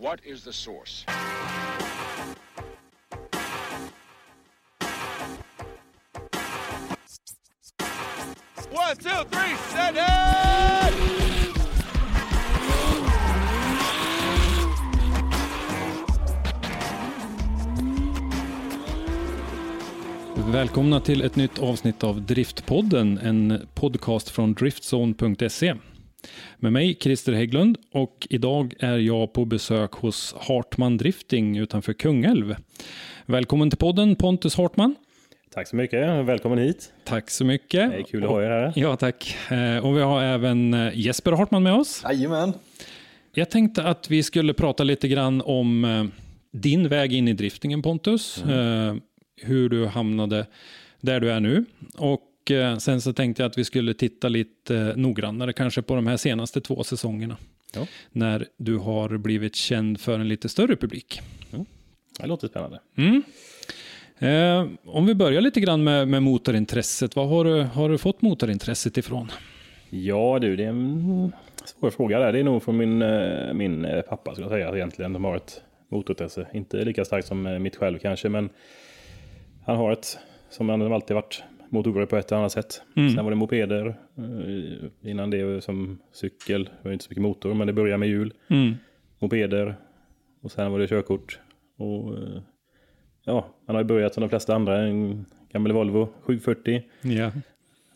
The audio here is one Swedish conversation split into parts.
What is the source? One, two, three, set it! Välkomna till ett nytt avsnitt av Driftpodden, en podcast från driftzone.se. Med mig Christer Hägglund och idag är jag på besök hos Hartman Drifting utanför Kungälv. Välkommen till podden Pontus Hartman. Tack så mycket. Välkommen hit. Tack så mycket. Det är kul att ha er här. Ja, tack. Eh, Och vi har även eh, Jesper Hartman med oss. Jajamän. Jag tänkte att vi skulle prata lite grann om eh, din väg in i driftingen Pontus. Eh, Hur du hamnade där du är nu. Och eh, sen så tänkte jag att vi skulle titta lite eh, noggrannare kanske på de här senaste två säsongerna. Ja. När du har blivit känd för en lite större publik. Det låter spännande. Mm. Eh, om vi börjar lite grann med, med motorintresset. Vad har du, har du fått motorintresset ifrån? Ja du, det är en svår fråga där. Det är nog från min, eh, min pappa skulle jag säga egentligen. De har ett motorintresse. Inte lika starkt som mitt själv kanske, men han har ett, som han alltid varit, motorer på ett eller annat sätt. Sen var det mopeder. eh, Innan det som cykel. Det var inte så mycket motor, men det började med hjul. Mm. Mopeder. Och sen var det körkort. Och eh, ja, han har ju börjat som de flesta andra. En gammal Volvo 740. Ja.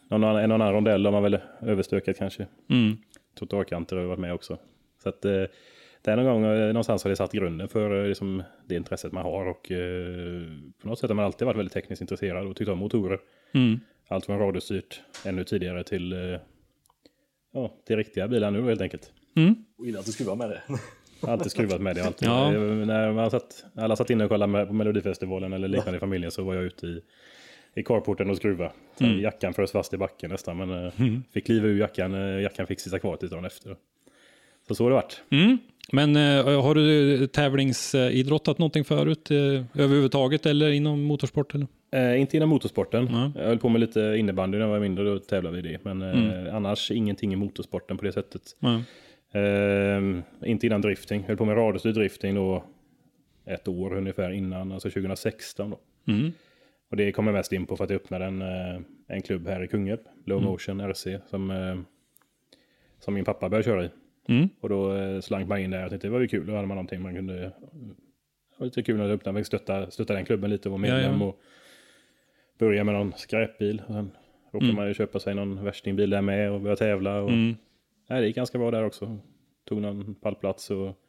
Någon annan, en annan rondell har man väl överstökat kanske. Mm. Trottoarkanter har jag varit med också. Så att eh, där någon gång, någonstans har det satt grunden för liksom, det intresset man har. Och eh, på något sätt har man alltid varit väldigt tekniskt intresserad och tyckt om motorer. Mm. Allt från radiostyrt ännu tidigare till, eh, ja, till riktiga bilar nu helt enkelt. Mm. Och gillar att du skruvar med det. Alltid skruvat med det. Alltid. Ja. Eh, När man satt, alla satt inne och kollade med, på Melodifestivalen eller liknande i familjen så var jag ute i, i carporten och skruva. Så Jackan frös fast i backen nästan men eh, fick kliva ur jackan. Jackan fick sitta kvar tills dagen efter. Så så har det varit. Mm. Men eh, har du tävlingsidrottat någonting förut eh, överhuvudtaget eller inom motorsport? Eller? Eh, inte inom motorsporten. Nej. Jag höll på med lite innebandy när jag var mindre och tävlade vi i det. Men eh, annars ingenting i motorsporten på det sättet. Ja. Eh, inte innan drifting. Jag höll på med radiostyrd drifting då ett år ungefär innan, alltså 2016 då. Mm. Och det kommer jag mest in på för att jag öppnade en, eh, en klubb här i Kungälv, Low Motion RC, som, eh, som min pappa började köra i. Mm. Och då slank man in där. Jag tänkte det var ju kul, då hade man någonting man kunde... Det var lite kul när jag öppnade, stötta, stötta den klubben lite och vara Ja, medlem ja. och börja med någon skräpbil. Och sen råkade Mm. man ju köpa sig någon värstingbil där med och börja tävla. Och, Mm. nej, det gick ganska bra där också. Tog någon pallplats och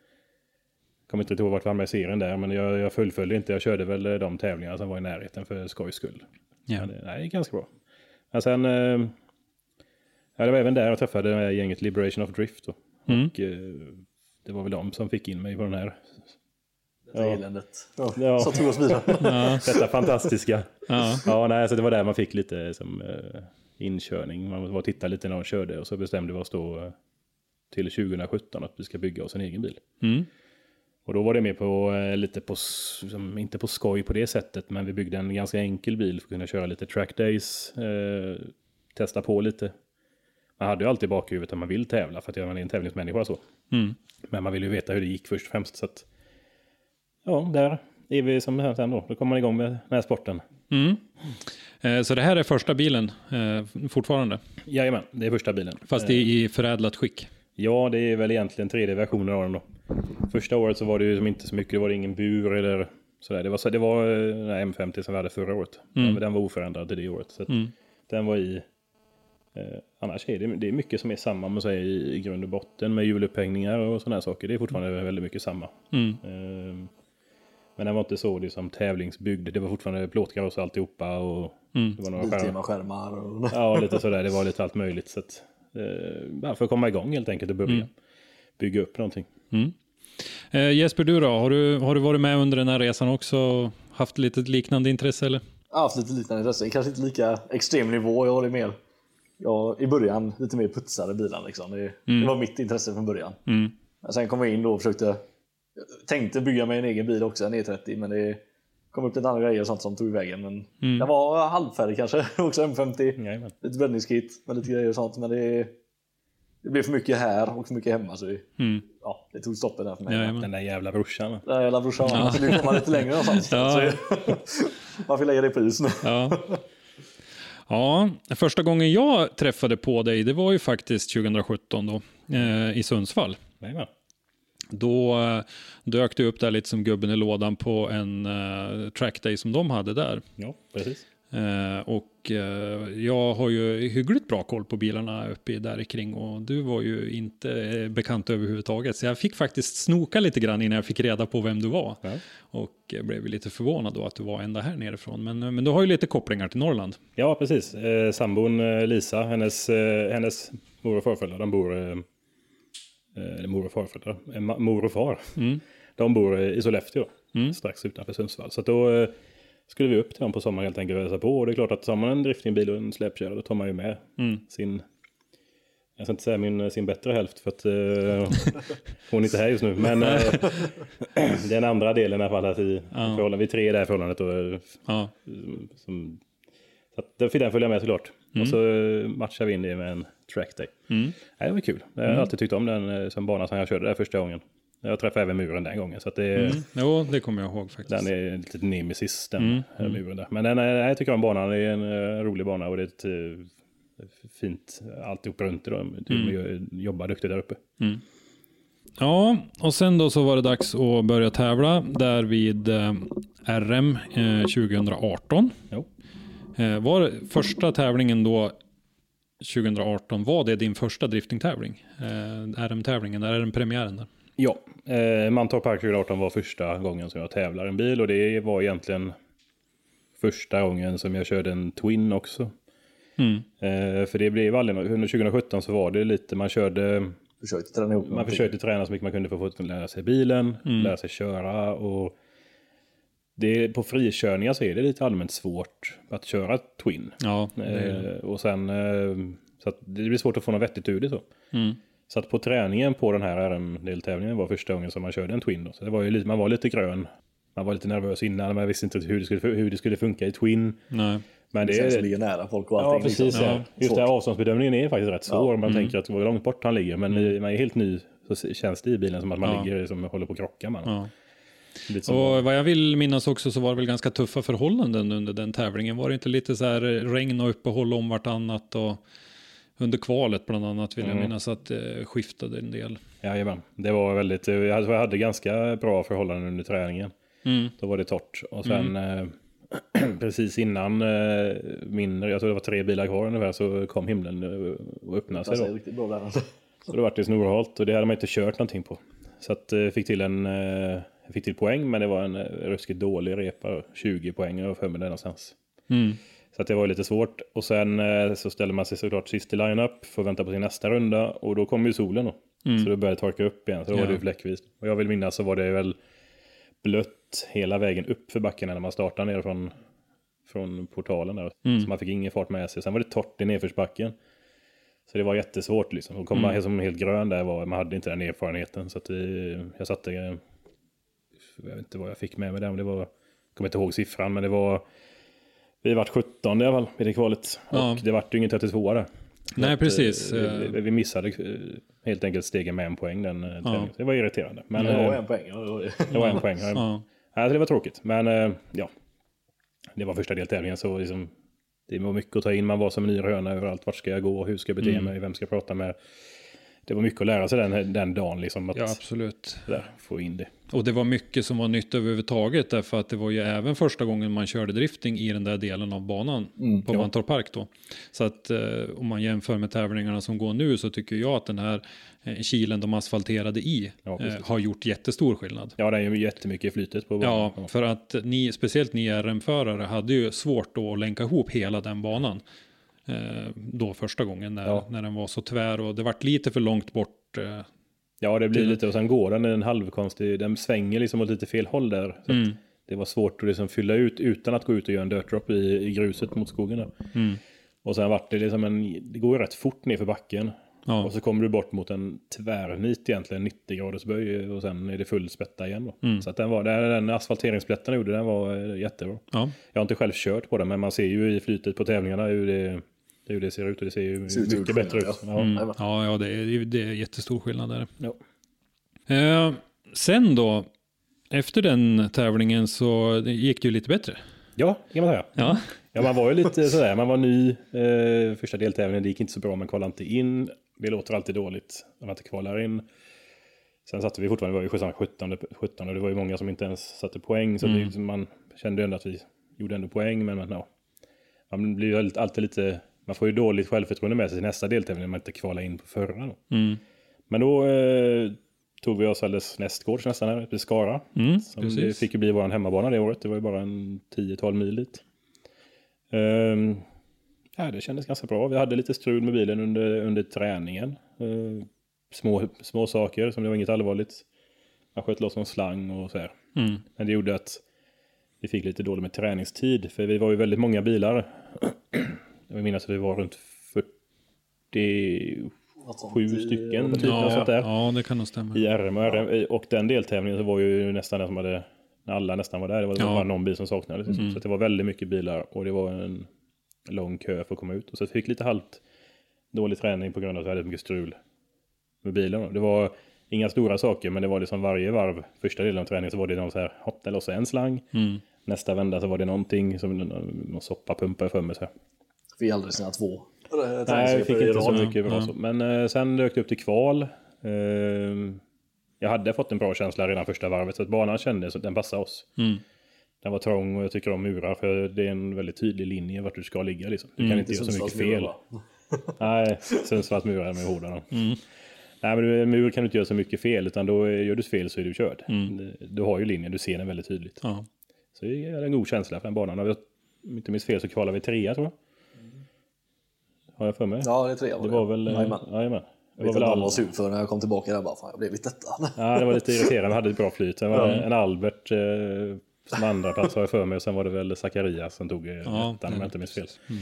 kommer inte ihåg vart vi hamnade i serien där, men jag, jag fullföljde inte. Jag körde väl eh, de tävlingarna som var i närheten för skojs skull. Ja. Men, det- nej, det gick ganska bra. Men sen, eh, ja, det var även där jag träffade det här gänget Liberation of Drift. Då. Mm. Och eh, det var väl de som fick in mig på den här, Ja. eländet. Ja. Ja. Så tog oss vidare. Ja. detta fantastiska. Ja. Ja, nej, så det var där man fick lite som eh, inkörning. Man var och tittade lite när de körde och så bestämde vi oss då eh, till 2017 att vi ska bygga oss en egen bil. Mm. Och då var det med på eh, lite på, s- som, inte på skoj på det sättet, men vi byggde en ganska enkel bil för att kunna köra lite track days, eh, testa på lite. Man hade ju alltid i bakhuvudet att man vill tävla för att man är en tävlingsmänniska så. Mm. Men man vill ju veta hur det gick först och främst. Så att, ja, där är vi som här sen då. Kommer man igång med den här sporten. Mm. Eh, Så det här är första bilen eh, fortfarande, Jajamän, det är första bilen. fast i, i förädlat skick. Ja, det är väl egentligen tredje versionen av den då. Första året så var det ju som inte så mycket, det var ingen bur eller sådär. Det var, så, det var eh, den här M50 som vi hade förra året. Mm. Den, den var oförändrad till det året. Så Mm. Den var i Eh, annars är det, det är mycket som är samma man säger, i, i grund och botten med hjulupphängningar och sådana saker. Det är fortfarande väldigt mycket samma. Mm. Eh, men den var inte så liksom, tävlingsbyggd. Det var fortfarande plåtkaross och alltihopa. Och Mm. det var några skärmar. Biltema-skärmar och... Ja, lite sådär. Det var lite allt möjligt. Så att, eh, bara för att komma igång helt enkelt och börja bygga upp någonting. Eh, Jesper, du då? Har du, har du varit med under den här resan också? och Haft lite liknande intresse eller? Jag har haft lite liknande intresse. Kanske inte lika extrem nivå. Jag håller mer. Jag, I början lite mer putsade bilar liksom. Det, det var mitt intresse från början. Mm. Sen kom jag in då och försökte... Tänkte bygga mig en egen bil också, en E30, men det kom upp lite andra grejer och sånt som tog i vägen. Men den var halvfärdig kanske, också M50. Jajamän. Lite bäddningskit med lite grejer och sånt. Men det, det blev för mycket här och för mycket hemma. Så det, Mm. ja, det tog stoppen där för mig. Jajamän. Den där jävla brorsan. Den här jävla brorsan, ja. så nu komma lite längre någonstans. Ja. Så, man får lägga det på is nu. Ja. ja, första gången jag träffade på dig, det var ju faktiskt 2017 då, eh, i Sundsvall. Jajamän. Då eh, dök du upp där lite som gubben i lådan på en eh, trackday som de hade där. Ja, precis. Eh, och eh, jag har ju hyggligt bra koll på bilarna uppe där kring och du var ju inte bekant överhuvudtaget. Så jag fick faktiskt snoka lite grann innan jag fick reda på vem du var. Ja. Och blev lite förvånad då att du var ända här nerifrån. Men, men du har ju lite kopplingar till Norrland. Ja, precis. Eh, sambon Lisa, hennes, hennes mor och farföräldrar, de bor... Eh, eh, mor och farföräldrar, eh, mor och far. De bor eh, i Sollefteå, strax utanför Sundsvall. Så då skulle vi upp till dem på sommaren helt enkelt och hälsa på. Och det är klart att tar man en driftingbil och en släpkärra, då tar man ju med sin... Jag ska inte säga min, sin bättre hälft för att eh, hon är inte här just nu. Men eh, den andra delen i alla fall. Att i förhållande, vi tre i det här förhållandet. Och, Ja, som, så att då fick den följa med såklart. Och så matchade vi in det med en trackday. Nej, det var kul. Jag har alltid tyckt om den eh, som bana som jag körde där första gången. Jag träffade även muren den gången. Så det, jo, det kommer jag ihåg faktiskt. den är en liten nemesis, den här muren där. Men den är, jag tycker om banan. Det är en eh, rolig bana och det är ett eh, fint alltihop runt. Då. De jobbar duktigt där uppe. Ja, och sen då så var det dags att börja tävla där vid eh, RM eh, 2018. Jo. Eh, var första tävlingen då 2018, var det din första driftingtävling? Eh, RM-tävlingen, där är den premiären där. Ja, eh, Mantorp Park 2018 var första gången som jag tävlar en bil och det var egentligen första gången som jag körde en Twin också. Mm. Eh, för det blev aldrig något. Under 2017 så var det lite, man körde, Försökte träna ihop man någonting. försökte träna så mycket man kunde för att få lära sig bilen, lära sig köra och det, på frikörningar så är det lite allmänt svårt att köra Twin. Ja, det. Eh, och sen, eh, så att det blir svårt att få något vettigt ur det så. Mm. Så att på träningen på den här RM-deltävlingen var första gången som man körde en Twin. Då. Så det var ju lite, man var lite grön. Man var lite nervös innan, man visste inte hur det skulle, hur det skulle funka i Twin. Nej. Men Det det är... ligger nära folk och Ja, allting. precis. liksom. Ja. Ja, Just det, svårt. här avståndsbedömningen är faktiskt rätt svår. Ja. Man tänker att vad långt bort han ligger. Men när man är helt ny så känns det i bilen som att man Ja. ligger som håller på att krocka. Man. Ja. Och vad jag vill minnas också så var det väl ganska tuffa förhållanden under den tävlingen. Var det inte lite så här regn och uppehåll om vartannat och under kvalet bland annat vill jag minnas att det skiftade en del. Jajamän. Det var väldigt, jag hade, jag hade ganska bra förhållanden under träningen. Mm. Då var det torrt. Och sen eh, precis innan eh, min, jag tror det var tre bilar kvar ungefär, så kom himlen eh, och öppnade sig. Alltså, Då. riktigt bra där. Så då var det snorhalt och det hade man inte kört någonting på. Så att jag fick till en, eh, jag fick till poäng men det var en eh, ruskigt dålig repa. 20 poäng och för mig det någonstans. Mm. Så att det var lite svårt. Och sen eh, så ställde man sig såklart sist i line-up för att vänta på sin nästa runda. Och då kom ju solen då. Så då började det torka upp igen. Så då Ja. var det ju fläckvis. Och jag vill minnas så var det väl blött hela vägen upp för backen när man startade ner från, från portalen där. Så man fick ingen fart med sig. Sen var det torrt i nedförsbacken. Så det var jättesvårt liksom. Och komma som helt grön där var, man hade inte den erfarenheten. Så att vi, jag satte, jag vet inte vad jag fick med mig där, men det var, jag kommer inte ihåg siffran, men det var, vi vart 17 i alla fall i det kvalet. Ja. Och det vart ju ingen 32 där. Nej, Att, precis. eh, Vi, vi missade eh, helt enkelt stegen med en poäng den eh, träningen. Så Det var irriterande. Men Det var en poäng. ja, det var det. det var en poäng. Ja. Ja. Ja, det var tråkigt. Men ja, det var första deltävlingen så liksom, det var mycket att ta in. Man var som en yr höna överallt. Vart ska jag gå? Hur ska jag bete mig? Vem ska jag prata med? Det var mycket att lära sig den, den dagen. Liksom, att Ja, absolut. där, få in det. Och det var mycket som var nytt överhuvudtaget därför att det var ju även första gången man körde drifting i den där delen av banan på Mantorp Park då. Så att eh, om man jämför med tävlingarna som går nu så tycker jag att den här eh, kilen de asfalterade i Ja, eh, har gjort jättestor skillnad. Ja, är ju jättemycket i flytet på banan. Ja, för att ni, speciellt ni RM-förare hade ju svårt då att länka ihop hela den banan. Eh, då första gången när, Ja. när den var så tvär och det vart lite för långt bort. Eh, Ja, det blir Till- lite och sen går den en halvkonstig, den svänger liksom åt lite fel håll där. Så Mm. det var svårt att liksom fylla ut utan att gå ut och göra en dirt drop i, i gruset mot skogen. Där. Mm. Och sen vart det liksom en, det går ju rätt fort ner för backen. ja. Och så kommer du bort mot en tvärnit egentligen, 90 graders böj och sen är det full spätta igen. Då. Mm. Så att den, var, den, den asfalteringsplätten jag gjorde, den var eh, jättebra. ja. Jag har inte själv kört på den, men man ser ju i flytet på tävlingarna hur det, hur det ser ut och det ser ju Ser ut mycket gjort bättre ut. Ja. Mm. Ja, ja det, är, det är jättestor skillnad där. Ja. Eh, sen då, efter den tävlingen så gick det ju lite bättre. ja, kan man säga. Ja, Ja, man var ju lite sådär, man var ny. Eh, första deltävlingen, det gick inte så bra, man kvalade inte in. Det låter alltid dåligt när man inte kvalar in. Sen satte vi fortfarande, vi var ju 17, 17 och det var ju många som inte ens satte poäng. Så det, är liksom- man kände ändå att vi gjorde ändå poäng, men, men ja. Man blir ju alltid- alltid lite, man får ju dåligt självförtroende med sig till nästa deltävling när man inte kvalar in på förra. Då. mm. Men då eh, tog vi oss alldeles nästgårds nästan här i Skara. Mm, Som precis. fick ju bli vår hemmabana det året. Det var ju bara en 10-12 mil dit. Ehm, ja, det kändes ganska bra. Vi hade lite strul med bilen under, under träningen. Ehm, små, små saker som det var inget allvarligt. Man sköt loss någon slang och så här. Mm. Men det gjorde att vi fick lite dåligt med träningstid. För vi var ju väldigt många bilar. Jag minns att vi var runt 47 Något sånt i- stycken. Typ, Ja, sånt där. ja, det kan nog stämma. I RM och RM. Och den deltävlingen så var ju nästan den som hade, när alla nästan var där, det var Ja. Mm. bara någon bil som saknades. liksom. Så att det var väldigt mycket bilar och det var en lång kö för att komma ut. Och så fick lite halvt dålig träning på grund av att jag hade mycket strul med bilen. Det var inga stora saker men det var liksom varje varv, första delen av träningen så var det någon så här, hopp, lossade en slang. Mm. Nästa vända så var det någonting som någon, någon soppa pumpade för mig. Så här. Fick aldrig sina två. Nej, jag fick inte så mycket bra Ja. så. Men eh, sen dök det upp till kval. Ehm, jag hade fått en bra känsla redan första varvet så att banan kändes att den passade oss. Mm. Den var trång och jag tycker om murar för det är en väldigt tydlig linje vart du ska ligga. Liksom. Du Mm. kan inte göra så mycket fel. Nej, Sundsvalls murar med hårda. då. Mm. Nej, men en mur kan du inte göra så mycket fel utan då är- gör du fel så är du körd. Mm. Du har ju linjen, du ser den väldigt tydligt. Ja. Så det är en god känsla för den banan. Om jag inte minns fel så kvalade vi trea tror jag. Har jag för mig? Ja, det är tre. Det var väl... eh, Jajamän. Jajamän. Det Jag var vet väl att han all... var sur för när jag kom tillbaka där bara, fan jag blev lite detta. Ja, det var lite irriterande. Vi hade ett bra flyt. Sen var det en Albert eh, som andra plats har jag för mig. Och sen var det väl Zacharias som tog eh, Ja, ettan om jag inte minns fel. Mm.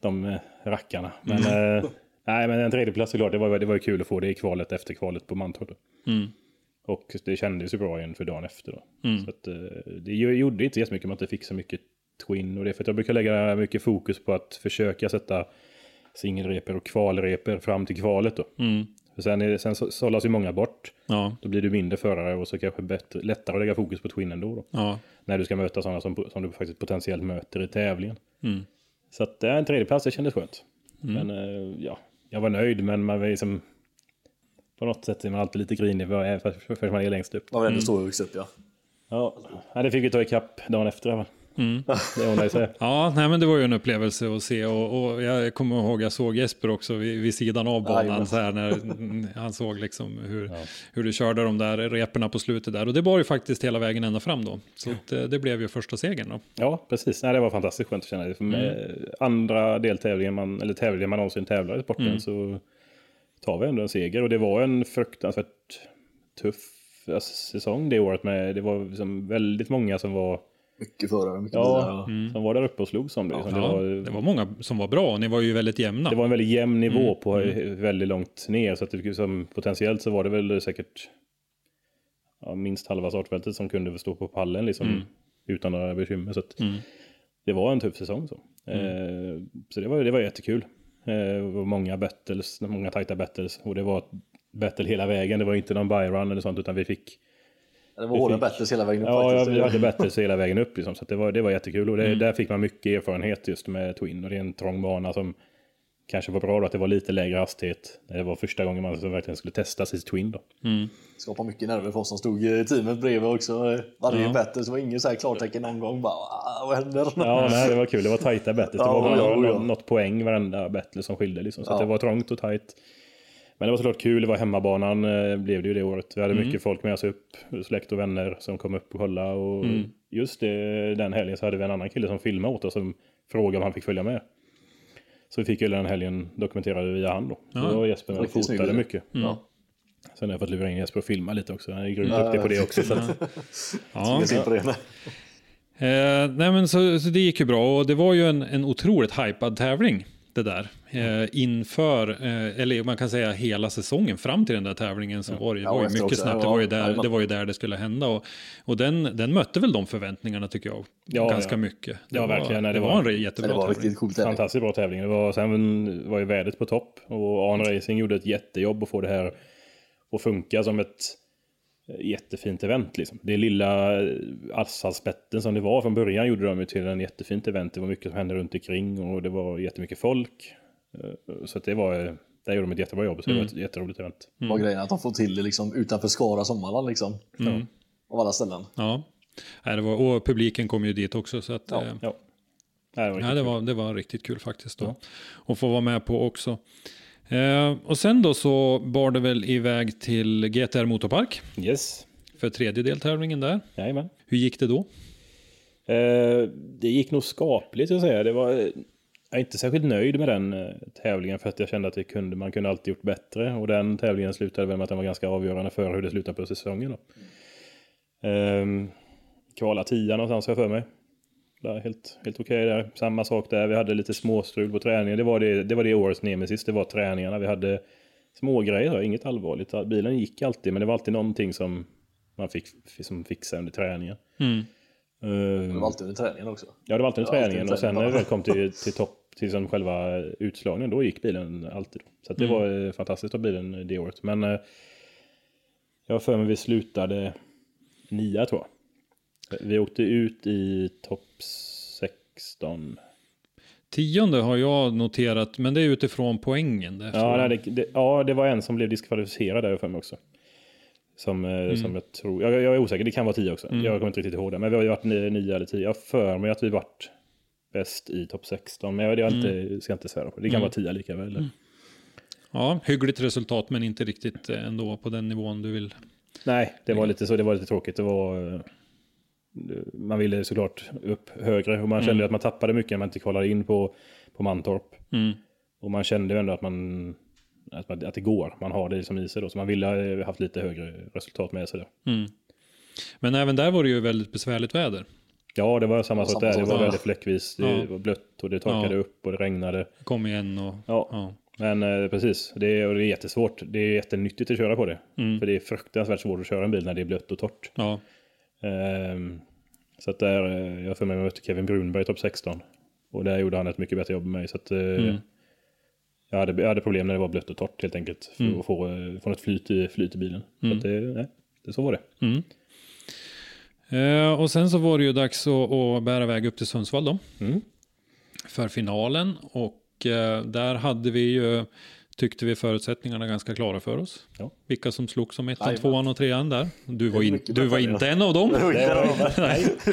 De eh, rackarna. Men, eh, nej, men en tredjeplats är klart. Det var, det var ju kul att få det i kvalet efter kvalet på Mantorp. Mm. Och det kändes ju bra igen för dagen efter. Då. Så att, eh, det ju- gjorde inte jättemycket om man inte fick så mycket twin. Och det är för att jag brukar lägga mycket fokus på att försöka sätta singelreper och kvalreper fram till kvalet. Då. Mm. För sen, är, det- sen så- sållas ju många bort. Ja. Då blir du mindre förare och så kanske bättre, lättare att lägga fokus på twinnen då. då Ja. när du ska möta sådana som, som du faktiskt potentiellt möter i tävlingen. Mm. Så att det är en tredjeplats, det kändes skönt. Men eh, ja, jag var nöjd, men man var liksom... På något sätt är man alltid lite grinig för, för, för, för man är längst upp. Man vill ändå stå högst upp ja. Ja, det fick vi ta ikapp dagen efter. va? Mm. Det ordnade sig. Ja, nej, men det var ju en upplevelse att se och, och jag kommer ihåg jag såg Jesper också vid, vid sidan av banan så här när mm, han såg liksom hur, hur du körde de där reporna på slutet där och det var ju faktiskt hela vägen ända fram då. Så att, eh, det blev ju första segern då. Ja, precis. Nej, det var fantastiskt skönt att känna det. För med andra deltävlingen, man, eller tävlingen man någonsin tävlar i sporten, så tar vi ändå en seger. Och det var en fruktansvärt tuff alltså, säsong det året. Med, det var liksom väldigt många som var, Mycket förare, mycket ja, bilar. som var där uppe och slogs om det. Ja, det, var, det var många som var bra och ni var ju väldigt jämna. det var en väldigt jämn nivå på väldigt långt ner. Så att det, liksom, potentiellt så var det väl säkert ja, minst halva startfältet som kunde stå på pallen liksom, utan några bekymmer. Så att, det var en tuff säsong. Så, eh, så det, var, det var jättekul. Eh, det var många battles, många tajta battles. Och det var battle hela vägen. Det var inte någon byrun eller sånt utan vi fick Det var hårda fick- battles hela vägen upp Ja, ja, faktiskt. vi hade battles hela vägen upp. Liksom, så att det, var, det var jättekul. Och det, där fick man mycket erfarenhet just med Twin. Och det är en trång bana som kanske var bra då att det var lite lägre hastighet. Det var första gången man verkligen skulle testa sitt Twin då. Skapar mycket nerver för oss som stod i teamet bredvid också. Varje Ja. battle så var ingen så här klartecken någon gång. Bara, "Ah, vad händer? Ja, nej, det var kul. Det var tajta battles. Det Ja, var bara ja, ja. något poäng varenda battle som skilde. Liksom. Så Ja. att det var trångt och tajt. Men det var såklart kul. Det var hemmabanan eh, blev det ju det året. Vi hade mycket folk med oss upp. Släkt och vänner som kom upp och kollade. Och just det, den helgen så hade vi en annan kille som filmade åt oss som frågade om han fick följa med. Så vi fick ju den helgen dokumenterade via han då. Så Ja. då var Jesper med och fotade mycket. Ja. Sen har jag fått lura in Jesper och filma lite också. Han är grymt Ja, duktig på det ja. också. Så att, Ja. Nej. Eh, nej men så, så det gick ju bra och det var ju en, en otroligt hypad tävling det där. Eh, inför, eh, eller man kan säga hela säsongen fram till den där tävlingen så var det, Ja, var ju mycket också. snabbt. Det Ja, var ju, där, det var ju där det skulle hända och, och den, den mötte väl de förväntningarna tycker jag. Ja, ganska ja. mycket. Det Ja, var, verkligen. Det, det var, var- en jättebra det var tävling. riktigt där. Fantastiskt bra tävling. Det var, sen var ju vädret på topp och Arn Racing gjorde ett jättejobb att få det här att funka som ett jättefint event. Liksom. Det lilla asfaltspetten som det var från början gjorde de till en jättefint event. Det var mycket som hände runt omkring och det var jättemycket folk. Eh, Så att det var, där gjorde de ett jättebra jobb. Så det var ett jätteroligt event. var grejen att de får till det liksom utanför Skara Sommarland liksom. Av alla ställen. Ja. Nej, det var, och publiken kom ju dit också. Så att, Ja. eh, Ja. Nej, det var Ja, riktigt det kul. var, det var riktigt kul faktiskt. Då. Och få vara med på också. Eh, och sen då så bar det väl iväg till GTR Motorpark Yes. för tredje deltävlingen där. Jajamän. Hur gick det då? Eh, det gick nog skapligt jag säga. Det var, jag är inte särskilt nöjd med den eh, tävlingen för att jag kände att kunde, man kunde alltid gjort bättre. Och den tävlingen slutade väl med att den var ganska avgörande för hur det slutade på säsongen. Då. Mm. kvala tia någonstans har jag för mig. Där, helt helt okej där. Samma sak där. Vi hade lite småstrul på träningen. Det var det, det, var det årets nemesis. Det var träningarna. Vi hade små grejer, inget allvarligt. Bilen gick alltid, men det var alltid någonting som man fick som fixade under träningen. Mm. Eh, Det var alltid under träningen också. Ja, det var alltid alltid träningen och sen när vi kom till, till topp, till som själva utslagningen, då gick bilen alltid. Så att det Mm. var eh, fantastiskt av bilen det året. Men eh, jag har för mig vi slutade nia tror jag. Vi åkte ut i topp 16. Tionde har jag noterat, men det är utifrån poängen. Där, Ja, nej, det, det, ja, det var en som blev diskvalificerad där för mig också. Som, eh, Mm. som jag tror, jag, jag är osäker, det kan vara tio också. Jag kommer inte riktigt ihåg det. Men vi har ju varit nio, eller tio. Jag för mig att vi varit bäst i topp 16. Men jag, jag inte, ska inte svära på det. Kan vara tio lika väl. ja, hyggligt resultat, men inte riktigt eh, ändå på den nivån du vill. Nej, det var lite så. Det var lite tråkigt. Det var, eh, man ville såklart upp högre och man kände ju att man tappade mycket när man inte kvalade in på, på Mantorp. Mm. Och man kände ju ändå att, man, att, man, att det går. Man har det som i sig då. Så man ville ha haft lite högre resultat med sig där. Mm. Men även där var det ju väldigt besvärligt väder. Ja, det var samma sak samma där. Det sak var väldigt fläckvis. Det Ja. var blött och det torkade Ja. upp och det regnade. Kom igen och... Ja, Ja. men eh, precis. Det är, och det är jättesvårt. Det är jättenyttigt att köra på det. Mm. För det är fruktansvärt svårt att köra en bil när det är blött och torrt. Ja. Ehm, så att där, eh, jag för mig mötte Kevin Brunberg i topp 16. Och där gjorde han ett mycket bättre jobb med mig. Så att, eh, Mm. jag, hade, jag hade problem när det var blött och torrt helt enkelt. För Mm. att få, eh, få något flyt i, flyt i bilen. Så att det, nej, det, så var det. Mm. Eh, och sen så var det ju dags att, att bära iväg upp till Sundsvall då. Mm. För finalen. Och eh, där hade vi ju, tyckte vi förutsättningarna ganska klara för oss. Ja. Vilka som slog som ettan, tvåan och trean där. Du var, in, du var inte en av dem. Det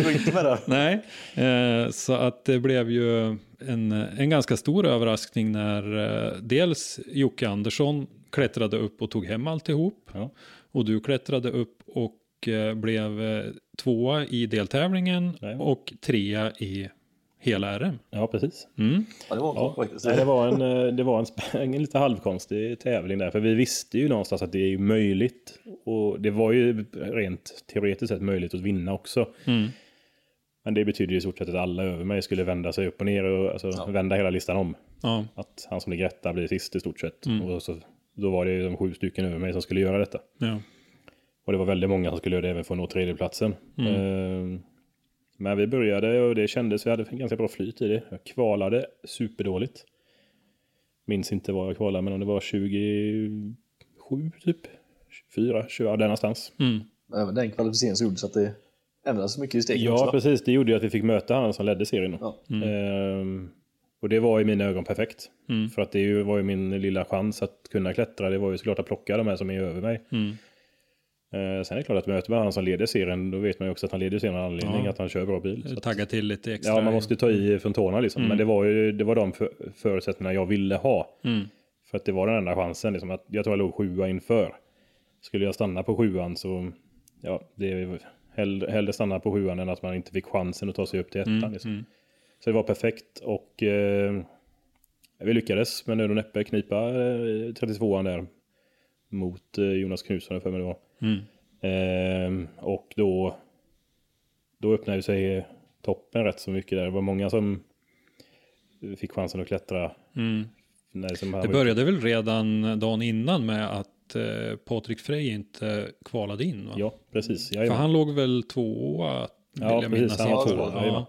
var inte med det. Nej, eh, så att det blev ju en, en ganska stor överraskning när eh, dels Jocke Andersson klättrade upp och tog hem alltihop. Ja. Och du klättrade upp och eh, blev tvåa i deltävlingen Nej. och trea i hela RM. ja, precis. Mm. Ja, det var Ja. ja. faktiskt. Nej, det var, en, eh, det var en, en lite halvkonstig tävling där. För vi visste ju någonstans att det är möjligt. Och det var ju rent teoretiskt sett möjligt att vinna också. Mm. Men det betyder ju i stort sett att alla över mig skulle vända sig upp och ner och alltså, Ja. vända hela listan om. Ja. Att han som ligger etta blir sist i stort sett. Mm. Och så, då var det ju de sju stycken över mig som skulle göra detta. Ja. Och det var väldigt många som skulle göra det även för att nå tredjeplatsen. Mm. Ehm, Men vi började och det kändes, vi hade en ganska bra flyt i det. Jag kvalade superdåligt. Minns inte vad jag kvalade, men om det var 27 typ. 24, 20, ja, där någonstans. Mm. Men Även den kvalificeringen så gjorde så att det ändrades mycket i stegen Ja, också. precis. Det gjorde ju att vi fick möta han som ledde serien. Ja. Ehm, Och det var i mina ögon perfekt. Mm. För att det var ju min lilla chans att kunna klättra. Det var ju såklart att plocka de här som är över mig. Mm. Eh, sen är det klart att möter man han som leder serien, då vet man ju också att han leder serien av anledning, Ja. att han kör bra bil. Tagga till lite extra. ja, man måste ta i från tårna liksom. Men det var ju det var de för, förutsättningarna jag ville ha. Mm. För att det var den enda chansen. Liksom, att jag tror jag låg sjua inför. Skulle jag stanna på sjuan så, ja, det är hellre, hellre stanna på sjuan än att man inte fick chansen att ta sig upp till ettan. liksom. Så det var perfekt och eh, vi lyckades med nöd och näppe knipa eh, 32an där mot eh, Jonas Knutsson för mig det var. Mm. Och då, då öppnade sig toppen rätt så mycket där. Det var många som fick chansen att klättra. Mm. Det var- började väl redan dagen innan med att eh, Patrik Frey inte kvalade in? Va? Ja, precis. För Jajamän. han låg väl tvåa? Vill Ja, jag precis. minnas. Han var två. tvåa. Ja.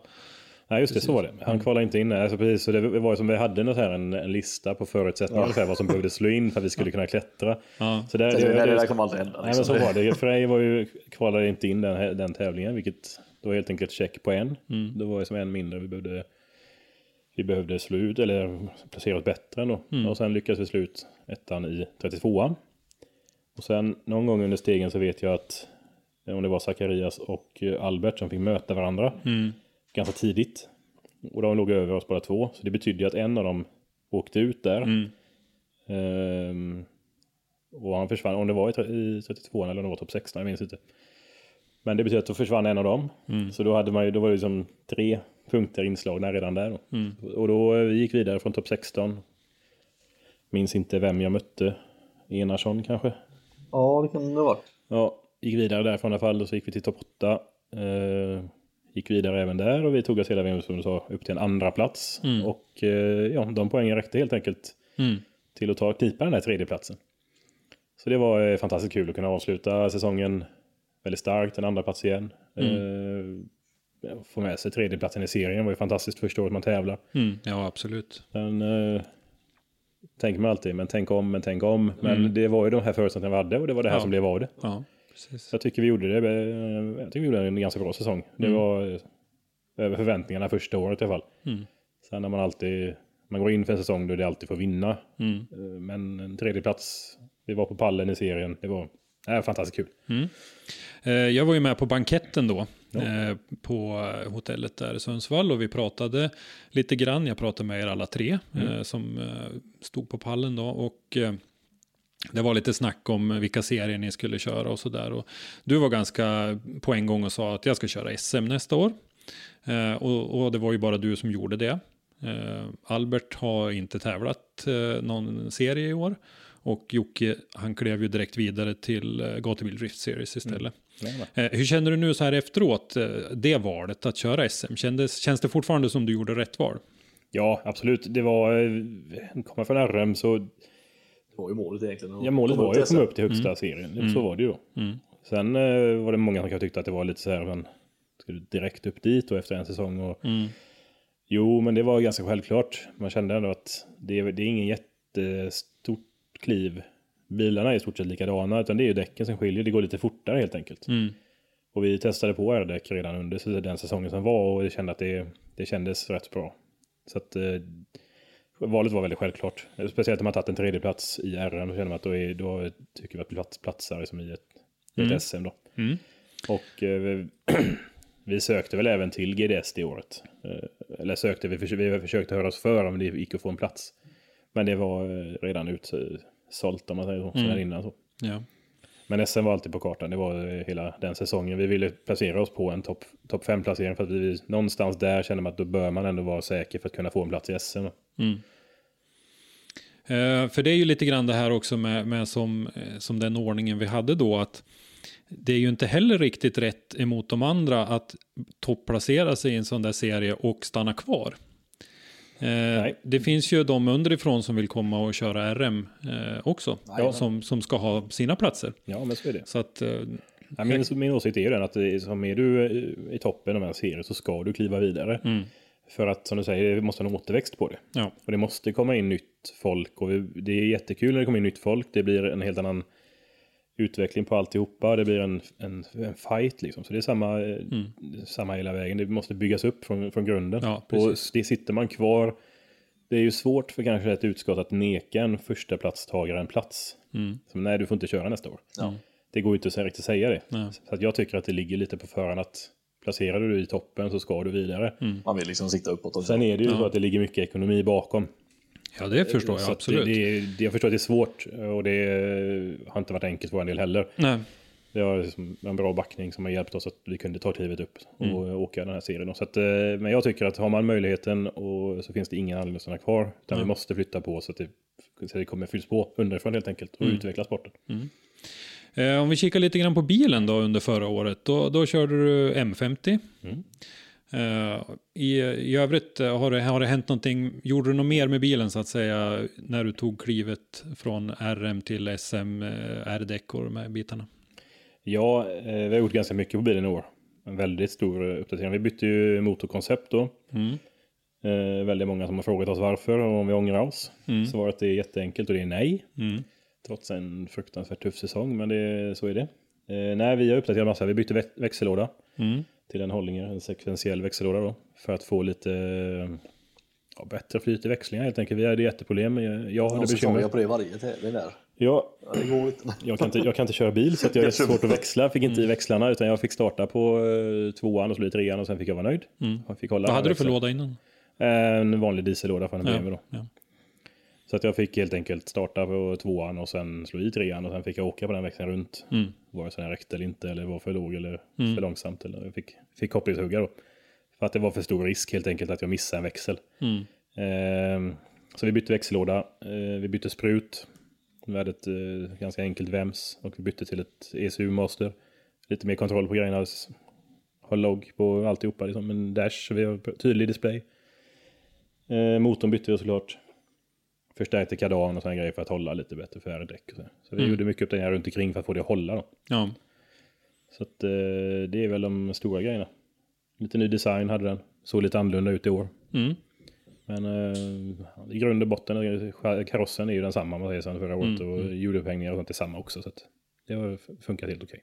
Nej, just det, så var det. Han kvalade inte in. Alltså, precis, så det var som vi hade något här, en, en lista på förutsättningar, ungefär, vad som behövde slå in för att vi skulle kunna klättra. Ja. Så där, Det, det, det där kommer aldrig hända. Nej, men så var det. Frej var ju, kvalade inte in den, den tävlingen, vilket då var helt enkelt check på en. Mm. Det var ju som en mindre vi behövde, vi behövde slå ut, eller placera oss bättre ändå. Mm. Och sen lyckades vi slå ut ettan i 32an. Och sen någon gång under stegen så vet jag att om det var Zacharias och Albert som fick möta varandra Mm. Ganska tidigt. Och de låg över oss båda två. Så det betydde ju att en av dem åkte ut där. Mm. Ehm, och han försvann, om det var i tre- i 32 eller om det var topp 16, jag minns inte. Men det betyder att då försvann en av dem. Så då, hade man ju, då var det liksom tre punkter inslagna redan där. Då. Och då eh, vi gick vidare från topp 16. Minns inte vem jag mötte. Enarsson kanske. Ja, det kan det ha varit. Ja, gick vidare därifrån i alla fall och så gick vi till topp 8. Eh, gick vidare även där och vi tog oss hela vägen som du sa, upp till en andra plats. Och eh, ja, de poängen räckte helt enkelt Mm. till att ta knipa den här tredjeplatsen. Så det var eh, fantastiskt kul att kunna avsluta säsongen väldigt starkt, en andra plats igen. Eh, få med sig tredjeplatsen i serien var ju fantastiskt första året man tävlar. Mm. Ja, absolut. Sen eh, tänker man alltid, men tänk om, men tänk om. Men det var ju de här förutsättningarna vi hade och det var det här Ja. som blev av det. Ja, precis. Jag tycker vi gjorde det. eh, Jag tycker vi gjorde en ganska bra säsong. Det var eh, över förväntningarna första året i alla fall. Mm. Sen när man alltid, man går in för en säsong då det alltid får vinna. Mm. Eh, Men en tredje plats, vi var på pallen i serien. Det var äh, fantastiskt kul. Eh, Jag var ju med på banketten då. eh, På hotellet där i Sundsvall. Och vi pratade lite grann. Jag pratade med er alla tre. eh, Som stod på pallen då. Och det var lite snack om vilka serier ni skulle köra och sådär. Du var ganska på en gång och sa att jag ska köra SM nästa år. Eh, och, och det var ju bara du som gjorde det. Eh, Albert har inte tävlat eh, någon serie i år. Och Jocke, han klev ju direkt vidare till eh, Gatubil Drift Series istället. Jajamän. Eh, hur känner du nu så här efteråt, eh, det valet att köra SM? Kändes, känns det fortfarande som du gjorde rätt val? Ja, absolut. Det var, eh, komma från RM så, var ju målet egentligen. ja målet var ju att komma upp till högsta serien. Så var det ju då. Sen eh, var det många som kanske tyckte att det var lite så här, men ska du direkt upp dit och efter en säsong? Och, Jo, men det var ganska självklart. Man kände ändå att det är, det är ingen jättestort kliv. Bilarna är i stort sett likadana, utan det är ju däcken som skiljer. Det går lite fortare helt enkelt. Och vi testade på R-däck redan under den säsongen som var och kände att det, det kändes rätt bra. Så att eh, valet var väldigt självklart. Speciellt om man tagit en tredje plats i RM, då känner man att då, är, då tycker vi att plats, platsar liksom i ett, i ett SM då. Och eh, vi, sökte väl även till GDS det året. Eh, eller sökte, vi, försökte, vi försökte höra oss för om det gick att få en plats. Men det var eh, redan utsålt om man säger så, sedan innan så. Ja. Men SM var alltid på kartan, det var eh, hela den säsongen. Vi ville placera oss på en topp top 5-placering för att vi någonstans där kände man att då bör man ändå vara säker för att kunna få en plats i SM. Eh, för det är ju lite grann det här också med, med som, eh, som den ordningen vi hade då att det är ju inte heller riktigt rätt emot de andra att topplacera sig i en sån där serie och stanna kvar. Eh, det finns ju de underifrån som vill komma och köra RM eh, också, som, som ska ha sina platser. Ja, men så är det. Så att, eh, Ja, min, min åsikt är ju den att som är du eh, i toppen av en serie så ska du kliva vidare. För att som du säger, det måste ha en återväxt på det. ja. Och det måste komma in nytt folk och vi, det är jättekul när det kommer in nytt folk. Det blir en helt annan utveckling på alltihopa. Det blir en, en, en fight liksom. Så det är samma, eh, samma hela vägen. Det måste byggas upp från, från grunden. Ja, och det sitter man kvar det är ju svårt för kanske ett utskott att neka en första platstagare en plats. Som, nej, du får inte köra nästa år. Ja. Det går ju inte så riktigt att säga det. Nej. Så att jag tycker att det ligger lite på förhand att placerar du dig i toppen så ska du vidare. Man vill liksom sikta uppåt. Och Sen är det ju så att det ligger mycket ekonomi bakom. Ja, det förstår Så jag att absolut. Det, det, det, jag förstår att det är svårt och det har inte varit enkelt för vår del heller. Nej. Vi har liksom en bra backning som har hjälpt oss att vi kunde ta klivet upp och Mm. åka den här serien. Så att, eh, men jag tycker att har man möjligheten och så finns det ingen anledning att stanna kvar. Utan vi måste flytta på så att det, så att det kommer fylls på underifrån helt enkelt Mm. och utveckla sporten. Eh, om vi kikar lite grann på bilen då under förra året. Då, då körde du M50. Mm. Eh, i, I övrigt eh, har det, har det hänt någonting. Gjorde du något mer med bilen så att säga när du tog klivet från RM till SM, R-däck och de här bitarna? Ja, vi har gjort ganska mycket på bilen i år. En väldigt stor uppdatering. Vi bytte ju motorkoncept då. Mm. Eh, väldigt många som har frågat oss varför och om vi ångrar oss. Svaret är jätteenkelt och det är nej. Mm. Trots en fruktansvärt tuff säsong, men det, så är det. Eh, nej, vi har uppdaterat massa. Vi bytte väx- växellåda Mm. till en Hollinger, en sekventiell växellåda då. För att få lite ja, bättre flyt i växlingar helt enkelt. Vi hade jätteproblem. Jag jag hade bekymmer. på det varje tävling där. Ja, Ja, det går inte. jag kan, inte, jag kan inte köra bil så att jag har svårt att växla. Fick inte i växlarna utan jag fick starta på eh, tvåan och så blev det trean och sen fick jag vara nöjd. Jag fick hålla Vad hade du för låda innan? En vanlig diesellåda från en Ja, BMW då. ja. Så att jag fick helt enkelt starta på tvåan och sen slå i trean och sen fick jag åka på den växeln runt. Mm. Vare sig den räckte eller inte eller var för låg eller för långsamt. Eller jag fick, fick kopplingshugga då. För att det var för stor risk helt enkelt att jag missade en växel. Mm. Ehm, så vi bytte växellåda, eh, vi bytte sprut. Vi hade ett eh, ganska enkelt VEMS och vi bytte till ett ECU Master. Lite mer kontroll på grejerna. Har logg på alltihopa, liksom en dash, vi har tydlig display. Eh, motorn bytte vi såklart. Förstärkte kardan och sådana grejer för att hålla lite bättre för R-däck. och Så, så vi gjorde mycket uppdateringar runt omkring för att få det att hålla. Då. Ja. Så att, eh, det är väl de stora grejerna. Lite ny design hade den. Såg lite annorlunda ut i år. Mm. Men eh, i grund och botten, karossen är ju densamma man säger sedan förra året. och hjulupphängningar och sånt är samma också. Så det har funkat helt okej.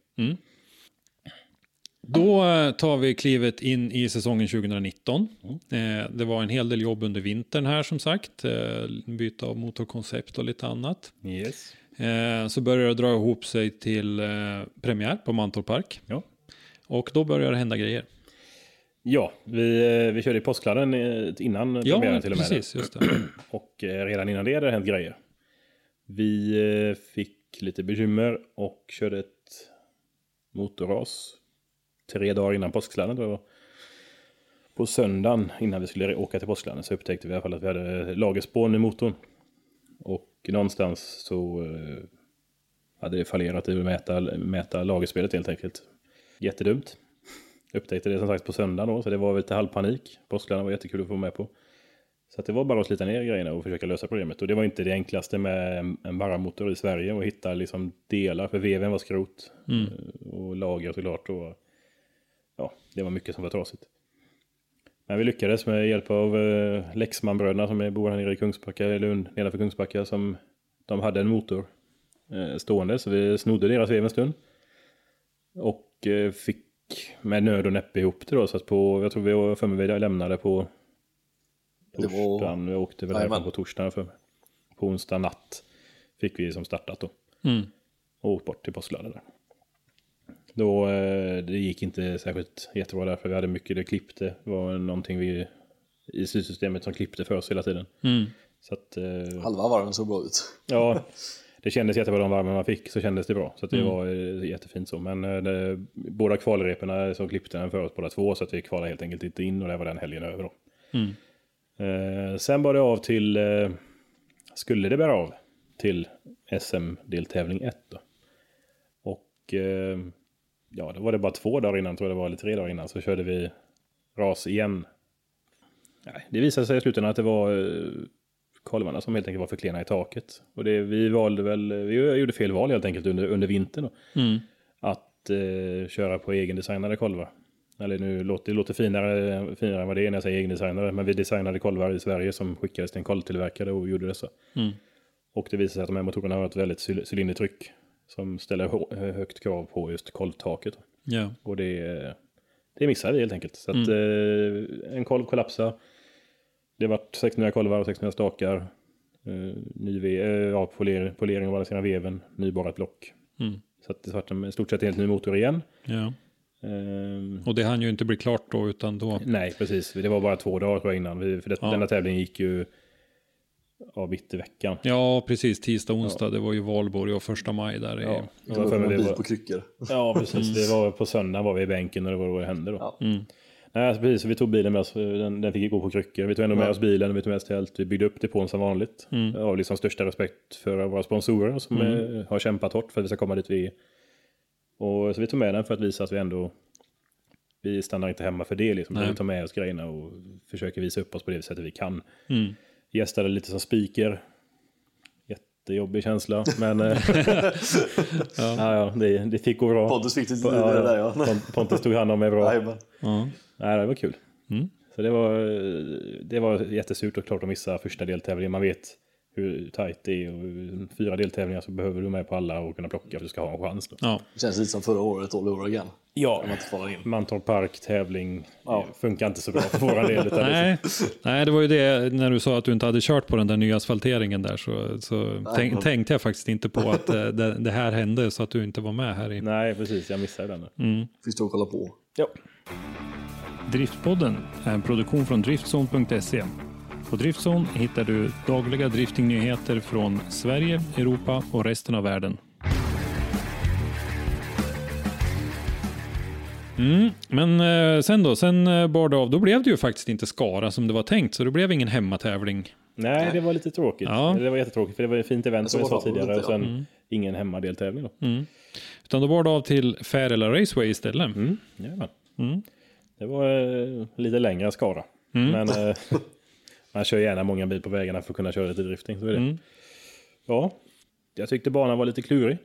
Då eh, tar vi klivet in i säsongen 2019. Eh, Det var en hel del jobb under vintern här som sagt. Eh, Byte av motorkoncept och lite annat. Yes. Så börjar det dra ihop sig till premiär på Mantorp Park. Ja. Och då börjar det hända grejer. Ja, vi, vi körde i påskkladden eh, innan Ja, premiären till och med. precis. Just det. Och redan innan det hade det hänt grejer. Vi fick lite bekymmer och körde ett motorras tre dagar innan påsksladden. tror jag det var. På söndagen innan vi skulle åka till påsksladden så upptäckte vi i alla fall att vi hade lagerspån i motorn. Och någonstans så eh, hade det fallerat i att mäta, mäta lagerspelet helt enkelt. Jättedumt. Upptäckte det som sagt på söndagen då, så det var lite halvpanik. Påsksladden var jättekul att få med på. Så det var bara att slita ner grejerna och försöka lösa problemet. Och det var inte det enklaste med en- barramotor i Sverige att hitta liksom delar, för veven var skrot. eh, Och lager såklart. Och, ja, det var mycket som var trasigt. Men vi lyckades med hjälp av eh, Lexmanbröderna som är- bor här nere i Kungsbacka, i Lund, nedanför Kungsbacka. Som, de hade en motor eh, stående, så vi snodde deras vev en stund. Och eh, fick med nöd och näppe ihop det då. Så att på, jag tror vi var för mig vi lämnade på var- torsdagen. Vi åkte väl härifrån på torsdagen för mig. På onsdag natt fick vi som startat då. Mm. Och åkt bort till påsklöden där. Då, eh, det gick inte särskilt jättebra där för vi hade mycket det klippte. Det var någonting vi i styrsystemet som klippte för oss hela tiden. Mm. Så att, eh, Halva varven såg bra ut. ja, det kändes jättebra de varven man fick så kändes det bra. Så att det var eh, jättefint så. Men eh, det, båda kvalreporna så klippte den för oss båda två så att vi kvalade helt enkelt inte in och där var den helgen över då. Mm. Eh, sen var det av till, eh, skulle det bära av till SM-deltävling 1 då. Och eh, ja, då var det bara två dagar innan, tror jag det var, eller tre dagar innan, så körde vi ras igen. Nej, det visade sig i slutändan att det var eh, kolvarna som helt enkelt var för klena i taket. Och det, vi valde väl, vi gjorde fel val helt enkelt under, under vintern. Mm. Att eh, köra på egendesignade kolvar. Eller nu låter det låter finare, finare än vad det är när jag säger egendesignade. Men vi designade kolvar i Sverige som skickades till en kolvtillverkare och gjorde dessa. Mm. Och det visade sig att de här motorerna har ett väldigt cyl- cylindertryck. Som ställer högt krav på just kolvtaket. Ja. Och det, det missade vi helt enkelt. Så att eh, en kolv kollapsade. det var 600 kolvar och 600 stakar. Uh, ny ve, uh, ja, poler, polering av balansera veven, nyborrat block. Mm. Så att det vart en i stort sett helt ny motor igen. Ja. Ehm, Och det hann ju inte bli klart då, utan då... nej, precis. Det var bara två dagar innan. Vi, för det, Ja. denna tävling gick ju ja, mitt i veckan. Ja, precis. Tisdag, onsdag, det var ju valborg och första maj där. i- Ja, för kom mig en det bil var- på kryckor. Ja, precis. Det var på söndagen var vi i bänken och det var då det hände då. Ja. Mm. Nej, alltså precis. Vi tog bilen med oss. Den, den fick gå på kryckor. Vi tog ändå med Ja. oss bilen, vi tog med oss tält. Vi byggde upp depån som vanligt. Mm. Av liksom största respekt för våra sponsorer som eh, har kämpat hårt för att vi ska komma dit vi är. Och så vi tog med den för att visa att vi ändå vi stannar inte hemma för det. Liksom. Vi tar med oss grejerna och försöker visa upp oss på det sättet vi kan. Mm. Gästade lite som speaker. Jättejobbig känsla, men eh, ja. ja, det, det fick gå bra. Pontus fick Ja, liv ja. där ja. Pont- Pontus tog hand om mig bra. Jajamän. Ja. Nej, det var kul. Mm. Så det var, det var jättesurt och klart att missa första deltävlingen. Man vet hur tajt det är och fyra deltävlingar så behöver du med på alla och kunna plocka för att du ska ha en chans. Då. ja. Det känns lite som förra året all over again. Ja. Mantorp Park tävling Ja. det funkar inte så bra för våra del. Det, Nej, nej, det var ju det när du sa att du inte hade kört på den där nya asfalteringen där så, så tänk, tänkte jag faktiskt inte på att eh, det, det här hände så att du inte var med här i. nej, precis. Jag missade den. Mm. Fick stå och kolla på. Ja. Driftpodden är en produktion från Driftzone.se. På Driftzone hittar du dagliga driftingnyheter från Sverige, Europa och resten av världen. Mm, men eh, sen då, sen eh, bar det av, då blev det ju faktiskt inte Skara som det var tänkt, så det blev ingen hemmatävling. Nej, det var lite tråkigt. Ja. Det var jättetråkigt för det var ett fint event Så som vi sa tidigare lite, och sen ingen hemmadeltävling då. Mm. Utan då bar det av till Färila Raceway istället. Mm. Mm. Det var eh, lite längre Skara. Mm. Men eh, man kör gärna många bil på vägarna för att kunna köra lite drifting. Så är det. Mm. Ja, jag tyckte banan var lite klurig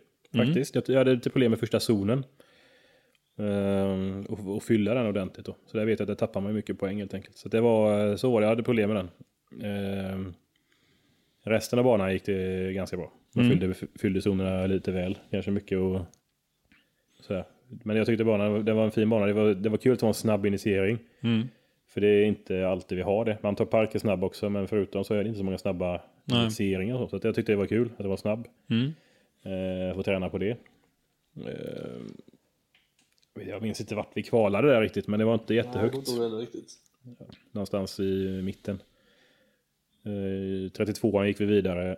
faktiskt. Jag, jag hade lite problem med första zonen. Ehm, och, och fylla den ordentligt då. Så där vet jag att där tappar man mycket poäng helt enkelt. Så det var så var det, jag hade problem med den. Ehm, resten av banan gick det ganska bra. Man Mm. fyllde, fyllde zonerna lite väl, kanske mycket och sådär. Men jag tyckte banan, det var en fin bana. Det var, det var kul att ha en snabb initiering. Mm. För det är inte alltid vi har det. Man tar parker snabb också, men förutom så är det inte så många snabba initieringar. Så, jag tyckte det var kul att det var snabb. Mm. Eh, få träna på det. Eh, jag minns inte vart vi kvalade där riktigt, men det var inte jättehögt. Nej, det riktigt. Någonstans i mitten. Eh, 32 gick vi vidare.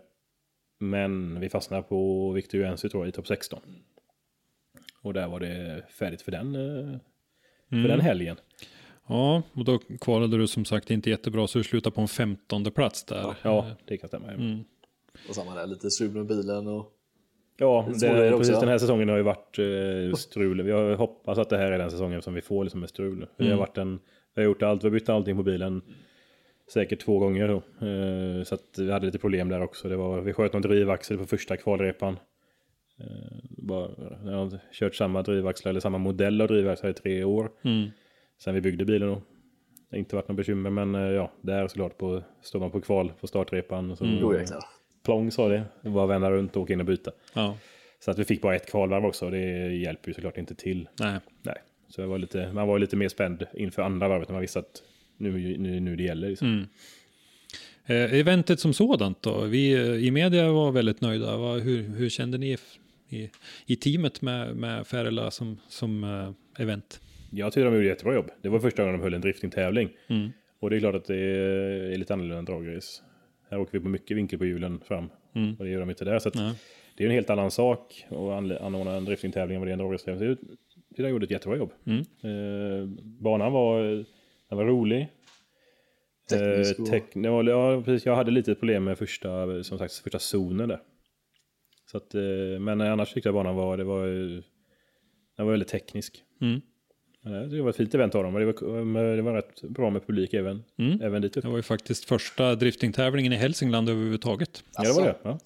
Men vi fastnade på Victor Juensu tror jag i topp 16. Och där var det färdigt för den, eh, för Mm. den helgen. Ja, och då kvalade du som sagt inte jättebra så du slutade på en femtonde plats där. Ja, det kan stämma. Mm. Och samma där, lite strul med bilen och... Ja, det, också, precis ja. den här säsongen har ju varit eh, strul. Vi har hoppas att det här är den säsongen som vi får liksom med strul. Det har Mm. varit en, vi har gjort allt, vi har bytt allting på bilen. Säkert två gånger då. Eh, så att vi hade lite problem där också. Det var, vi sköt någon drivaxel på första kvalrepan. Eh, bara, jag har kört samma drivaxlar eller samma modell av drivaxlar i tre år. Mm. Sen vi byggde bilen då. Det har inte varit något bekymmer men eh, ja, där såklart på, står man på kval på startrepan. Så Mm. Jäklar. Plong sa det. Det var att vända runt och åka in och byta. Ja, Så att vi fick bara ett kvalvarv också och det hjälper ju såklart inte till. nej. Nej. Så jag var lite, man var lite mer spänd inför andra varvet när man visste att nu, nu, nu det gäller. Liksom. Mm. Eh, eventet som sådant då? Vi eh, i media var väldigt nöjda. Vad- hur, hur kände ni i, i teamet med, med Färila som, som eh, event? Jag tycker de gjorde jättebra jobb. Det var första gången de höll en driftingtävling. Mm. Och det är klart att det är lite annorlunda än dragrace. Här åker vi på mycket vinkel på hjulen fram. Mm. Och det gör de inte där. Så att Nej. det är en helt annan sak att anordna en driftingtävling än vad det är en dragrace-tävling. Så jag tycker de gjorde ett jättebra jobb. Mm. Eh, banan var, den var rolig. Teknisk Eh, och- tek- det var, ja, precis, jag hade lite problem med första, som sagt, första zonen där. Så att, eh, men annars tyckte jag banan var, det var, eh, den var väldigt teknisk. Mm. Det var ett fint event av dem och det var, men det var rätt bra med publik även, Mm. även dit upp. Det var ju faktiskt första driftingtävlingen i Hälsingland överhuvudtaget. Ja, det var det. Ja.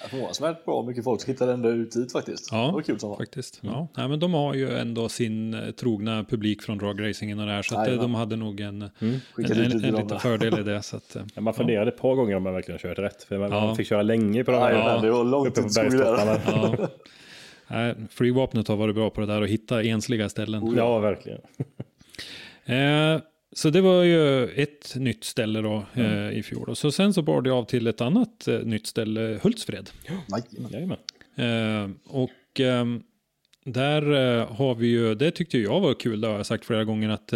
Ja, Förvånansvärt bra mycket folk hittade ändå ut dit faktiskt. Ja, det var kul som var. Faktiskt. Ja. Nej, men de har ju ändå sin eh, trogna publik från dragracingen och det här, så att, eh, Jajamän. de hade nog en, en, Skicka dit en, lite en dem liten fördel i det. Så att, eh, Ja, Man funderade ett par gånger om man verkligen kört rätt. För man, Ja. man fick köra länge på de här Jajamän, det var långt uppe på bergstopparna. ja. Nej, Flygvapnet har varit bra på det där och hitta ensliga ställen. Ja, verkligen. Eh, så det var ju ett nytt ställe då eh, i fjol. Och så sen så bar det av till ett annat eh, nytt ställe, Hultsfred. Jajamän. Jajamän. Eh, och ehm, där har vi ju, det tyckte jag var kul, det har jag sagt flera gånger, att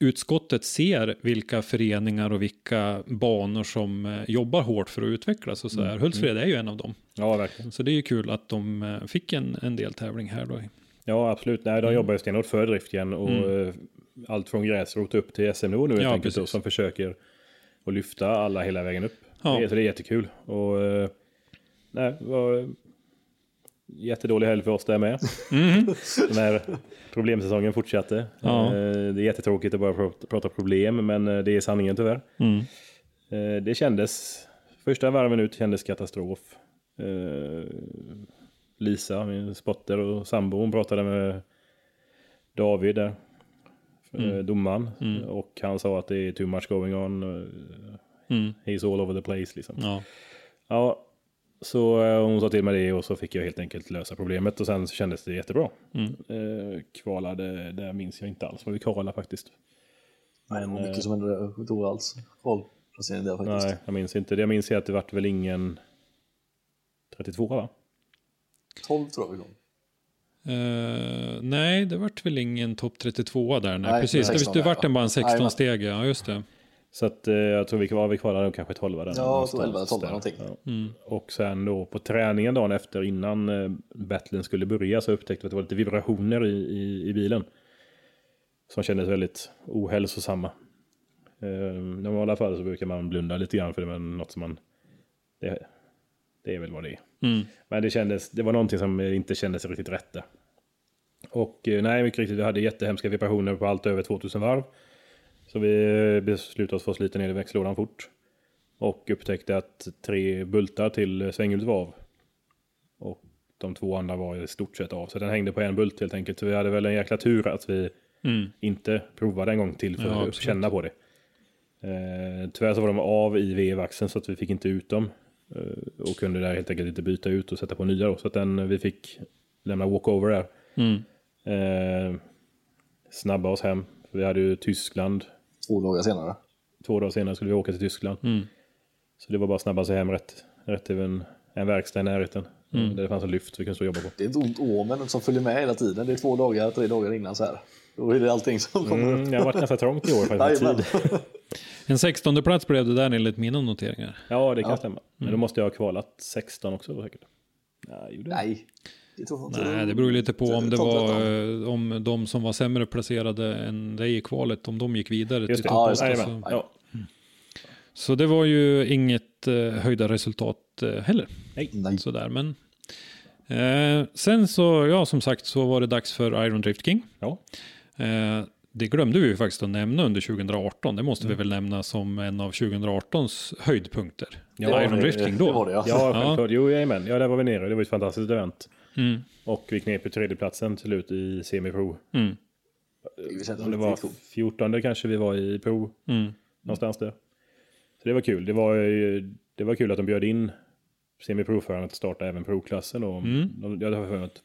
utskottet ser vilka föreningar och vilka banor som eh, jobbar hårt för att utvecklas och så där. Hultsfred är ju en av dem. Ja, verkligen. Så det är ju kul att de eh, fick en, en deltävling här då. Ja, absolut. Nej, de jobbar ju stenhårt för drift igen och eh, allt från gräsrot upp till SM-nivå nu helt Ja, enkelt. Då, som försöker att lyfta alla hela vägen upp. Ja. Det, är- så det är jättekul. Och nej, jättedålig helg för oss där med. Den här problemsäsongen fortsatte. Ja. Eh, Det är jättetråkigt att bara prata- problem, men eh, det är sanningen tyvärr. Mm. Eh, Det kändes, första varven ut kändes katastrof. Lisa, min spotter och sambo, hon pratade med David där, mm. domaren. Och han sa att det är too much going on. Mm. He's all over the place liksom. Ja. Ja, så eh, hon sa till mig det och så fick jag helt enkelt lösa problemet och sen så kändes det jättebra. Mm. Eh, kvalade, där minns jag inte alls vad vi kvalade faktiskt. Nej, det var Men, mycket eh, som hände. Jag alls kvalplacering där faktiskt. Nej, jag minns inte. Det jag minns är att det vart väl ingen 32 va? 12 tror jag vi kom. Eh, nej, det vart väl ingen topp 32 där. Nej, Nej, precis. 16 det, det vart en bara en 16 Jajamän. steg, ja just det. Så att eh, jag tror vi kvalade, vi kvalade nog kanske 12 där. Ja, jag tror någonstans 11 eller 12 där. någonting. Ja. Mm. Och sen då på träningen dagen efter innan eh, battlen skulle börja så upptäckte vi att det var lite vibrationer i, i, i bilen. Som kändes väldigt ohälsosamma. Eh, I normala fall så brukar man blunda lite grann för det men något som man... Det, det är väl vad det är. Mm. Men det, kändes, det var någonting som inte kändes riktigt rätt där. Och eh, nej, mycket riktigt, vi hade jättehemska vibrationer på allt över 2000 varv. Så vi beslutade oss för att slita ner i växellådan fort. Och upptäckte att tre bultar till svänghjulet var av. Och de två andra var i stort sett av. Så den hängde på en bult helt enkelt. Så vi hade väl en jäkla tur att vi Mm. inte provade en gång till för Ja, att känna på det. Eh, tyvärr så var de av i vevaxeln så att vi fick inte ut dem. Eh, och kunde där helt enkelt inte byta ut och sätta på nya då. Så att den, vi fick lämna walkover där. Mm. Eh, snabba oss hem. Vi hade ju Tyskland. Två dagar senare. Två dagar senare skulle vi åka till Tyskland. Mm. Så det var bara att snabba sig hem rätt, rätt till en, en verkstad i närheten. Mm. Där det fanns en lyft vi kunde stå och jobba på. Det är ett ont åmen som följer med hela tiden. Det är två dagar, tre dagar innan så här. Då är det allting som kommer upp. Mm, jag har varit ganska trångt i år faktiskt. Tid. En 16 plats blev det där enligt mina noteringar. Ja, det kan Ja. stämma. Men då måste jag ha kvalat 16 också säkert. Jag? Nej. Inte. Nej, det beror lite på om det var 13. eh, om de som var sämre placerade än dig i kvalet, om de gick vidare Just till det. topp Ja, just åtta, det. så- Jajamän. Ja. Så det var ju inget eh, höjda resultat eh, heller. Nej. Sådär, men eh, sen så, ja som sagt så var det dags för Iron Drift King. Ja. Eh, det glömde vi ju faktiskt att nämna under 2018. Det måste Mm. vi väl nämna som en av 2018s höjdpunkter. Ja, Iron det- Drift King då. Det var det ja. Ja, självklart. Jo, jajamän. Ja, där var vi nere. Det var ett fantastiskt event. Mm, Och vi knep ju tredjeplatsen till slut i semipro. mm, Det känns Om det var riktigt coolt. 14 kanske vi var i pro. mm, Någonstans där. Så det var kul. Det var, det var kul att de bjöd in semiprovförarna att starta även provklassen. Och Mm. jag har för att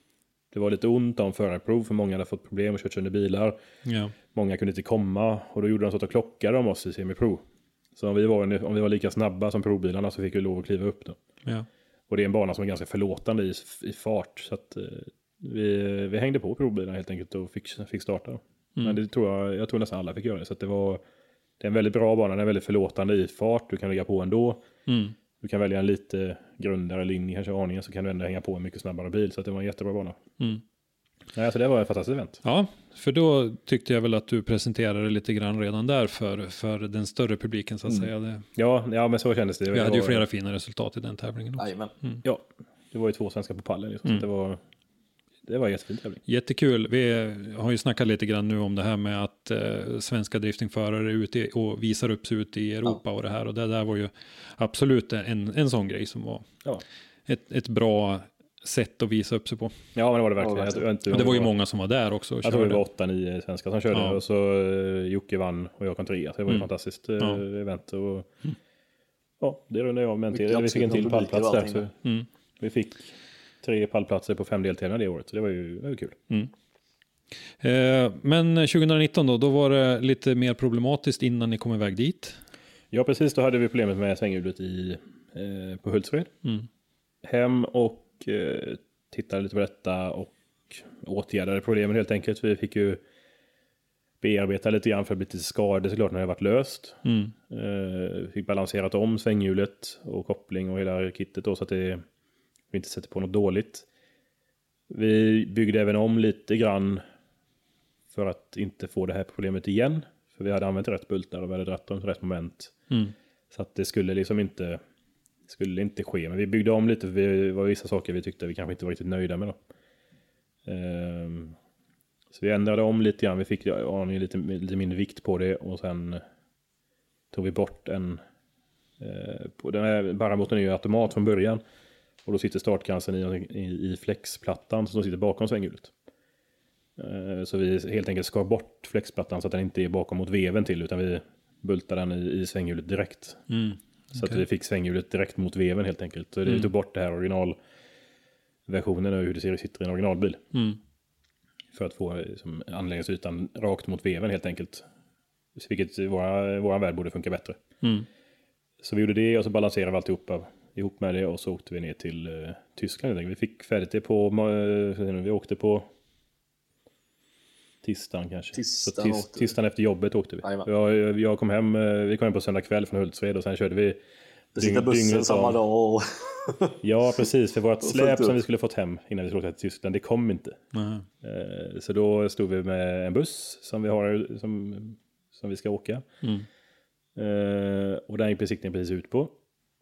det var lite ont om förarprov för många hade fått problem och kört sönder bilar. ja, Många kunde inte komma och då gjorde de så att de klockade om oss i semipro. Så om vi, var, om vi var lika snabba som provbilarna så fick vi lov att kliva upp då. ja. Och det är en bana som är ganska förlåtande i, i fart. Så att eh, vi, vi hängde på provbilarna helt enkelt och fick, fick starta. då. Men det tror jag, jag tror nästan alla fick göra det. Så det var det är en väldigt bra bana, den är väldigt förlåtande i fart. Du kan ligga på ändå. Mm. Du kan välja en lite grundare linje, kanske aningen, så kan du ändå hänga på en mycket snabbare bil. Så det var en jättebra bana. Mm. Nej, så det var ett fantastiskt event. Ja, för då tyckte jag väl att du presenterade lite grann redan där för, för den större publiken så att säga. Det, Ja, ja, men så kändes det. vi det hade ju flera fina resultat i den tävlingen också. Jajamän. Ja, det var ju två svenskar på pallen. Liksom, Mm. så det var, det var en jättefin tävling. Jättekul. Vi har ju snackat lite grann nu om det här med att eh, svenska driftingförare är ute och visar upp sig ute i Europa och det här. Och det där var ju absolut en, en sån grej som var Ja, ett, ett bra sätt att visa upp sig på. ja men det var det verkligen. Ja, inte, det var ju många som var där också och Jag tror det var åtta, nio svenskar som körde Ja. och så uh, Jocke vann och jag kom trea. Så det var ju Mm. ett fantastiskt uh, Ja. event. Och, Ja, det rundade jag av med en till. Vi fick en till pallplats där. Så Mm. vi fick tre pallplatser på fem deltävlingar det året. Så det var ju, det var kul. Mm. Eh, Men 2019 då, då var det lite mer problematiskt innan ni kom iväg dit. Ja, precis. Då hade vi problemet med svänghjulet i, eh, på Hultsfred. Mm. Hem och eh, tittade lite på detta och åtgärdade problemen helt enkelt. Vi fick ju bearbeta lite grann för att bli lite skadade såklart när det varit löst. Mm. Eh, fick balanserat om svänghjulet och koppling och hela kittet då så att det, vi inte sätter på något dåligt. Vi byggde även om lite grann för att inte få det här problemet igen. För vi hade använt rätt bultar och vi hade dragit dem till rätt moment. Mm. Så att det skulle liksom inte, skulle inte ske. Men vi byggde om lite för det var vissa saker vi tyckte vi kanske inte var riktigt nöjda med. Då. Um, så vi ändrade om lite grann. Vi fick aningen lite, lite mindre vikt på det och sen eh, tog vi bort en... Uh, på den här barramotorn är ju automat från början. Och då sitter startkransen i, i, i flexplattan som sitter bakom svänghjulet. Eh, så vi helt enkelt skar bort flexplattan så att den inte är bakom mot veven till utan vi bultar den i, i svänghjulet direkt. Mm. Så att Okej. vi fick svänghjulet direkt mot veven helt enkelt. Så det Mm. tog bort det här originalversionen och hur det ser sitter i en originalbil. Mm. För att få liksom, anläggningsytan rakt mot veven helt enkelt. Så Vilket i våra, våran värld borde funka bättre. Mm. Så vi gjorde det och så balanserade vi alltihopa ihop med det och så åkte vi ner till eh, Tyskland. Vi fick färdigt det på, eh, vi åkte på tisdagen kanske. Tisdagen vi. tisdagen efter jobbet åkte vi. Jag, jag kom hem, eh, vi kom hem på söndag kväll från Hultsfred och sen körde vi Besikta dygn- bussen samma dag och... Ja, precis. För vårt släp som vi skulle fått hem innan vi skulle åka till Tyskland, det kom inte. Eh, Så då stod vi med en buss som vi har som, som vi ska åka. Mm. Eh, Och den gick besiktningen precis ut på.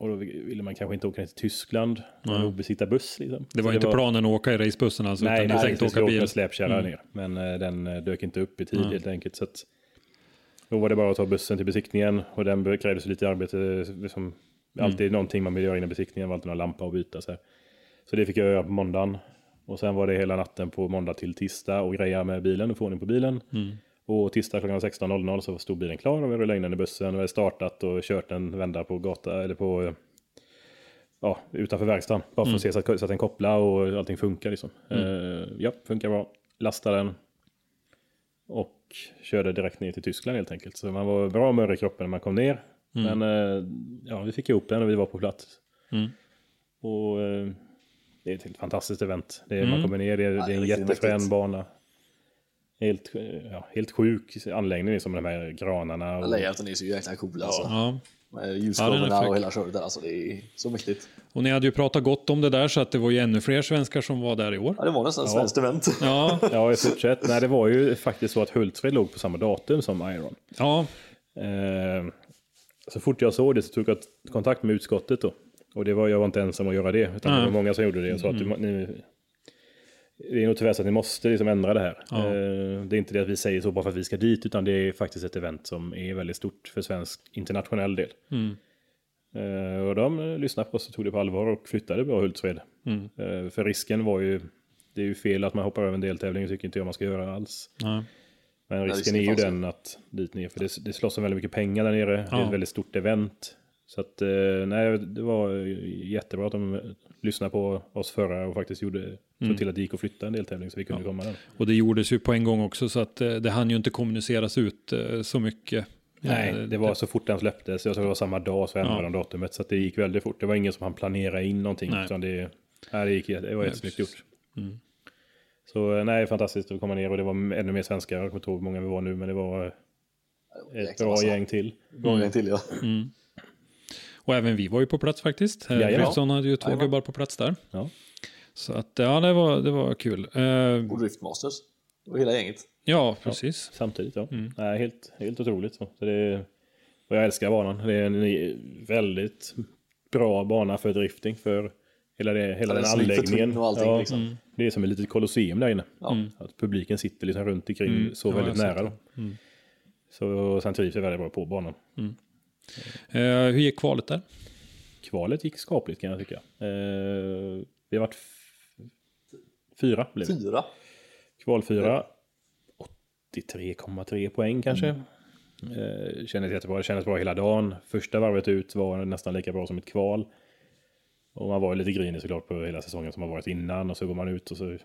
Och då ville man kanske inte åka ner till Tyskland och Nej. obesiktad buss. Liksom. Det var Så inte planen att åka i racebussen alltså, Nej, utan nej tänkte åka bil. med släpkärra Mm. ner. Men eh, den eh, dök inte upp i tid Nej. helt enkelt. Så att, då var det bara att ta bussen till besiktningen och den krävdes lite arbete. Liksom, Mm. Alltid någonting man vill göra innan besiktningen, var alltid någon lampa att byta. Så, här. så det fick jag göra på måndagen. Och sen var det hela natten på måndag till tisdag och greja med bilen och få ordning på bilen. Mm. Och tisdag klockan 16.00 så stod bilen klar och vi rullade in den i bussen vi hade startat och kört en vända på gata eller på ja, utanför verkstaden. Bara för att se så att, så att den kopplar och allting funkar liksom. Eh, ja, funkar bra. Lastade den. Och körde direkt ner till Tyskland helt enkelt. Så man var bra mör i kroppen när man kom ner. Men eh, ja, vi fick ihop den och vi var på plats. Mm. Och eh, det är ett helt fantastiskt event. Det är, Man Mm. kommer ner, det är, det är en jättefrän bana. Helt, ja, helt sjuk anläggning som de här granarna. Och, Layouten är så jäkla cool alltså. Ja. Med Ja, och hela köret där. Alltså, det är så mäktigt. Och ni hade ju pratat gott om det där så att det var ju ännu fler svenskar som var där i år. Ja, det var nästan ett svenskt event. Ja, Ja, i stort sett. Nej, det var ju faktiskt så att Hultsfred låg på samma datum som Iron. ja, Eh, så fort jag såg det så tog jag kontakt med utskottet då. Och det var, jag var inte ensam att göra det, utan det Nej. var många som gjorde det. Jag sa att ni, det är nog tyvärr så att ni måste liksom ändra det här. Ja. Eh, det är inte det att vi säger så bara för att vi ska dit, utan det är faktiskt ett event som är väldigt stort för svensk internationell del. Mm. Eh, och de eh, lyssnade på oss och tog det på allvar och flyttade bra Hultsfred. Mm. För risken var ju, det är ju fel att man hoppar över en deltävling, det tycker inte jag man ska göra alls. ja. Men risken är ju den att dit ner, för det, det slåss om väldigt mycket pengar där nere. Det är Ja. ett väldigt stort event. Så att, nej, det var jättebra att de lyssnade på oss förra och faktiskt gjorde, såg till att det gick att flytta en deltävling så vi kunde komma där. Och det gjordes ju på en gång också så att eh, det hann ju inte kommuniceras ut eh, så mycket. Nej, Eh, det var så fort den släpptes, jag tror det var samma dag så ändrade Ja. de datumet. Så att det gick väldigt fort. Det var ingen som han planera in någonting. Nej. Utan det, nej, det, gick, det var jättesnyggt gjort. Mm. Så nej, fantastiskt att komma ner och det var ännu mer svenskar. Jag kommer inte ihåg hur många vi var nu, men det var ett bra massa. gäng till. Bra gäng till ja. Mm. Och även vi var ju på plats faktiskt. Driftsson hade ju två Jajamän. gubbar på plats där. Ja. Så att ja, det var, det var kul. Eh, Och Driftmasters. Och hela gänget. ja, precis. Samtidigt, ja. Mm. Nej, helt, helt otroligt. Så. Så det, och jag älskar banan. Det är en väldigt bra bana för drifting. För hela, det, hela Ja, den är anläggningen. allting, ja, liksom. Det är som ett litet kolosseum där inne. Ja. Att publiken sitter liksom runt omkring Mm. så Ja, väldigt nära. Mm. Så sen trivs jag väldigt bra på banan. Eh, hur gick kvalet där? Kvalet gick skapligt kan jag tycka. Eh, vi har varit fyra. Blev vi. Fyra. Kvalfyra. 83,3 poäng kanske. Eh, kändes jättebra. Det kändes bra hela dagen. Första varvet ut var nästan lika bra som ett kval. Och man var ju lite grinig såklart på hela säsongen som har varit innan. Och så går man ut och så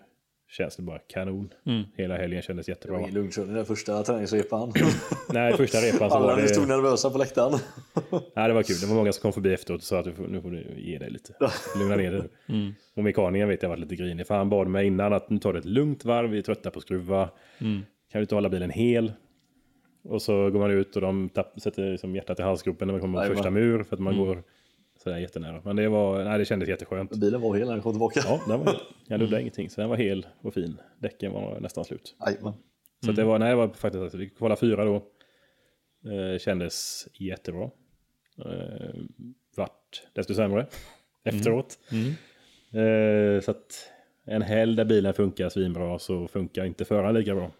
känns det bara kanon. Mm. Hela helgen kändes Det var jättebra. ingen lugnkörning den första träningsrepan. Nej, första repan så Alla var ni stod det... nervösa på läktaren. Nej, det var kul. Det var många som kom förbi efteråt och sa att du får, nu får du ge dig lite. Lugna ner dig. Mm. Och mekanikern vet jag var lite grinig. För han bad mig innan att nu tar det ett lugnt varv, vi är trötta på att skruva. Mm. Kan du inte hålla bilen hel? Och så går man ut och de tapp, sätter liksom hjärtat i halsgropen när man kommer på första mur. För att man Mm. går sådär jättenära. Men det, var, nej, det kändes jätteskönt. Bilen var hel när den kom tillbaka. Ja, den var, jag luddade ingenting. Så den var hel och fin. Däcken var nästan slut. Jajamän. Så att det var, nej, det var faktiskt, alltså, vi kvalade fyra då. Eh, kändes jättebra. Eh, vart desto sämre efteråt. Eh, så att en helg där bilen funkar svinbra så funkar inte föraren lika bra.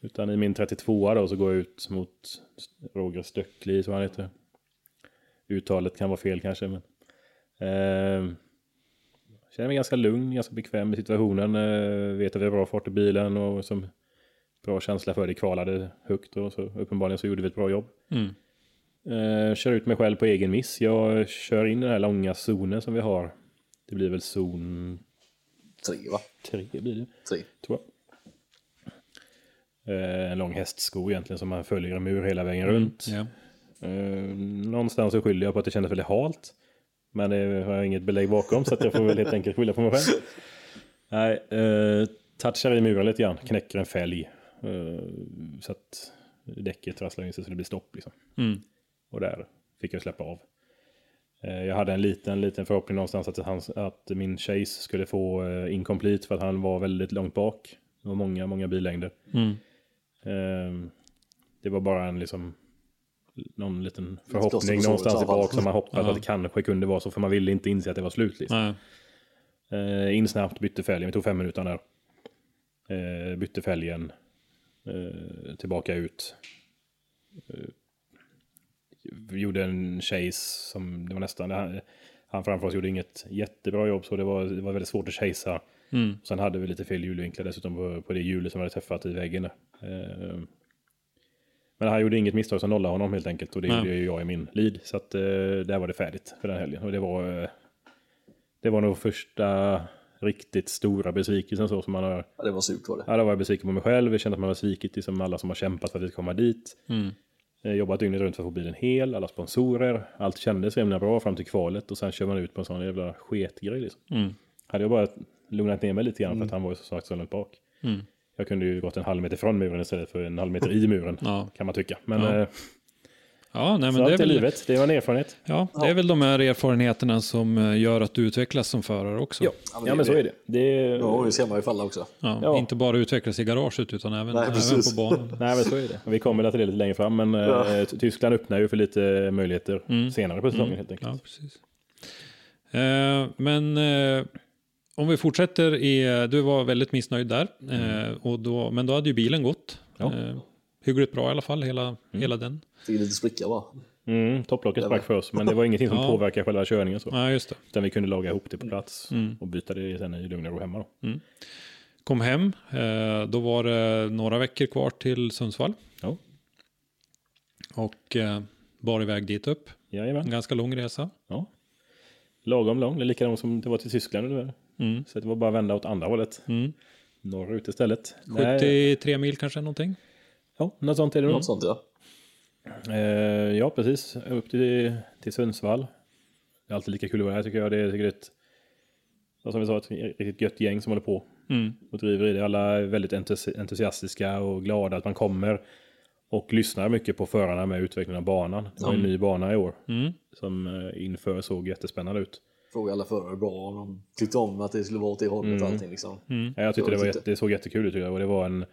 Utan i min 32 då så går jag ut mot Roger Stöckli, så han heter. Uttalet kan vara fel kanske, men. Eh, känner mig ganska lugn, ganska bekväm i situationen. Eh, vet att vi har bra fart i bilen och som bra känsla för det. Kvalade högt och så uppenbarligen så gjorde vi ett bra jobb. Mm. Eh, kör ut mig själv på egen miss. Jag kör in den här långa zonen som vi har. Det blir väl zon Tre va? 3 blir det, Tre. tror jag. Eh, en lång hästsko egentligen som man följer en mur hela vägen Mm. runt. Eh, någonstans så skyller jag på att det kändes väldigt halt. Men det har jag inget belägg bakom så att jag får väl helt enkelt skylla på mig själv. Nej, eh, touchar i muren lite grann, knäcker en fälg. Eh, så att däcket trasslar in sig så det blir stopp liksom. Mm. Och där fick jag släppa av. Eh, Jag hade en liten, liten förhoppning någonstans att, han, att min chase skulle få eh, incomplete för att han var väldigt långt bak. Det var många, många billängder. Mm. Eh, Det var bara en liksom någon liten förhoppning någonstans i bak som man hoppades Ja. att det kanske kunde vara så för man ville inte inse att det var slut. Liksom. Nej. Eh, in snabbt, bytte fälgen, vi tog fem minuter där. Eh, bytte fälgen, eh, tillbaka ut. Eh, gjorde en chase som det var nästan, han, han framför oss gjorde inget jättebra jobb så det var, det var väldigt svårt att chasea. Mm. Sen hade vi lite fel hjulvinklar dessutom på, på det hjulet som hade träffat i väggen. Eh, men han gjorde inget misstag som nollade honom helt enkelt och det Nej. gjorde ju jag i min lead. Så att eh, där var det färdigt för den helgen. Och det var, eh, det var nog första riktigt stora besvikelsen så som man har Ja, det var surt var det. Ja, då var jag besviken på mig själv. Jag kände att man har svikit liksom alla som har kämpat för att vi ska komma dit. Mm. Eh, Jobbat dygnet runt för att få bilen hel, alla sponsorer. Allt kändes himla bra fram till kvalet och sen kör man ut på en sån jävla sketgrej. Liksom. Mm. Hade jag bara lugnat ner mig lite grann för att han var ju så sagt så långt bak. Mm. Jag kunde ju gått en halv meter från muren istället för en halv meter i muren. Ja. Kan man tycka. Men, Ja. eh, Ja, nej, så men det är, är väl, livet. Det var en erfarenhet. ja, det är väl de här erfarenheterna som eh, gör att du utvecklas som förare också. Ja, men ja men så är det. det Ja, det ser man ju falla också. Ja, Ja. Inte bara utvecklas i garaget utan även, Nej, även på banan. Nej men så är det. Vi kommer till det lite längre fram men eh, Ja. Tyskland öppnar ju för lite möjligheter Mm. senare på säsongen helt enkelt. Ja, precis. Eh, men eh, om vi fortsätter i, du var väldigt missnöjd där. Eh, och då, men då hade ju bilen gått. Ja. Eh, hyggligt bra i alla fall, hela, hela den. Fick lite spricka bara. Mm, topplocket sprack för oss men det var ingenting som Ja. påverkade själva körningen så. Ja, just det. Utan vi kunde laga ihop det på plats Mm. och byta det sen i lugn och ro hemma då. Kom hem, eh, då var det några veckor kvar till Sundsvall. Ja. Och bar iväg dit upp. En Jajamän. ganska lång resa. Ja. Lagom lång, det är likadant som det var till Tyskland ungefär. Mm. Så det var bara att vända åt andra hållet. Mm. Norrut istället. Nej, 73 mil kanske någonting. Ja, något sånt är det nog. Något sånt ja. Eh, ja, precis. Upp till, till Sundsvall. Det är alltid lika kul att vara här tycker jag. Det är, är ett, som vi sa, ett riktigt gött gäng som håller på Mm. och driver i det. Alla är väldigt entusi- entusiastiska och glada att man kommer. Och lyssnar mycket på förarna med utvecklingen av banan. Det var en ny bana i år Mm. som eh, inför såg jättespännande ut. Fråga alla förare bra om de tyckte om att det skulle vara åt det hållet och allting liksom. Ja, jag tyckte Ja, det, var jätte, det såg jättekul ut tycker jag. och det var en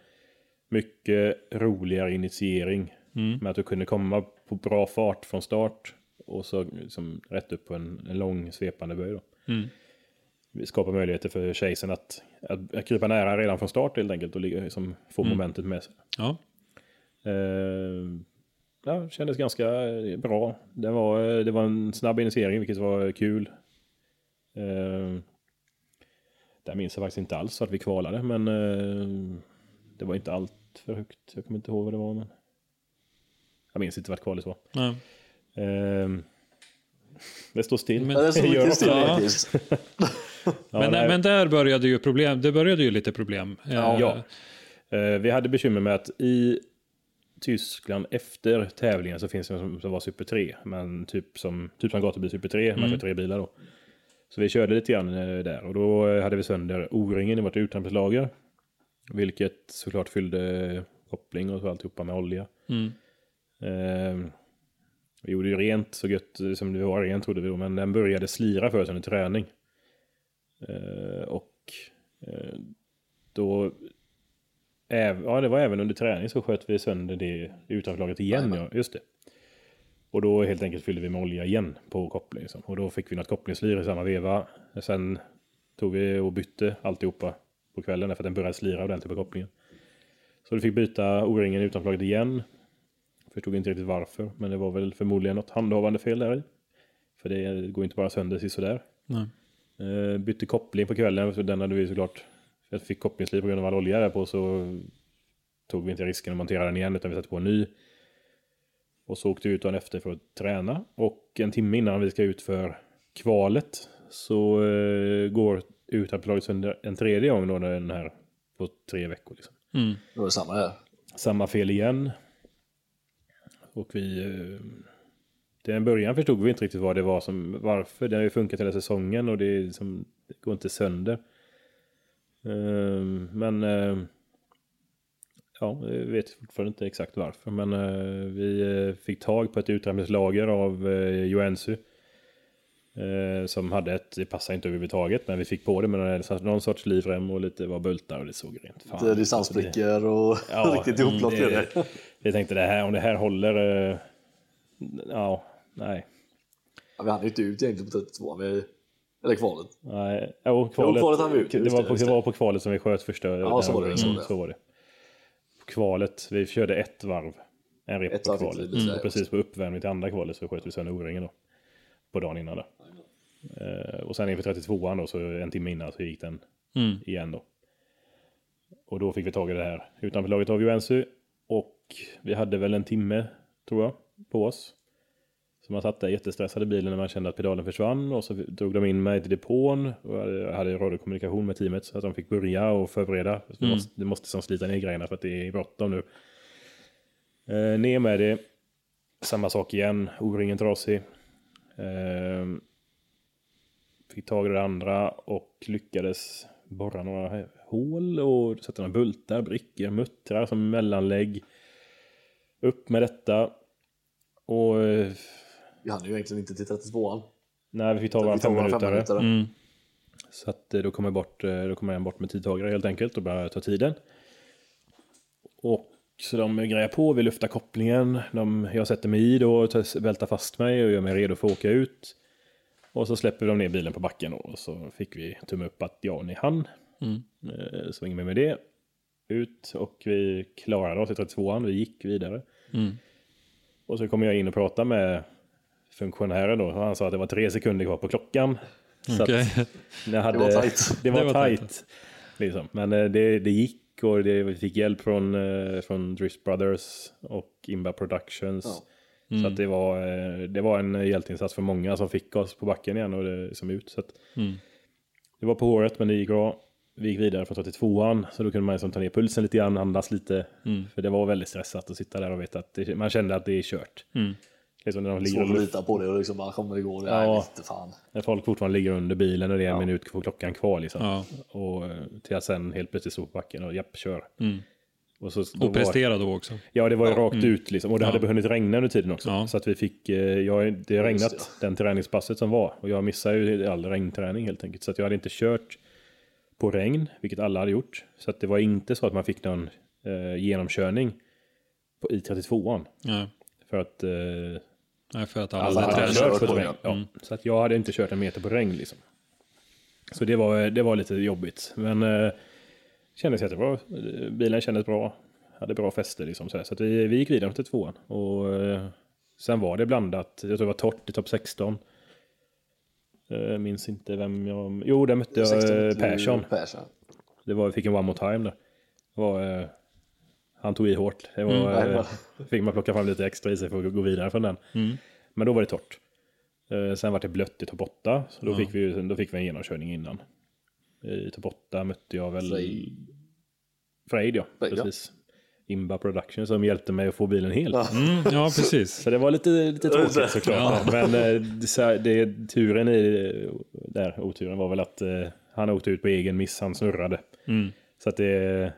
mycket roligare initiering. Med att du kunde komma på bra fart från start och så liksom rätt upp på en, en lång svepande böj. Då. Mm. Vi skapar möjligheter för chasen att, att, att krypa nära redan från start helt enkelt och liksom, få momentet med sig. Ja. Eh, ja, kändes ganska bra. Det var, eh, det var en snabb initiering vilket var kul. Eh, där minns jag faktiskt inte alls att vi kvalade men eh, det var inte allt för högt. Jag kommer inte ihåg vad det var men jag minns inte vart kvalet var. Ja. Eh, det står still. Men- Ja, det Gör mycket still Ja. men, nej. men där började ju problem, det började ju lite problem. Eh, Ja. Eh, Vi hade bekymmer med att i Tyskland efter tävlingen så finns det som, som var Super 3. Men typ som, typ som gatubil Super 3, man kör tre bilar då. Så vi körde lite grann eh, där och då eh, hade vi sönder O-ringen i vårt utrymmeslager. Vilket såklart fyllde koppling och så alltihopa med olja. Mm. Eh, vi gjorde ju rent så gött som det var rent trodde vi då, men den började slira för oss under träning. Eh, och eh, då, äv, ja det var även under träning så sköt vi sönder det utanförlaget igen. Ja, just det. Och då helt enkelt fyllde vi med olja igen på koppling. Liksom. Och då fick vi något kopplingslyr i samma veva. Sen tog vi och bytte alltihopa på kvällen därför att den började slira ordentligt på kopplingen. Så vi fick byta O-ringen utanför laget igen. Förstod inte riktigt varför, men det var väl förmodligen något handhavande fel där i. För det går inte bara sönder sådär. Nej. Uh, bytte koppling på kvällen, så den hade vi såklart, för jag fick kopplingsliv på grund av all olja där på så tog vi inte risken att montera den igen utan vi satte på en ny. Och så åkte vi ut dagen efter för att träna. Och en timme innan vi ska ut för kvalet så uh, går utanförlaget sönder en tredje gång då den här på tre veckor. Liksom. Mm. Det var samma här. Samma fel igen. Och vi... eh, Till en början förstod vi inte riktigt vad det var som... Varför. Det har ju funkat hela säsongen och det, liksom, det går inte sönder. Ehm, Men... eh, Ja, jag vet fortfarande inte exakt varför. Men eh, vi eh, fick tag på ett utrymningslager av uh, Joensuu. eh, Som hade ett, det passade inte överhuvudtaget, men vi fick på det med någon, någon sorts livrem och lite var bultar och det såg rent fan. Lite distanssprickor och Ja, riktigt ihopplåt blev det. det. Jag tänkte det här, om det här håller... eh, Ja, nej. Ja, vi hann ju inte ut egentligen på 32 vi, eller kvalet. nej. Jo, kvalet, kvalet hann vi ut, det, var det, på, det det. var på kvalet som vi sköt första. Ja, så var det, Mm, så var det. så var det. På kvalet, vi körde ett varv. En rep Ett på kvalet. lite Och precis på uppvärmning till andra kvalet så sköt vi sönder O-ringen då. På dagen innan då. Eh, och sen inför 32an då, så en timme innan så gick den Mm. igen då. Och då fick vi tag i det här utanför laget av Joensuu. Och vi hade väl en timme, tror jag, på oss. Så man satt där jättestressad i bilen när man kände att pedalen försvann. Och så drog de in mig till depån. Och jag hade radiokommunikation med teamet så att de fick börja och förbereda. Så det, måste, det måste som slita ner grejerna för att det är bråttom nu. Eh, ner med det. Samma sak igen. O-ringen trasig. Eh, fick tag i det andra och lyckades borra några hål och sätta några bultar, brickor, muttrar som mellanlägg. Upp med detta. Och eh, Vi hann ju egentligen inte till 32an. nej, vi fick ta tar fem fem minuter. minuter. Mm. Så att eh, då kommer jag bort, eh, då kommer jag bort med tidtagare helt enkelt och bara ta tiden. Och så de grejar på, vi luftar kopplingen. De, jag sätter mig i då vältar fast mig och gör mig redo för att åka ut. Och så släpper de ner bilen på backen då, och så fick vi tumme upp att ja, ni hann. Mm. Eh, Så ingen mer med det. Ut och vi klarade oss i 32an, vi gick vidare. Mm. Och så kom jag in och pratade med funktionären då. Han sa att det var tre sekunder kvar på klockan. Så att jag hade, Det var tajt. Det var, Det var tajt. tajt. Liksom. Men eh, det, det gick och det, vi fick hjälp från, eh, från Drift Brothers och Imba Productions. Ja. Så att det, var, eh, det var en hjälteinsats för många som fick oss på backen igen och det, som ut. Så att Mm. det var på håret men det gick bra. Vi gick vidare från 32an så då kunde man liksom ta ner pulsen lite grann, andas lite. Mm. För det var väldigt stressat att sitta där och veta att det, man kände att det är kört. Mm. Liksom när, de ligger Svårt att lita på det och liksom bara kommer det gå. Det Ja. inte fan. när folk fortfarande ligger under bilen och det är en Ja. minut på klockan kvar. Liksom. Ja. Och eh, till att sen helt plötsligt stå på backen och japp, kör. Mm. Och, så, Och var, prestera då också. Ja, det var ju rakt ut liksom. Och det Ja. hade hunnit regna under tiden också. Ja. Så att vi fick, eh, jag, det har regnat Just den träningspasset som var. Och jag missade ju all regnträning helt enkelt. Så att jag hade inte kört på regn, vilket alla hade gjort. Så att det var inte så att man fick någon eh, genomkörning på, i 32an. Ja. För att eh, Nej, för att alla, alla hade hade kört på regn. ja. Ja. Så att jag hade inte kört en meter på regn liksom. Så det var, det var lite jobbigt. Men eh, kändes jättebra. Bilen kändes bra. Hade bra fäste liksom. Så, här. så att vi, vi gick vidare till tvåan. Och eh, sen var det blandat. Jag tror det var torrt i topp 16. Eh, minns inte vem jag... Jo, där mötte jag 16 eh, Persson. Persson. Det var, fick en one more time där. Det var, eh, han tog i hårt. Det var, Mm. eh, fick man plocka fram lite extra i sig för att gå vidare från den. Mm. Men då var det torrt. Eh, sen var det blött i topp 8. Så då, fick vi, då fick vi en genomkörning innan. I topp 8 mötte jag väl Frejd. Ja. Frejd, ja. precis. Imba Production som hjälpte mig att få bilen hel. Ja. Mm, ja, precis. Så det var lite, lite tråkigt såklart. Men eh, det, det, turen i där, oturen var väl att eh, han åkte ut på egen miss, han snurrade. Mm. Så att det,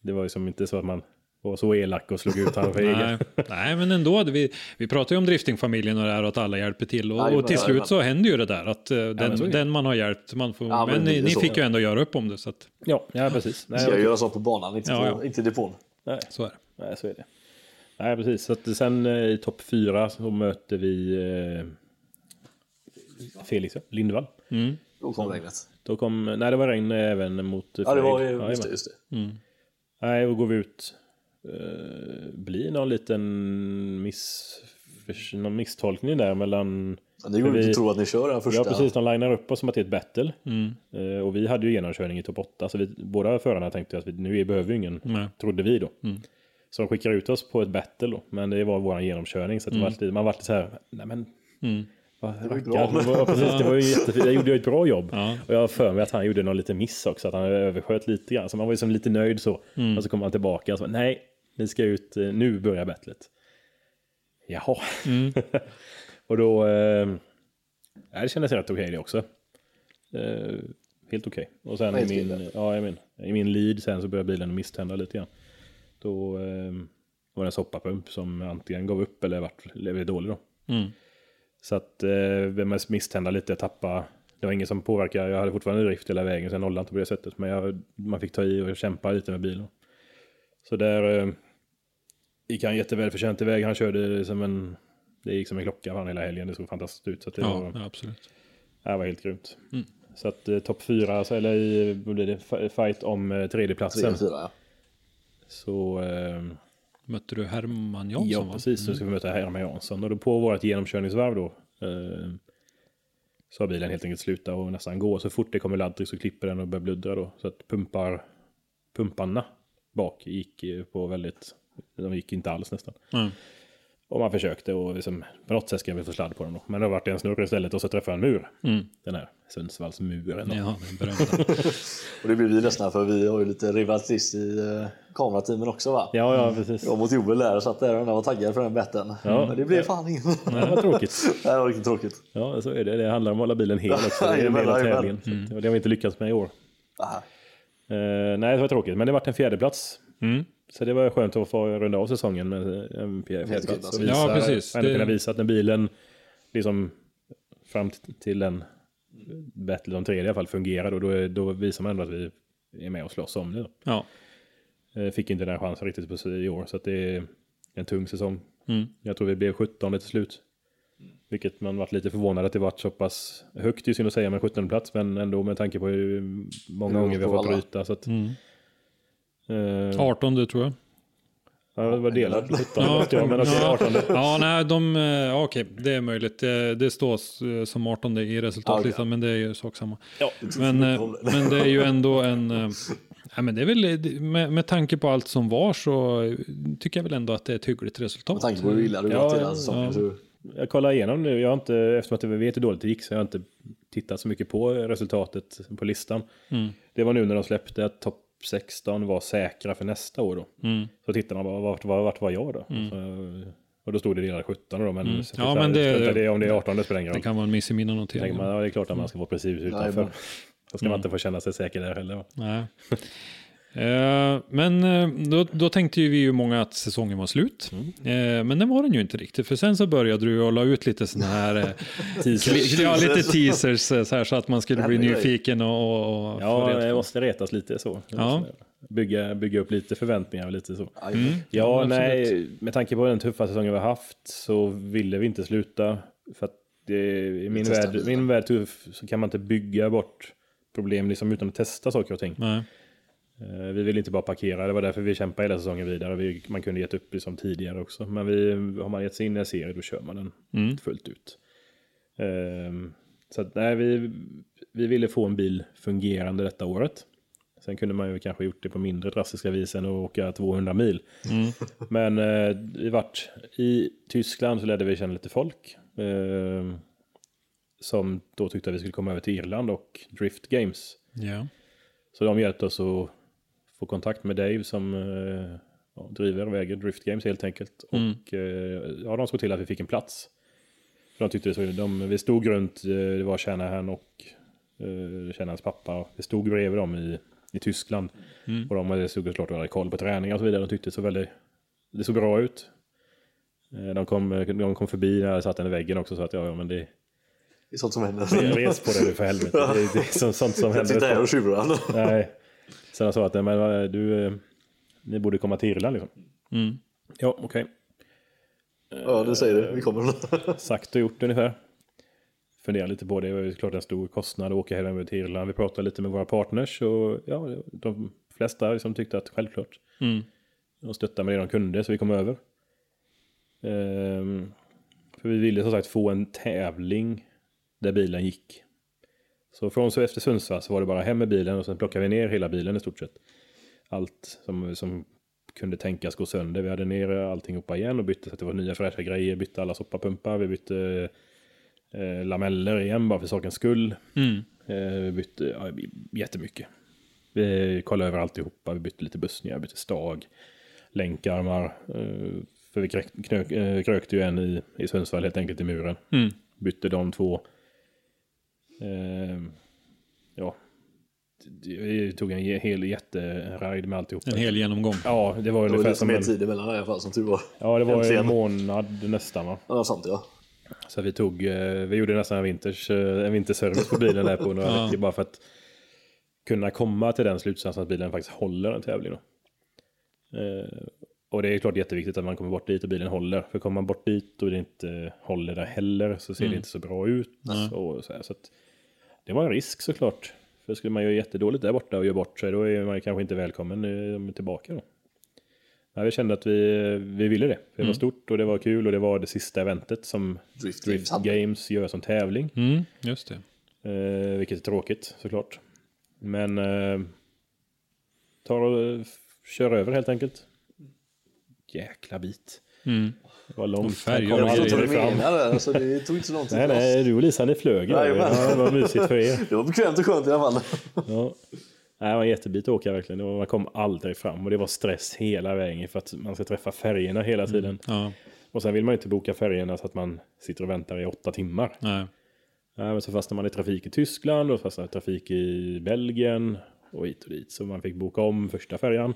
det var ju som inte så att man var så elak och slog ut honom för egen. Nej, nej, men ändå. Vi, vi pratar ju om driftingfamiljen och det här och att alla hjälper till. Och, och till slut så händer ju det där att eh, men den, det. den man har hjälpt, man får, Ja, men men ni, ni fick ju ändå göra upp om det. Så att, Ja, ja precis. Nej, Ska jag göra så på banan, inte, Ja, på, ja. inte depån. nej, så är det. nej, så är det. Nej, precis. Så att sen eh, i topp fyra så möter vi eh, Felix ja, Lindvall. Då kom regnet. Då kom, nej det var regn även mot Ja, det var ju, just det. Just det. Nej, och går vi ut. Eh, blir någon liten miss, någon misstolkning där mellan... Men det går vi- inte att tro att ni kör den första. Ja, precis. De linar upp oss som att det är ett battle. Mm. Eh, och vi hade ju genomkörning i topp 8. Så vi, båda förarna tänkte att vi, nu behöver vi ingen, Nej. trodde vi då. Så de skickar ut oss på ett battle då. Men det var vår genomkörning. Så att det var alltid, man var alltid så här, nej men... Vad var ju rackar. bra. Det var, precis, det var ju jättefint. Jag gjorde ju ett bra jobb. Ja. Och jag har för mig att han gjorde någon liten miss också. Att han översköt lite grann. Så man var ju som lite nöjd så. Och så kom han tillbaka och så nej, ni ska ut, eh, nu börjar battlet. Jaha. och då, eh, det kändes rätt okej det också. Eh, helt okej. Och sen i min, ja, i, min, i min lead sen så började bilen misstända lite grann. Då eh, var det en soppapump som antingen gav upp eller vart blev dålig då. Mm. Så att eh, misstända lite, tappa. Det var ingen som påverkade, jag hade fortfarande drift hela vägen, så jag nollade inte på det sättet. Men jag, man fick ta i och kämpa lite med bilen. Så där eh, gick han jättevälförtjänt iväg. Han körde som en, det gick som en klocka för han hela helgen. Det såg fantastiskt ut. Så att det, Ja, var, absolut. det var helt grymt. Så att eh, topp fyra, så, eller i, vad blir det, fight om eh, tredjeplatsen. Tre, fyra, ja. Så eh, Mötte du Herman Jansson? Ja, va? precis. Så ska vi möta Herman Jansson. Och då på vårt genomkörningsvarv då eh, så har bilen helt enkelt slutat och nästan gå. Så fort det kommer laddtryck så klipper den och börjar bluddra då. Så att pumpar, pumparna bak gick på väldigt, de gick inte alls nästan. Mm. Och man försökte och liksom, på något sätt ska vi få sladd på dem då. Men det har varit en snurr istället och så träffade jag en mur. Den här Sundsvallsmuren. Ja, den berömda. Och det blir vi ledsna för vi har ju lite rivalitet i uh, kamerateamen också va? Ja, ja, precis. Jag mot Joel där och satt där och var taggad för den betten. Ja. Men det blev fan ingen. Det var tråkigt. det var riktigt tråkigt. Ja, så är det. Det handlar om att hålla bilen hel också. Det är en del av tävlingen. Och det har vi inte lyckats med i år. Eh, nej, det var tråkigt, men det var en fjärdeplats. Mm. Så det var skönt att få runda av säsongen med en fjär- fjärdeplats. Och Ja, precis. Ändå Det- kunna visa att när bilen, liksom fram till den battle, de tredje i alla fall, fungerar, då, då, då visar man ändå att vi är med och slåss om det. Ja. Eh, Fick inte den här chansen riktigt på i år, så att det är en tung säsong. Mm. Jag tror vi blev 17 till slut. Vilket man varit lite förvånad att det varit så pass högt, det är synd att säga med 17 plats, men ändå med tanke på hur många gånger vi har fått bryta. Så att, Mm. Eh, 18 tror jag. Ja, det var delat. 17 Ja, ja, men okej, ja. 18. Ja, nej, de, eh, ja, okej, det är möjligt. Det, det står eh, som 18 i resultatlistan, Ja, men det är ju sak samma. Ja. Men, eh, men det är ju ändå en... eh, Ja, men det är väl, med, med tanke på allt som var så eh, tycker jag väl ändå att det är ett hyggligt resultat. Med tanke på hur illa du Ja, varit hela ja, säsongen. ja. så- Jag kollar igenom nu, jag har inte, eftersom att jag vet hur dåligt det gick så jag har inte tittat så mycket på resultatet på listan. Mm. Det var nu när de släppte att topp 16 var säkra för nästa år då. Mm. Så tittar man bara, vart, vart, vart var jag då? Så, och då stod det delade 17 då, men, Mm. så Ja, men det- det, om det är 18 det spelar ingen Det roll. kan vara en miss i mina noteringar. man, ja, det är klart att man ska vara precis utanför. Då ska man inte få känna sig säker där heller. va? Nej. Eh, Men eh, då, då tänkte ju vi ju många att säsongen var slut. Eh, Men det var den ju inte riktigt. För sen så började du och la ut lite sådana här Teasers. ja, lite teasers så, här, så att man skulle Det bli nyfiken och, och, Ja, på. måste retas lite så. Ja. Bygga, bygga upp lite förväntningar och lite så. Mm. Ja, absolut. nej, med tanke på den tuffa säsongen vi har haft så ville vi inte sluta. För att det, i min värld, min värld tuff så kan man inte bygga bort problem liksom utan att testa saker och ting. Nej. Eh, Vi vill inte bara parkera, det var därför vi kämpade hela säsongen vidare. Vi, man kunde gett upp liksom tidigare också. Men vi, har man gett sig in i en serie då kör man den Mm. fullt ut. Ehm, så att, nej, vi, vi ville få en bil fungerande detta året. Sen kunde man ju kanske gjort det på mindre drastiska vis än att åka 200 mil. Mm. Men eh, vi vart i Tyskland så lärde vi känna lite folk. Eh, som då tyckte att vi skulle komma över till Irland och Drift Games. Ja. Så de hjälpte oss att få kontakt med Dave som eh, ja, driver och väger Drift Games helt enkelt. Mm. Och eh, ja, de såg till att vi fick en plats. För de tyckte det så, de, vi stod runt, eh, det var Shanahan och eh, Shanahans pappa. Vi stod bredvid dem i, i Tyskland. Mm. Och de hade såg såklart hade koll på träningar och så vidare. De tyckte det såg väldigt, det såg bra ut. De kom, de kom förbi när jag satt den i väggen också så att ja, ja men det Det är sånt som händer. res på dig för helvete. Det, det är så- sånt som Jag sitter här händer. och tjurar. Nej. Sen jag sa att men, eh, du, eh, ni borde komma till Irland liksom. Mm. Ja, okej. Ja, det säger du. Vi kommer. Sagt och gjort ungefär. Funderar lite på det. Det var ju klart en stor kostnad att åka hela vägen till Irland. Vi pratade lite med våra partners och ja, de flesta liksom tyckte att självklart. Mm. De stöttade med det de kunde så vi kom över. Ehm, för vi ville som sagt få en tävling där bilen gick. Så från så efter Sundsvall så var det bara hem med bilen och sen plockade vi ner hela bilen i stort sett. Allt som, som kunde tänkas gå sönder. Vi hade ner allting uppa igen och bytte så att det var nya fräscha grejer. Bytte alla soppapumpar. Vi bytte eh, lameller igen bara för sakens skull. Mm. Eh, vi bytte ja, jättemycket. Vi kollade över alltihopa. Vi bytte lite bussningar, bytte stag, länkarmar. Eh, för vi krök, knök, eh, krökte ju en i, i Sundsvall helt enkelt i muren. Mm. Bytte de två. Eh, ja, vi tog en hel jätteride med alltihopa. En hel genomgång. Ja, det var Det var ungefär lite som mer en, tid emellan i alla fall som tur var. ja, det var en månad nästan va. Ja, sant ja. Så vi tog, eh, vi gjorde nästan en, vinters, eh, en vinterservice på bilen där på några Ja. veckor bara för att kunna komma till den slutsatsen att bilen faktiskt håller en tävling. Då. Eh, och det är klart jätteviktigt att man kommer bort dit och bilen håller. För kommer man bort dit och det inte håller där heller så ser det inte så bra ut. Och så här, så att det var en risk såklart. För skulle man göra jättedåligt där borta och göra bort sig då är man kanske inte välkommen eh, tillbaka då. Men vi kände att vi, vi ville det. Det var stort och det var kul och det var det sista eventet som Drift Drift Games gör som tävling. Mm. Just det. Eh, vilket är tråkigt såklart. Men eh, tar och kör över helt enkelt. Jäkla bit. Mm. Det var långt. Färger Jag aldrig fattar vad du menar. Alltså, det tog inte så lång tid. Nej, nej, du och Lisa ni flög. Ja, det var mysigt för er. Det var bekvämt och skönt i alla fall. Ja. Nej, det var en jättebit att åka verkligen. Var- Man kom aldrig fram och det var stress hela vägen för att man ska träffa färgerna hela tiden. Ja. Och sen vill man ju inte boka färgerna så att man sitter och väntar i åtta timmar. Nej. Nej, men så fastnade man i trafik i Tyskland och fastnade i trafik i Belgien och hit och dit. Så man fick boka om första färjan.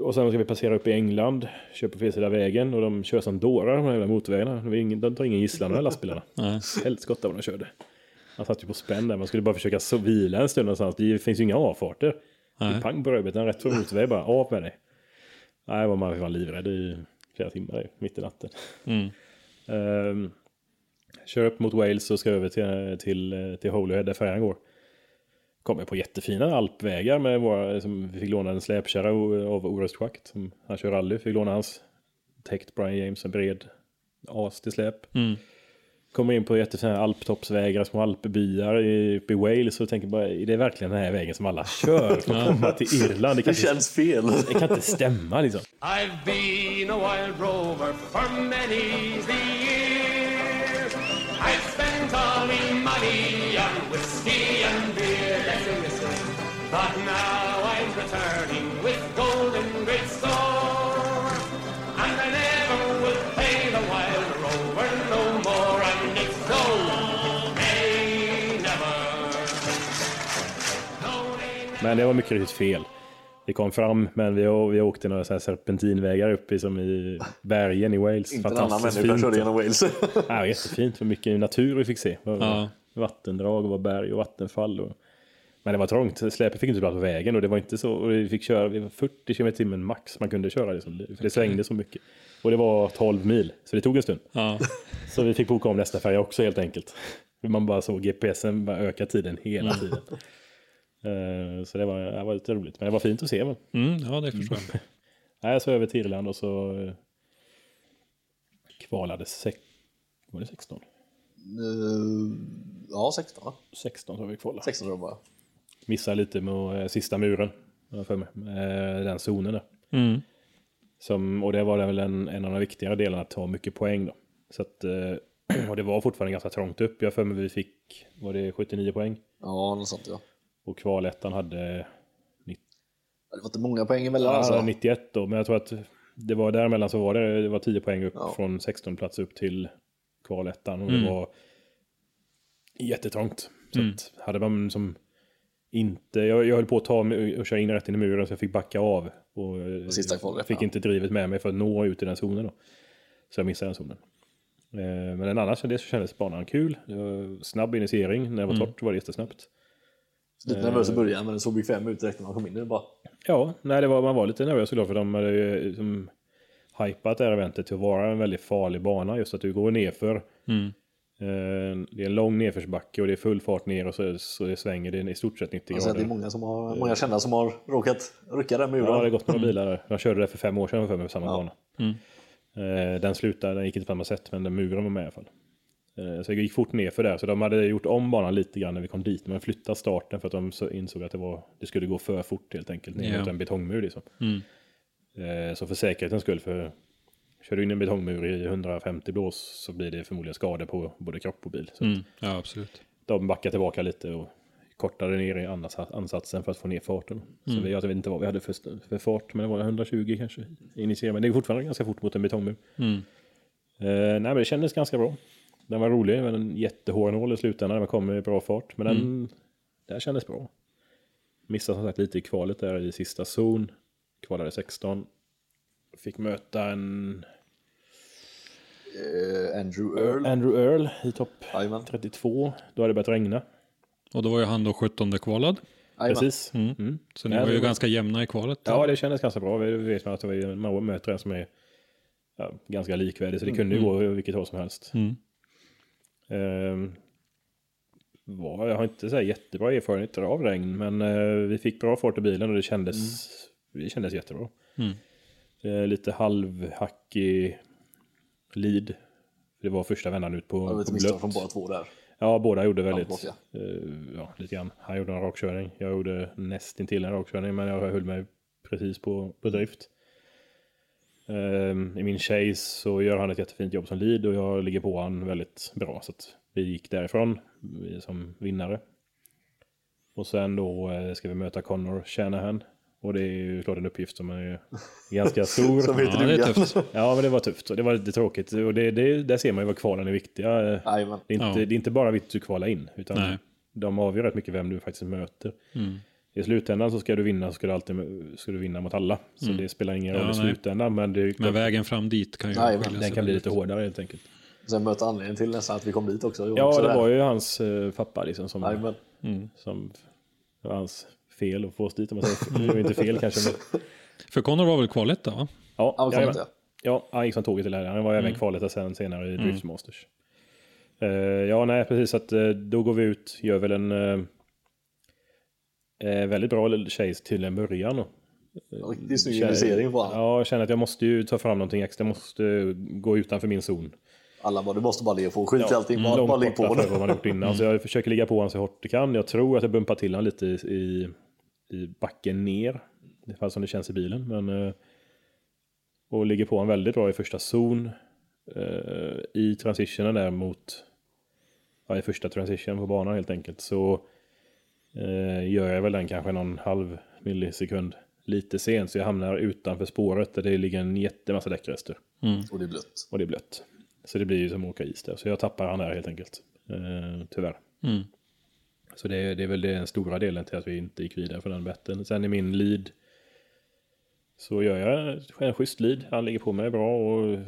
Och sen ska vi passera upp i England, köra på fel sida vägen och de kör som dårar de här jävla motorvägarna. De tar ingen gisslan de här lastbilarna. Helskotta vad de körde. Man satt ju på spänn där, man skulle bara försöka så vila en stund någonstans. Det finns ju inga avfarter. Nej. pang på rödbetan rätt för motorväg bara, av med dig. Nej, var man var livrädd i flera timmar mitt i natten. Mm. Ehm, kör upp mot Wales och ska över till, till, till Holyhead där färjan går. Kommer på jättefina alpvägar med våra, som vi fick låna en släpkärra av Orust Schackt. Som han kör rally, fick låna hans. Täckt Brian James, en bred as till släp. Mm. Kommer in på jättefina alptoppsvägar, små alpbyar i- uppe i Wales och tänker bara, är det verkligen den här vägen som alla kör för att komma till Irland? Det kan, Det inte, känns fel. det kan inte stämma liksom. I've been a wild rover for many's the year. I've spent all me But now I'm returning with golden great store. And I never will pay the wild rover no more. And it's no, nay, never. Men det var mycket riktigt fel. Vi kom fram, men vi, vi åkte några så här serpentinvägar uppe som i bergen i Wales. Inte en annan människa fint. körde genom Wales. Ja, jättefint, vad mycket natur vi fick se. Ja. Vattendrag, var berg och vattenfall. Och... Men det var trångt, släpet fick inte plats på vägen och det var inte så, och vi fick köra vi var 40 km i timmen max man kunde köra. Liksom. För det svängde så mycket. Och det var 12 mil, så det tog en stund. Ja. Så vi fick boka om nästa färja också helt enkelt. Man bara såg GPSen bara öka tiden hela tiden. Eh, Så det var, det var lite roligt, men det var fint att se. Men. Mm, ja, det förstår jag. Nej, så över till Irland och så eh, kvalade sex, var det 16? Eh, ja, 16 va? 16 tror vi kvalade. 16 tror jag bara. Missade lite med eh, sista muren, för mig. Eh, Den zonen där. Mm. Som, och det var väl en, en av de viktigare delarna att ta mycket poäng då. Så att, eh, och det var fortfarande ganska trångt upp. Jag för mig vi fick, var det 79 poäng? Ja, något sånt ja. Och kvalettan hade Det var inte många poäng emellan ja, alltså. 91 då, men jag tror att det var däremellan så var det, det var 10 poäng upp Ja. från 16 plats upp till kvalettan och Mm. det var jättetrångt. Så att hade man som inte, jag, jag höll på att ta och köra in rätt in i muren så jag fick backa av. Och, eh, På sista kvalrätt, Fick ja. inte drivet med mig för att nå ut i den zonen då. Så jag missade den zonen. Eh, Men annars det så kändes banan kul. Snabb initiering. När det var Mm. torrt var det jättesnabbt. Lite nervös i början men den såg bekväm ut direkt när man kom in. Bara... Ja, nej, det var, man var lite nervös såklart för de hade ju liksom hypat det här eventet till att vara en väldigt farlig bana. Just att du går nerför. Mm. Eh, Det är en lång nedförsbacke och det är full fart ner och så, så det svänger det i stort sett 90 Man ser att det är grader. många, som har, många kända som har råkat rycka den muren. Ja, det har gått några bilar där. Jag körde det för fem år sedan för mig på samma Ja. bana. Mm. Eh, Den slutade, den gick inte på samma sätt, men den muren var med i alla fall. Eh, Så jag gick fort ner för där, så de hade gjort om banan lite grann när vi kom dit, men flyttat starten för att de så insåg att det, var, det skulle gå för fort helt enkelt, ner Ja. mot en betongmur liksom. Mm. Så för säkerhetens skull, för kör du in en betongmur i 150 blås så blir det förmodligen skador på både kropp och bil. Så Mm. Ja, absolut. de backade tillbaka lite och kortade ner i ansats- ansatsen för att få ner farten. Så Mm. vi, jag vet inte vad vi hade för, för fart, men det var 120 kanske. Initiera, men det är fortfarande ganska fort mot en betongmur. Mm. Eh, nej, men det kändes ganska bra. Den var rolig, men en jättehård nål i slutändan när man kom med bra fart. Men den, Mm. här kändes bra. Missade som sagt lite i kvalet där i sista zon. Kvalade 16. Fick möta en Eh, Andrew Earl. Andrew Earl i topp Jajamän. 32. Då hade det börjat regna. Och då var ju han då 17 kvalad. Precis. Mm. Mm. Så ni Ja, var ju var- ganska jämna i kvalet. Ja, det kändes ganska bra. Vi vet man att det var, man möter en som är ja, ganska likvärdig, så det kunde ju gå vilket håll som helst. Mm. Ehm, var, jag har inte så här jättebra erfarenheter av regn, men eh, vi fick bra fart i bilen och det kändes, det kändes jättebra. Mm. Eh, lite halvhackig lead. Det var första vändan ut på, på blött. från båda två där. Ja, båda gjorde väldigt, Halvblått, eh, ja, lite grann. Han gjorde en rakkörning. Jag gjorde nästintill en rakkörning, men jag höll mig precis på, på drift. Ehm, I min chase så gör han ett jättefint jobb som lead och jag ligger på han väldigt bra. Så att vi gick därifrån som vinnare. Och sen då eh, ska vi möta Connor Shanahan. Och det är ju klart en uppgift som är ganska stor. Som heter Ja, det är tufft. Ja, men det var tufft och det var lite tråkigt. Och det, det, där ser man ju vad kvalen är viktiga. Eh, Jajamän. det är, inte, Ja. det är inte bara viktigt att kvala in, utan Nej. de avgör rätt mycket vem du faktiskt möter. Mm. I slutändan så ska du vinna så ska du alltid ska du vinna mot alla. Så det spelar ingen roll Mm. Ja, i slutändan, men, det, Men vägen fram dit kan ju Nej, den kan bli väldigt. lite hårdare helt enkelt. Sen mötte anledningen till nästan att vi kom dit också. Ja, det var ju hans uh, pappa liksom som, Jajamän. som hans fel att få oss dit. Om man säger. Det var inte fel kanske, men För Connor var väl kvaletta va? ja, Han var jajamän. kvar Ja, han gick som tåget till det här. Han var även kvalet sen senare i Driftmasters. Eh, ja, nej, precis. Att, eh, då går vi ut, gör väl en eh, väldigt bra chase till en början. då. Riktigt snygg initiering på honom. Ja, jag känner att jag måste ju ta fram någonting extra. Jag måste gå utanför min zon. Alla bara, du måste bara ligga på. Skit i allting, bara, Långt bara ligg på. för vad man har gjort innan. Så jag försöker ligga på honom så hårt det kan. Jag tror att jag bumpar till honom lite i, i, i backen ner. Det fall som det känns i bilen. Men, eh, och ligger på honom väldigt bra i första zon. Eh, I transitionen där mot, ja, i första transition på banan helt enkelt. Så eh, gör jag väl den kanske någon halv millisekund lite sent. Så jag hamnar utanför spåret där det ligger en jättemassa däckrester. Och det är blött. Och det är blött. Så det blir ju som att åka is där. Så jag tappar han där helt enkelt. Eh, tyvärr. Mm. Så det, det är väl den stora delen till att vi inte gick vidare för den betten. Sen i min lead så gör jag en schysst lead. Han ligger på mig bra och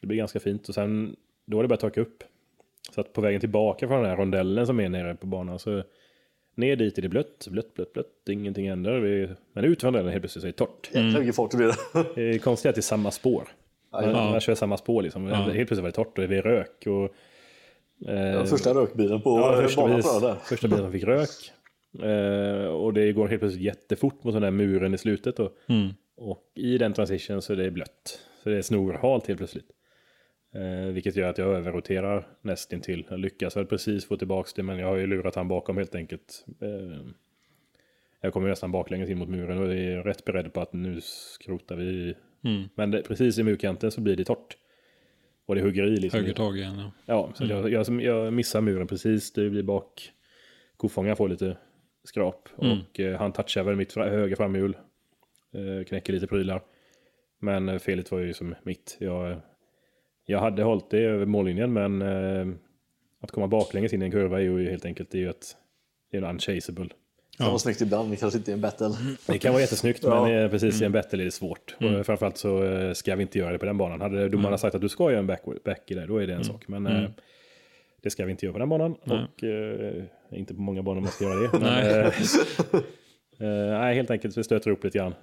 det blir ganska fint. Och sen då har det börjat torka upp. Så att på vägen tillbaka från den här rondellen som är nere på banan så ner dit är det blött, blött, blött, blött. Ingenting händer. Vi, men ut från rondellen helt plötsligt så är det torrt. Jäklar vilken fart det blir. Det är konstigt att det är samma spår. Man, Ja. man kör samma spår liksom. Helt plötsligt var det torrt och det är rök. Och, eh, Första rökbilen på ja, ja, första, banan bil, första bilen som fick rök. Eh, och det går helt plötsligt jättefort mot den där muren i slutet. Då. Mm. Och i den transition så är det blött. Så det är snorhalt helt plötsligt. Eh, vilket gör att jag överroterar nästintill. Jag lyckas väl precis få tillbaka det men jag har ju lurat han bakom helt enkelt. Eh, jag kommer nästan baklänges in mot muren och är rätt beredd på att nu skrotar vi. Mm. Men det, precis i murkanten så blir det torrt. Och det hugger i liksom. Högertag igen ja. Ja, så jag, jag, jag missar muren precis. Det blir bak. Kofångaren får lite skrap. Mm. Och eh, han touchar väl mitt fra- högra framhjul. Eh, knäcker lite prylar. Men eh, felet var ju som mitt. Jag, jag hade hållit det över mållinjen men eh, att komma baklänges in i en kurva är ju helt enkelt det är ju ett, det är en unchaseable. Det var snyggt ibland, men kanske inte i en battle. Det kan vara jättesnyggt Ja. men precis i en battle är det svårt. Och framförallt så eh, ska vi inte göra det på den banan. Hade domarna sagt att du ska göra en back, back i det, då är det en sak. Men eh, det ska vi inte göra på den banan. Och eh, inte på många banor man ska göra det. Men, Nej. eh, eh, nej, helt enkelt vi stöter upp lite grann.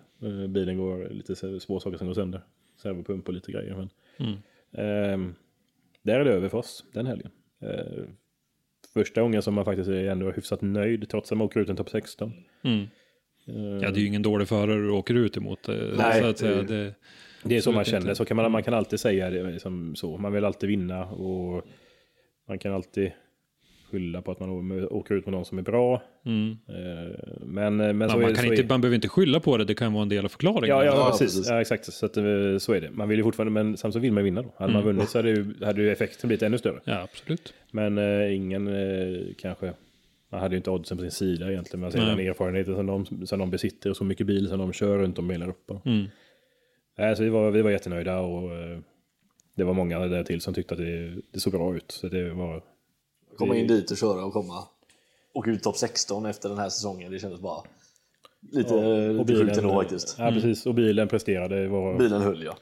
Bilen går lite så- små saker som går sönder. Servopump och lite grejer. Men, eh, där är det över för oss den helgen. Första gången som man faktiskt är ändå hyfsat nöjd trots att man åker ut en topp 16. Mm. Eh, Ja, det är ju ingen dålig förare du åker ut emot. eh, Nej, så att säga. det- Det, är så man känner, inte. så kan man, man kan alltid säga det liksom så. Man vill alltid vinna och man kan alltid skylla på att man åker ut med någon som är bra. mm. Eh, Men, men ja, så man, är, kan så inte, är, man behöver inte skylla på det, det kan vara en del av förklaringen. Ja, ja, Ja, precis. precis. Ja, exakt. Så, att, eh, så är det. Man vill ju fortfarande, men samtidigt vill man vinna då. Hade man Mm. vunnit så hade, ju, hade ju effekten blivit ännu större. Ja, absolut. Men eh, ingen eh, kanske, man hade ju inte oddsen på sin sida egentligen. Man ser Nej. den erfarenheten som de, som de besitter och så mycket bil som de kör runt om hela Europa. Mm. Nej, så vi var, vi var jättenöjda och eh, det var många där till som tyckte att det, det såg bra ut. Så det var, Komma in dit och köra och komma. Och ut topp 16 efter den här säsongen, det kändes bara lite, och lite sjukt ändå faktiskt. Ja, precis. Och bilen presterade. Var, Bilen höll ja.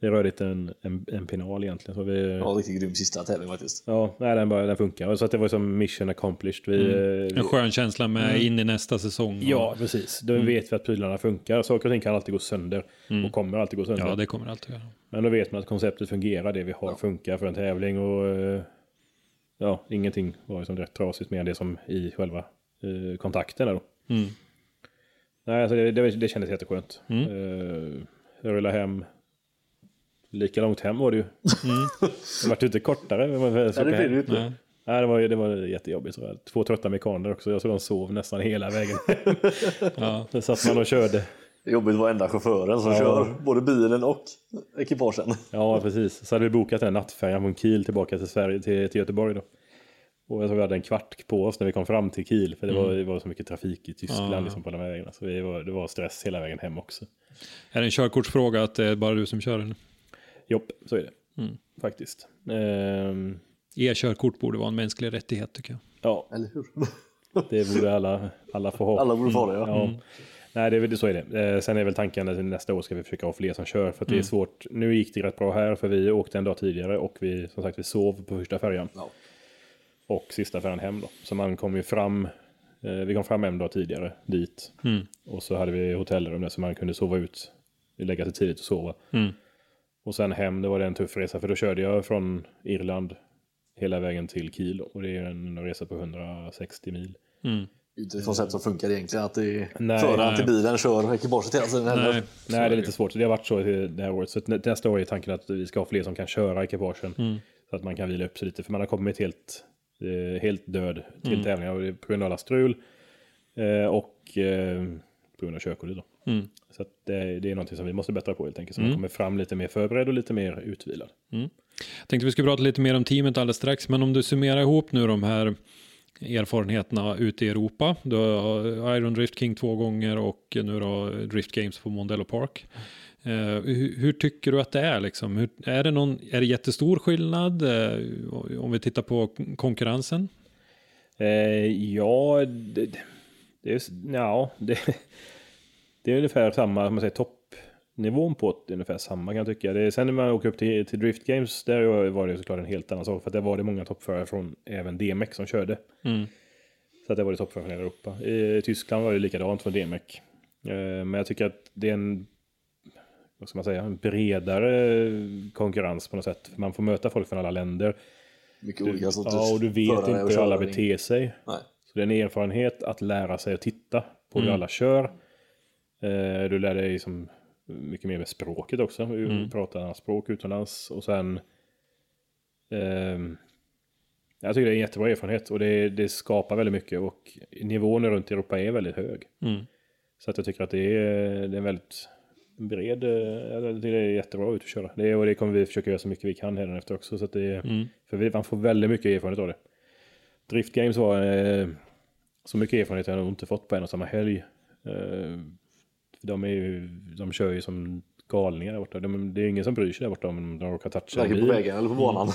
det rörde en, en, en penal egentligen. Så vi, Ja, riktigt grym sista tävling faktiskt. ja, nej, den, bara, den funkar. Så att det var som mission accomplished. Vi, eh, vi, En skön känsla med in i nästa säsong. Ja, precis. Då vet vi att prylarna funkar. Saker och ting kan alltid gå sönder. Och kommer alltid gå sönder. ja, det kommer alltid göra. Men då vet man att konceptet fungerar. Det vi har funkar för en tävling. Och eh, ja, ingenting var liksom rätt trasigt mer än det som i själva eh, kontakten. Där då. Mm. Nej, alltså det, det, det kändes jätteskönt. Mm. jag rullade hem. Lika långt hem var det ju. det var inte kortare. men Ja, det blir det ju inte. Nej. Nej, det var, det var jättejobbigt. Så Två trötta mekaner också. Jag såg de sov nästan hela vägen. Ja. Sen satt man och körde. Det är jobbigt att vara enda chauffören som Ja. kör både bilen och ekipagen. Ja, precis. Så hade vi bokat den nattfärjan från Kiel tillbaka till, Sverige, till, till Göteborg. Då. Och jag tror vi hade en kvart på oss när vi kom fram till Kiel. För det, var, det var så mycket trafik i Tyskland Ja. liksom, på de här vägarna. Så vi var, det var stress hela vägen hem också. Är det en körkortsfråga att det är bara du som kör den? Jopp, så är det. Faktiskt. Ehm, E-körkort borde vara en mänsklig rättighet tycker jag. ja, Eller hur? det borde alla, alla få ha. Alla borde få det ja. Ja. Nej, det är, så är det. Eh, sen är väl tanken att nästa år ska vi försöka ha fler som kör. För att det är svårt. Nu gick det rätt bra här för vi åkte en dag tidigare och vi, som sagt, vi sov på första färjan. Ja. Och sista färjan hem då. Så man kom ju fram, eh, vi kom fram en dag tidigare dit. Och så hade vi hotellrum där så man kunde sova ut, lägga sig tidigt och sova. Mm. Och sen hem, det var det en tuff resa för då körde jag från Irland hela vägen till Kiel. Och det är en resa på 160 mil. Inte ett koncept som funkar egentligen att det är Nej. föraren till bilen kör ekipaget hela tiden. Nej, Nej, det är lite svårt. Det har varit så det här året. Så nästa år är tanken att vi ska ha fler som kan köra ekipagen. Så att man kan vila upp sig lite. För man har kommit helt, eh, helt död till tävlingar och det är på grund av alla strul. Eh, och eh, på grund av körkortet då. Mm. Så att det, det är någonting som vi måste bättra på helt enkelt. Så man kommer fram lite mer förberedd och lite mer utvilad. Jag tänkte vi skulle prata lite mer om teamet alldeles strax, men om du summerar ihop nu de här erfarenheterna ute i Europa. Du har Iron Drift King två gånger och nu då Drift Games på Mondello Park. Eh, uh, hur, hur tycker du att det är? Liksom? Hur, är, det någon, är det jättestor skillnad uh, om vi tittar på konkurrensen? Uh, ja, det, det, är, ja det, det är ungefär samma, om man säger topp toppnivån på det är ungefär samma kan jag tycka. Det sen när man åker upp till, till Drift Games, där var det såklart en helt annan sak. För att där var det många toppförare från även DMEC som körde. Mm. Så att det var det toppförare från hela Europa. I Tyskland var det likadant från DMEC. Eh, men jag tycker att det är en, vad ska man säga, en bredare konkurrens på något sätt. Man får möta folk från alla länder. Mycket olika sorters Ja, och du vet inte hur alla beter sig. Nej. Så det är en erfarenhet att lära sig att titta på hur alla kör. Eh, du lär dig som mycket mer med språket också. Mm. Prata annat språk utomlands. Och sen... ehm, jag tycker det är en jättebra erfarenhet och det, det skapar väldigt mycket och nivån runt Europa är väldigt hög. Mm. Så att jag tycker att det är, det är en väldigt bred, eh, jag tycker det är jättebra ut att köra. Det, och det kommer vi försöka göra så mycket vi kan efter också. Så att det, Mm. För vi, man får väldigt mycket erfarenhet av det. Drift Games var, eh, Så mycket erfarenhet jag nog inte fått på en och samma helg. Eh, De, är ju, de kör ju som galningar där borta. De, det är ingen som bryr sig där borta om de råkar toucha en Varken på bil. vägen eller på banan.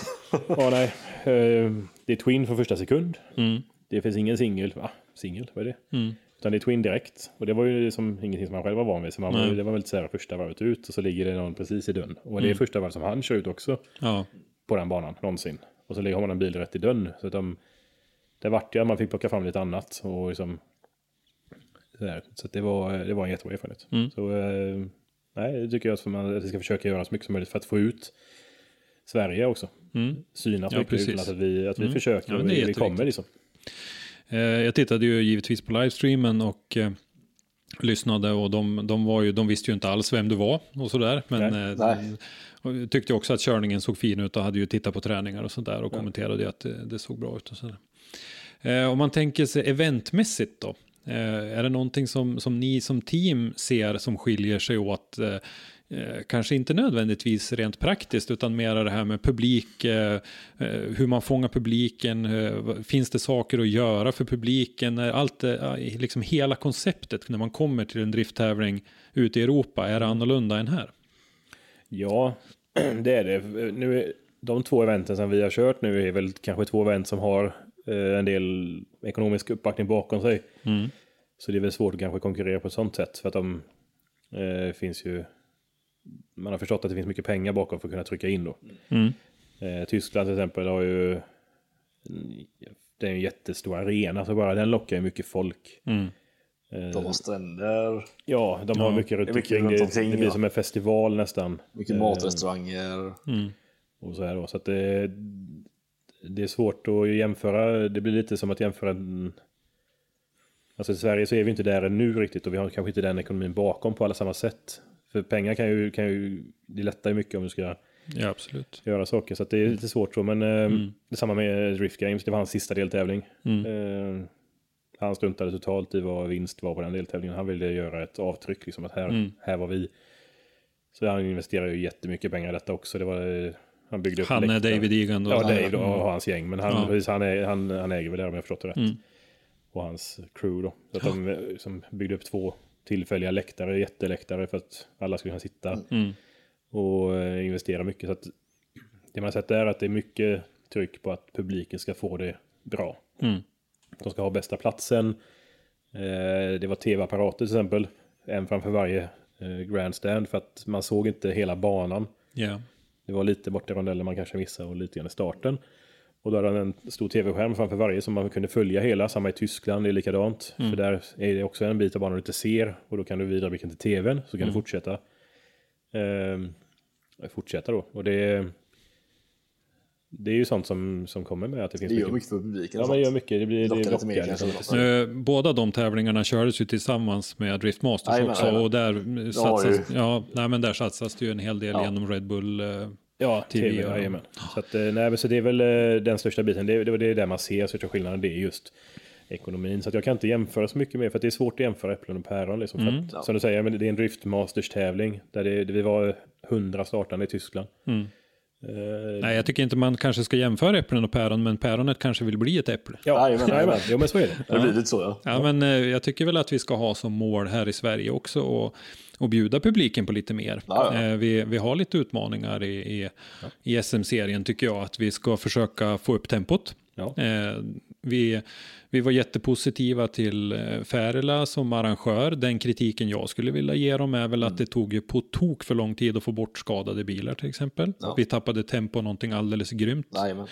Ja, nej. Eh, Det är Twin från första sekund. Mm. Det finns ingen singel. Va? Singel? Vad är det? Utan det är Twin direkt. Och det var ju som ingenting som man själv var van vid. Så man, det var väl så här första varvet ut och så ligger det någon precis i dörren. Och det är första varvet som han kör ut också Ja. på den banan någonsin. Och så ligger- har man en bil rätt i dörren. Så att de, det vart ju, man fick plocka fram lite annat. Och liksom, sådär. Så att det, var, det var en jättebra erfarenhet. Mm. Så eh, nej, det tycker jag att man att vi ska försöka göra så mycket som möjligt för att få ut Sverige också. Mm. Synas Ja, mycket precis. utomlands, att vi, att vi Mm. försöker Ja, och det vi, kommer liksom. Eh, Jag tittade ju givetvis på livestreamen och eh, lyssnade och de, de, var ju, de visste ju inte alls vem du var och sådär. Men Nej. eh, Nej. och tyckte också att körningen såg fin ut och hade ju tittat på träningar och sådär och kommenterade ju att det, det såg bra ut. Och sådär. Eh, om man tänker sig eventmässigt då. Eh, är det någonting som, som ni som team ser som skiljer sig åt? Eh, eh, kanske inte nödvändigtvis rent praktiskt utan mer det här med publik, hur man fångar publiken, finns det saker att göra för publiken, allt liksom hela konceptet när man kommer till en drifttävling ute i Europa, är det annorlunda än här? Ja, det är det. Nu de två eventen som vi har kört nu är väl kanske två event som har en del ekonomisk uppbackning bakom sig. Mm. Så det är väl svårt att kanske konkurrera på ett sånt sätt. För att de eh, finns ju... Man har förstått att det finns mycket pengar bakom för att kunna trycka in då. Mm. Eh, Tyskland till exempel har ju... Det är en jättestor arena, så bara den lockar ju mycket folk. Mm. Eh, De har stränder, Ja, de har Ja, mycket runt det är mycket omkring. Det, det blir ja. som en festival nästan. mycket Eh, matrestauranger. Och så här då. Så att det, det är svårt att jämföra. Det blir lite som att jämföra en... Alltså i Sverige så är vi inte där ännu riktigt och vi har kanske inte den ekonomin bakom på alla samma sätt. För pengar kan ju, kan ju det lättar ju mycket om du ska Ja, absolut. göra saker. Så det är lite svårt så. Men eh, detsamma med Drift Games, det var hans sista deltävling. Eh, han struntade totalt i vad vinst var på den deltävlingen. Han ville göra ett avtryck, liksom att här, här var vi. Så han investerade ju jättemycket pengar i detta också. Det var, eh, han byggde upp Han är. David Egan då? Ja, Dave då, och hans gäng. Men han, Ja. precis, han, är, han, han äger väl det om jag förstått det rätt. Mm. Och hans crew då. Så att de eh, som byggde upp två tillfälliga läktare, jätteläktare för att alla skulle kunna sitta. Mm. Och eh, investera mycket. Så att det man har sett är att det är mycket tryck på att publiken ska få det bra. Mm. De ska ha bästa platsen. Eh, det var tv-apparater till exempel. En framför varje eh, grandstand för att man såg inte hela banan. Ja. Det var lite bort i rondellen man kanske missade och lite grann i starten. Och då hade han en stor tv-skärm framför varje som man kunde följa hela. Samma i Tyskland, det är likadant. För där är det också en bit av banan du inte ser. Och då kan du vidareblicka till tvn så kan du fortsätta. Ehm, fortsätta då. Och det, det är ju sånt som, som kommer med att det finns Det gör mycket. för publiken. Ja, men gör mycket. Det blir Lockar det lite mer lockar liksom. Båda de tävlingarna kördes ju tillsammans med Drift Masters Jajamän, också. jajamän. Och där satsas, ja, nej, men där satsas det ju en hel del Ja. genom Red Bull. eh, Ja, TV, TV, ja. jajamän. Så, att, eh, nej, men så det är väl eh, den största biten. Det, det, det är där man ser största skillnaden. Det är just ekonomin. Så att jag kan inte jämföra så mycket mer för att det är svårt att jämföra äpplen och päron. Liksom, Mm. att, Som du säger, men det är en Driftmasters tävling. Där det, det vi var 100 startande i Tyskland. Mm. Eh, Nej, jag tycker inte man kanske ska jämföra äpplen och päron, men päronet kanske vill bli ett äpple. ja, Jajamän, jajamän. Jo, men så är det. Det blir lite så ja. Ja, men eh, jag tycker väl att vi ska ha som mål här i Sverige också och, och bjuda publiken på lite mer. Ja, ja. Eh, Vi, vi har lite utmaningar i, i, i SM-serien tycker jag, att vi ska försöka få upp tempot. Ja. Vi, vi var jättepositiva till eh, Färila som arrangör. Den kritiken jag skulle vilja ge dem är väl att det tog ju på tok för lång tid att få bort skadade bilar till exempel. Ja. Vi tappade tempo någonting alldeles grymt. Jajamän.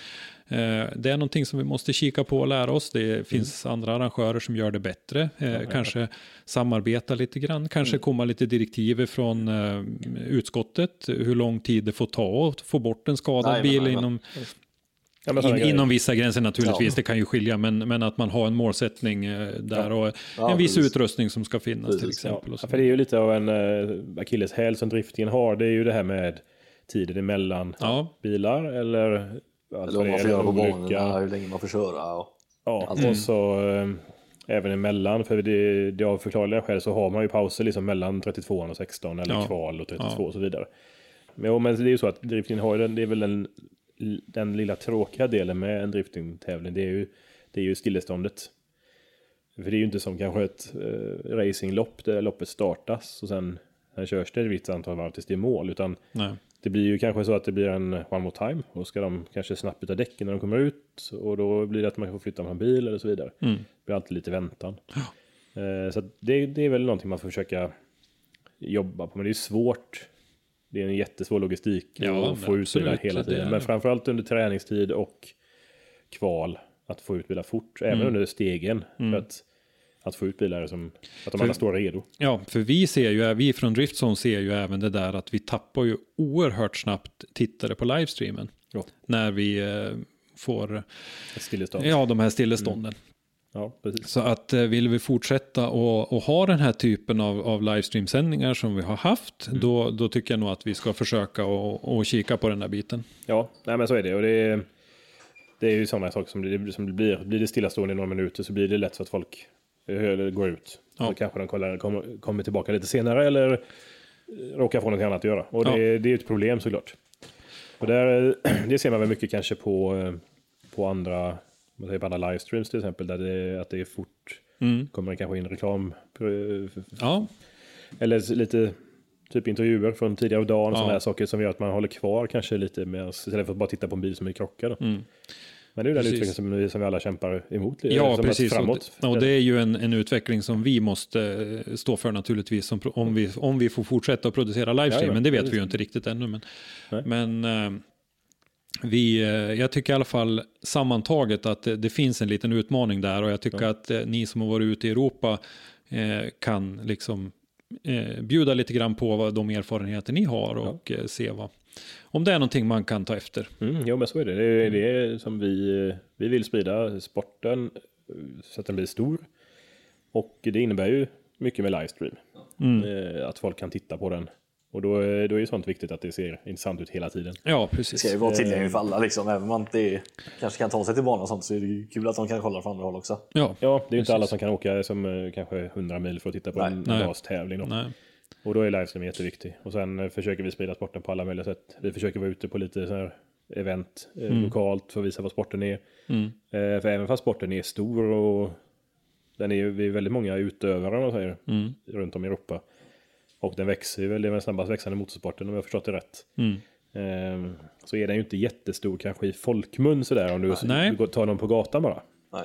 Eh, Det är någonting som vi måste kika på och lära oss. Det finns andra arrangörer som gör det bättre. Eh, kanske samarbeta lite grann. Kanske komma lite direktiv från utskottet. Hur lång tid det får ta att få bort en skadad bil inom, Ja, in, inom vissa gränser naturligtvis. Ja. Det kan ju skilja. Men, men att man har en målsättning eh, där och Ja, en viss precis. utrustning som ska finnas till Precis, exempel. Ja, Och så. för det är ju lite av en uh, akilleshäl som driftingen har. Det är ju det här med tiden emellan Ja. bilar eller... Eller vad man får göra på banorna, hur länge man får köra. Och... Ja, Allt. och så eh, även emellan. För det, det av förklarliga skäl så har man ju pauser liksom mellan 32 och 16 eller Ja. kval och 32 Ja. och så vidare. Men, jo, men det är ju så att driftingen har ju den, det är väl den, den lilla tråkiga delen med en driftingtävling. Det är ju, det är ju stilleståndet. För det är ju inte som kanske ett eh, racinglopp där loppet startas och sen, sen körs det ett visst antal varv tills det är mål. Utan Nej. det blir ju kanske så att det blir en one more time. Och ska de kanske snabbt byta däcken när de kommer ut. Och då blir det att man får flytta med en bil eller så vidare. Mm. Det blir alltid lite väntan. Eh, så det, det är väl någonting man får försöka jobba på. Men det är svårt. Det är en jättesvår logistik Ja, att få ut bilar hela tiden. Men framförallt under träningstid och kval. Att få ut bilar fort. Även under stegen. För att, att få ut bilar som att de För- alla står redo. Ja, för vi ser ju, vi från Driftzone ser ju även det där att vi tappar ju oerhört snabbt tittare på livestreamen. Ja. När vi eh, får, ja de här stillestånden. Ja. Så att eh, vill vi fortsätta och, och ha den här typen av, av livestreamsändningar som vi har haft, då, då tycker jag nog att vi ska försöka och, och kika på den där biten. Ja, nej men så är det. Och det är, det är ju sådana saker som det, som det blir. Blir det stillastående i några minuter så blir det lätt så att folk eh, går ut. Ja. Så kanske de kollar, kommer, kommer tillbaka lite senare eller råkar få något annat att göra. Och det, Ja. det är ett problem såklart. Och där, eh, det ser man väl mycket kanske på, på andra, man säger på andra livestreams till exempel, där det, att det är fort. Mm. Kommer det kanske in reklam. eh, Ja, Eller lite typ intervjuer från tidigare dagen och Ja. sådana här saker som gör att man håller kvar kanske lite mer istället för att bara titta på en bil som är krockad. Mm. Men det är ju den utvecklingen som vi, som vi alla kämpar emot. ja precis. Framåt. Och, det är ju en, en utveckling som vi måste eh, stå för naturligtvis, som, om, vi, om vi får fortsätta att producera livestream. Ja, men det vet precis. vi ju inte riktigt ännu. Men, men eh, vi, eh, jag tycker i alla fall sammantaget att det, det finns en liten utmaning där och jag tycker att eh, ni som har varit ute i Europa eh, kan liksom eh, bjuda lite grann på vad de erfarenheter ni har och eh, se vad, om det är någonting man kan ta efter. Mm, jo men så är det. Det är det är som vi, vi vill sprida sporten så att den blir stor. Och det innebär ju mycket med livestream. Mm. Att folk kan titta på den. Och då, är- då är det sånt viktigt att det ser intressant ut hela tiden. Ja, Det precis. ska ju vara tillgängligt för alla liksom. Även om man inte kanske kan ta sig till banan och sånt så är det ju kul att de kan kolla från andra håll också. Ja, Ja, det är ju inte Precis. alla som kan åka som eh, kanske 100 mil för att titta på Nej. en Nej. rastävling. då. nej. Och då är livestream jätteviktig. Och sen eh, försöker vi sprida sporten på alla möjliga sätt. Vi försöker vara ute på lite så här event eh, lokalt för att visa vad sporten är. Mm. Eh, för även fast sporten är stor och den är ju, vi är väldigt många utövare om man säger, Mm. runt om i Europa. Och den växer ju väl, det är den snabbast växande motorsporten om jag har förstått det rätt. Mm. Eh, så är den ju inte jättestor kanske i folkmun sådär om du, Nej. du tar någon på gatan bara. Nej.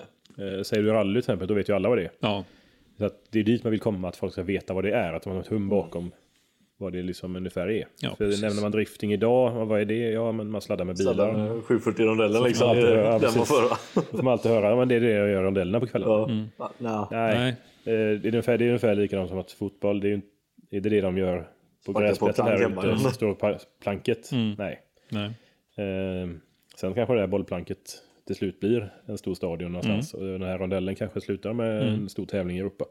Eh, säger du rally till exempel, då vet ju alla vad det är. Ja, Så att det är dit man vill komma, att folk ska veta vad det är, att de har ett hum bakom vad det liksom ungefär är. Ja, För precis. nämner man drifting idag, vad är det? Ja, men man sladdar med bilar. Med 740 rondellen liksom. får man Det alltid är höra, den man får får man alltid höra, ja, men det är det jag gör rondellerna på kvällen. Ja. Ja. Nej. Nej, nej. Eh, det, är ungefär, det är ungefär likadant som att fotboll, det är ju inte är det det de gör på gräsplätten hemma, ute, ja. står på planket. Mm. Nej. nej. Eh, sen kanske det här bollplanket till slut blir en stor stadion någonstans. Mm. Och den här rondellen kanske slutar med en stor tävling i Europa.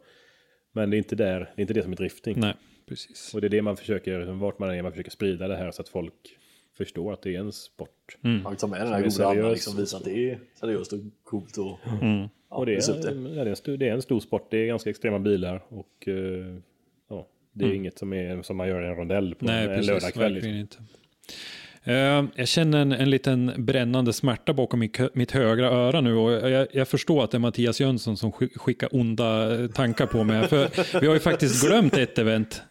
Men det är inte, där, det är inte det som är drifting. Nej, precis. Och det är det man försöker, vart man är, man försöker sprida det här så att folk förstår att det är en sport. Man vill ta med den här Som är goda andan liksom. Visa att det är seriöst och coolt och Mm. ja, och det är, ja, det, är en stor, det är en stor sport, det är ganska extrema bilar och eh, det är inget som, är, som man gör i en rondell på Mm. Nej, en precis. lördagkväll. Liksom. inte. Eh, jag känner en, en liten brännande smärta bakom mitt, mitt högra öra nu och jag, jag förstår att det är Mattias Jönsson som skick- skickar onda eh, tankar på mig. För vi har ju faktiskt glömt ett event.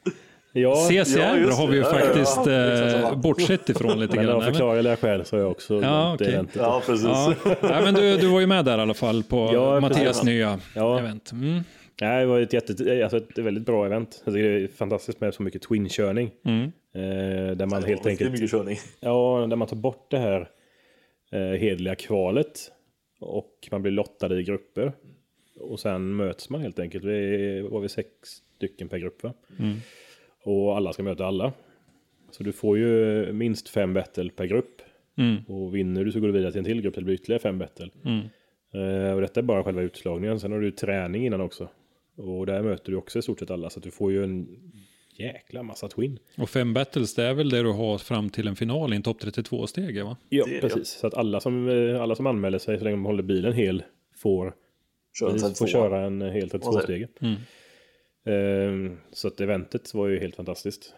Ja, CCR ja, har vi ju. Ja, ja, faktiskt ja. Exakt eh, samma. bortsett ifrån lite men grann. av men- förklarliga skäl så har jag också Ja, okej. eventet. Ja, precis. Ja, men du, du var ju med där i alla fall på Ja, Mattias precis. nya Ja. event. Mm. Nej, det var ett, jätte, alltså ett väldigt bra event. Tycker det är fantastiskt med så mycket twin-körning. Mm. Eh, där man helt Riktigt enkelt mycket körning. Ja, där man tar bort det här eh, hedliga kvalet och man blir lottade i grupper. Och sen möts man helt enkelt. Vi var vi sex stycken per grupp va? Och alla ska möta alla. Så du får ju minst fem battle per grupp. Mm. Och vinner du så går du vidare till en till grupp där det blir ytterligare fem battle. Mm. Eh, och detta är bara själva utslagningen. Sen har du träning innan också. Och där möter du också i stort sett alla. Så att du får ju en jäkla massa twin. Och fem battles, det är väl det du har fram till en final i en topp 32-stege va? Ja, precis. Så att alla som, eh, alla som anmäler sig så länge de håller bilen hel får, Kör en får 32. köra en hel Vad 32-stegen. Mm. Ehm, så att eventet var ju helt fantastiskt.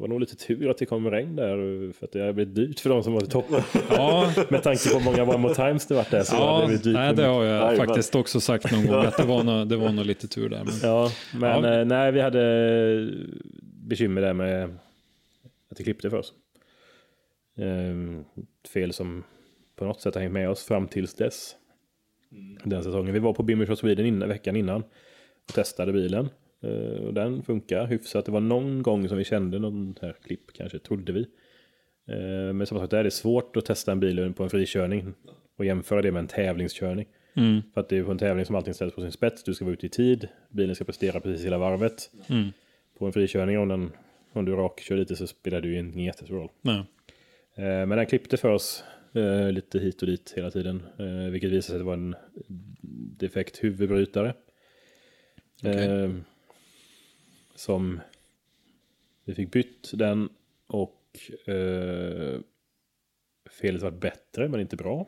Ehm, var nog lite tur att det kom regn där för att det har blivit dyrt för de som var i toppen. Ja, Med tanke på hur många One More Times det varit där så ja det blivit dyrt. nej, det har jag Nej, men- faktiskt också sagt någon gång att det var nog, det var nog lite tur där. Men, Ja, men Ja. eh, nej, vi hade bekymmer där med att det klippte för oss. Ehm, fel som på något sätt har hängt med oss fram tills dess. Den säsongen. Vi var på Bimmers of Sweden innan, veckan innan och testade bilen. Eh, och den funkar hyfsat. Det var någon gång som vi kände någon här klipp, kanske trodde vi. Eh, men som sagt, det är det svårt att testa en bil på en frikörning och jämföra det med en tävlingskörning. mm, För att det är på en tävling som allting ställs på sin spets. Du ska vara ute i tid. Bilen ska prestera precis hela varvet. mm, På en frikörning om, den, om du rakkör lite så spelar det ju ingen jättestor roll. nej. Eh, men den klippte för oss lite hit och dit hela tiden. Vilket visade sig att det var en defekt huvudbrytare. Okej. Som vi fick bytt den och eh, felet var bättre men inte bra.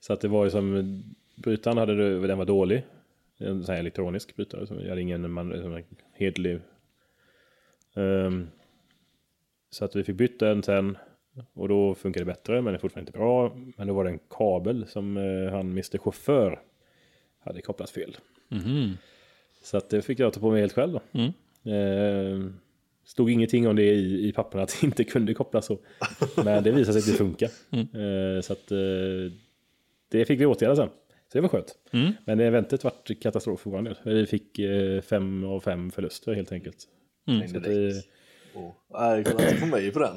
Så att det var ju som, brytaren hade, det- den var dålig. En sån här elektronisk brytare som jag hade ingen man, som en hedlig. Um, ehm, så att vi fick byta den sen och då funkade det bättre men det är fortfarande inte bra. Men då var det en kabel som eh, han Mr Chaufför hade kopplat fel. Mhm. Så att det fick jag ta på mig helt själv då. Mm. Eh, stod ingenting om det i, i papperna att det inte kunde kopplas så. Men det visade sig att det funkar. Eh, så att eh, det fick vi åtgärda sen. Så det var skönt. Mm. Men eventet vart katastrof för vår del. Vi fick eh, fem av fem förluster helt enkelt. Mm. Så det, Och, nej, kolla inte på mig på den.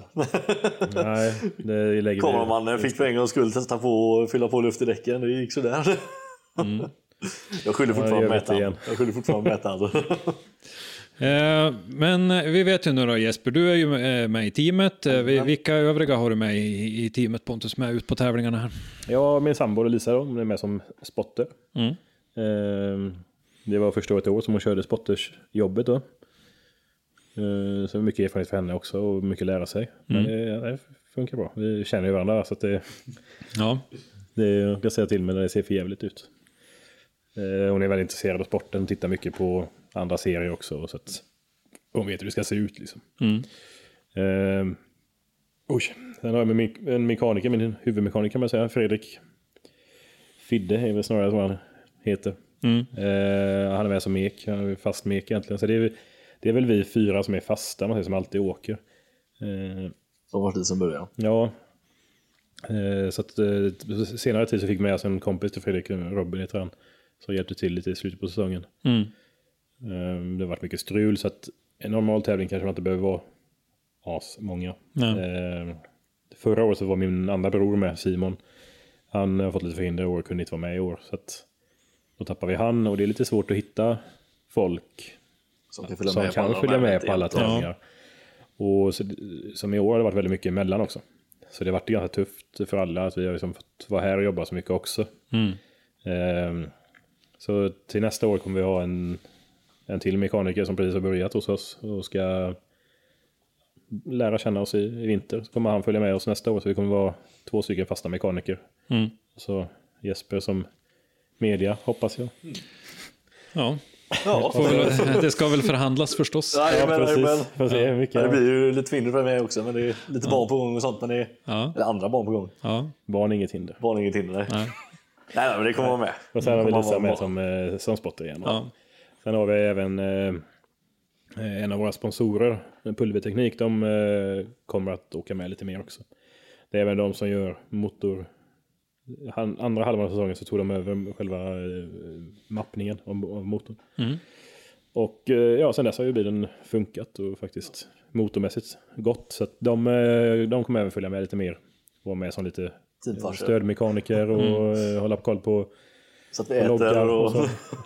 nej, det lägger. Kameramannen fick för en gångs skull testa på att fylla på luft i däcken. Det gick sådär. Jag skyller fortfarande jag på mätaren. igen. Jag skyller fortfarande på mätaren. Eh, men eh, vi vet ju nu då Jesper, du är ju eh, med i teamet. Eh, vi- Vilka övriga har du med i, i teamet Pontus med ut på tävlingarna här? Ja, min sambo Lisa då, hon är med som spotter. Mm. Eh, det var första året i år som hon körde spottersjobbet då. Eh, så mycket erfarenhet för henne också och mycket lära sig. Men det, det funkar bra. Vi känner ju varandra så att det, Ja, det jag kan säga till mig när det ser för jävligt ut. Eh, hon är väldigt intresserad av sporten, tittar mycket på andra serier också. Så att hon vet hur det ska se ut liksom. Mm. Eh, oj, sen har jag med en mekaniker, min huvudmekaniker kan man säga, Fredrik Fidde är väl snarare vad han heter. Mm. Eh, han är med som mek, han är fast mek egentligen. Så det är, det är väl vi fyra som är fasta, man säger, som alltid åker. Eh, Som var dit som början. Ja. Eh, så att eh, senare tid så fick jag med oss en kompis till Fredrik, Robin heter han. Som hjälpte till lite i slutet på säsongen. Mm. Eh, det har varit mycket strul så att en normal tävling kanske man inte behöver vara as många. Nej. Eh, förra året så var min andra bror med, Simon. Han har fått lite förhinder i år, kunde inte vara med i år. Så att då tappar vi han och det är lite svårt att hitta folk Som kan följa som med kan alla de följa med på alla tävlingar. Och så, som i år har det varit väldigt mycket emellan också. Så det har varit ganska tufft för alla att vi har liksom fått vara här och jobba så mycket också. Mm. Ehm, så till nästa år kommer vi ha en, en till mekaniker som precis har börjat hos oss och ska lära känna oss i, i vinter. Så kommer han följa med oss nästa år så vi kommer vara två stycken fasta mekaniker. Mm. Så Jesper som media hoppas jag. Ja, Ja, väl, det ska väl förhandlas förstås. Nej, men, precis. men, se ja, det blir ju lite mindre för mig också, men det är lite barn på gång och sånt. Men det är, Ja, eller andra barn på gång. ja, Barn inget hinder. Barn är inget hinder. Nej. nej. Nej, men det kommer vara med. Och sen har vi Lisa med som, eh, som spotter igen. Ja. Sen har vi även eh, en av våra sponsorer, Pulverteknik, de eh, kommer att åka med lite mer också. Det är även de som gör motor... Han, andra halvan av säsongen så tog de över själva eh, mappningen av, av motorn. Mm. Och eh, ja, sen dess har ju bilen funkat och faktiskt motormässigt gott. Så att de, eh, de kommer även följa med lite mer. Vara med som lite Teamfarsor. stödmekaniker och eh, hålla på koll på Så att vi och loggar äter och och...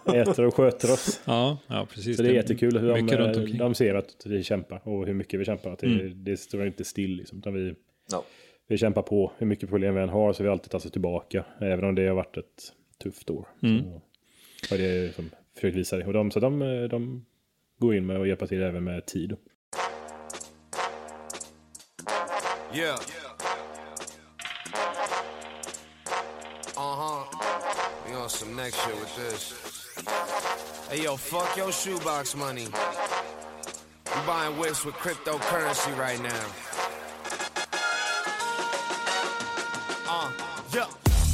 så. Äter och sköter oss. Ja, ja, precis. Så det är jättekul hur de, omkring. de ser att vi kämpar och hur mycket vi kämpar. Att det, Mm. det står inte still liksom, utan vi, Ja. vi kämpar på. Hur mycket problem vi än har så vi alltid tagit oss tillbaka. Även om det har varit ett tufft år. Mm. Så har det liksom försökt visa det. Och de, så de, eh, de går in med och hjälper till även med tid. Yeah. Some next shit with this. Hey yo, fuck your shoebox money. I'm buying whips with cryptocurrency right now. Uh, yeah.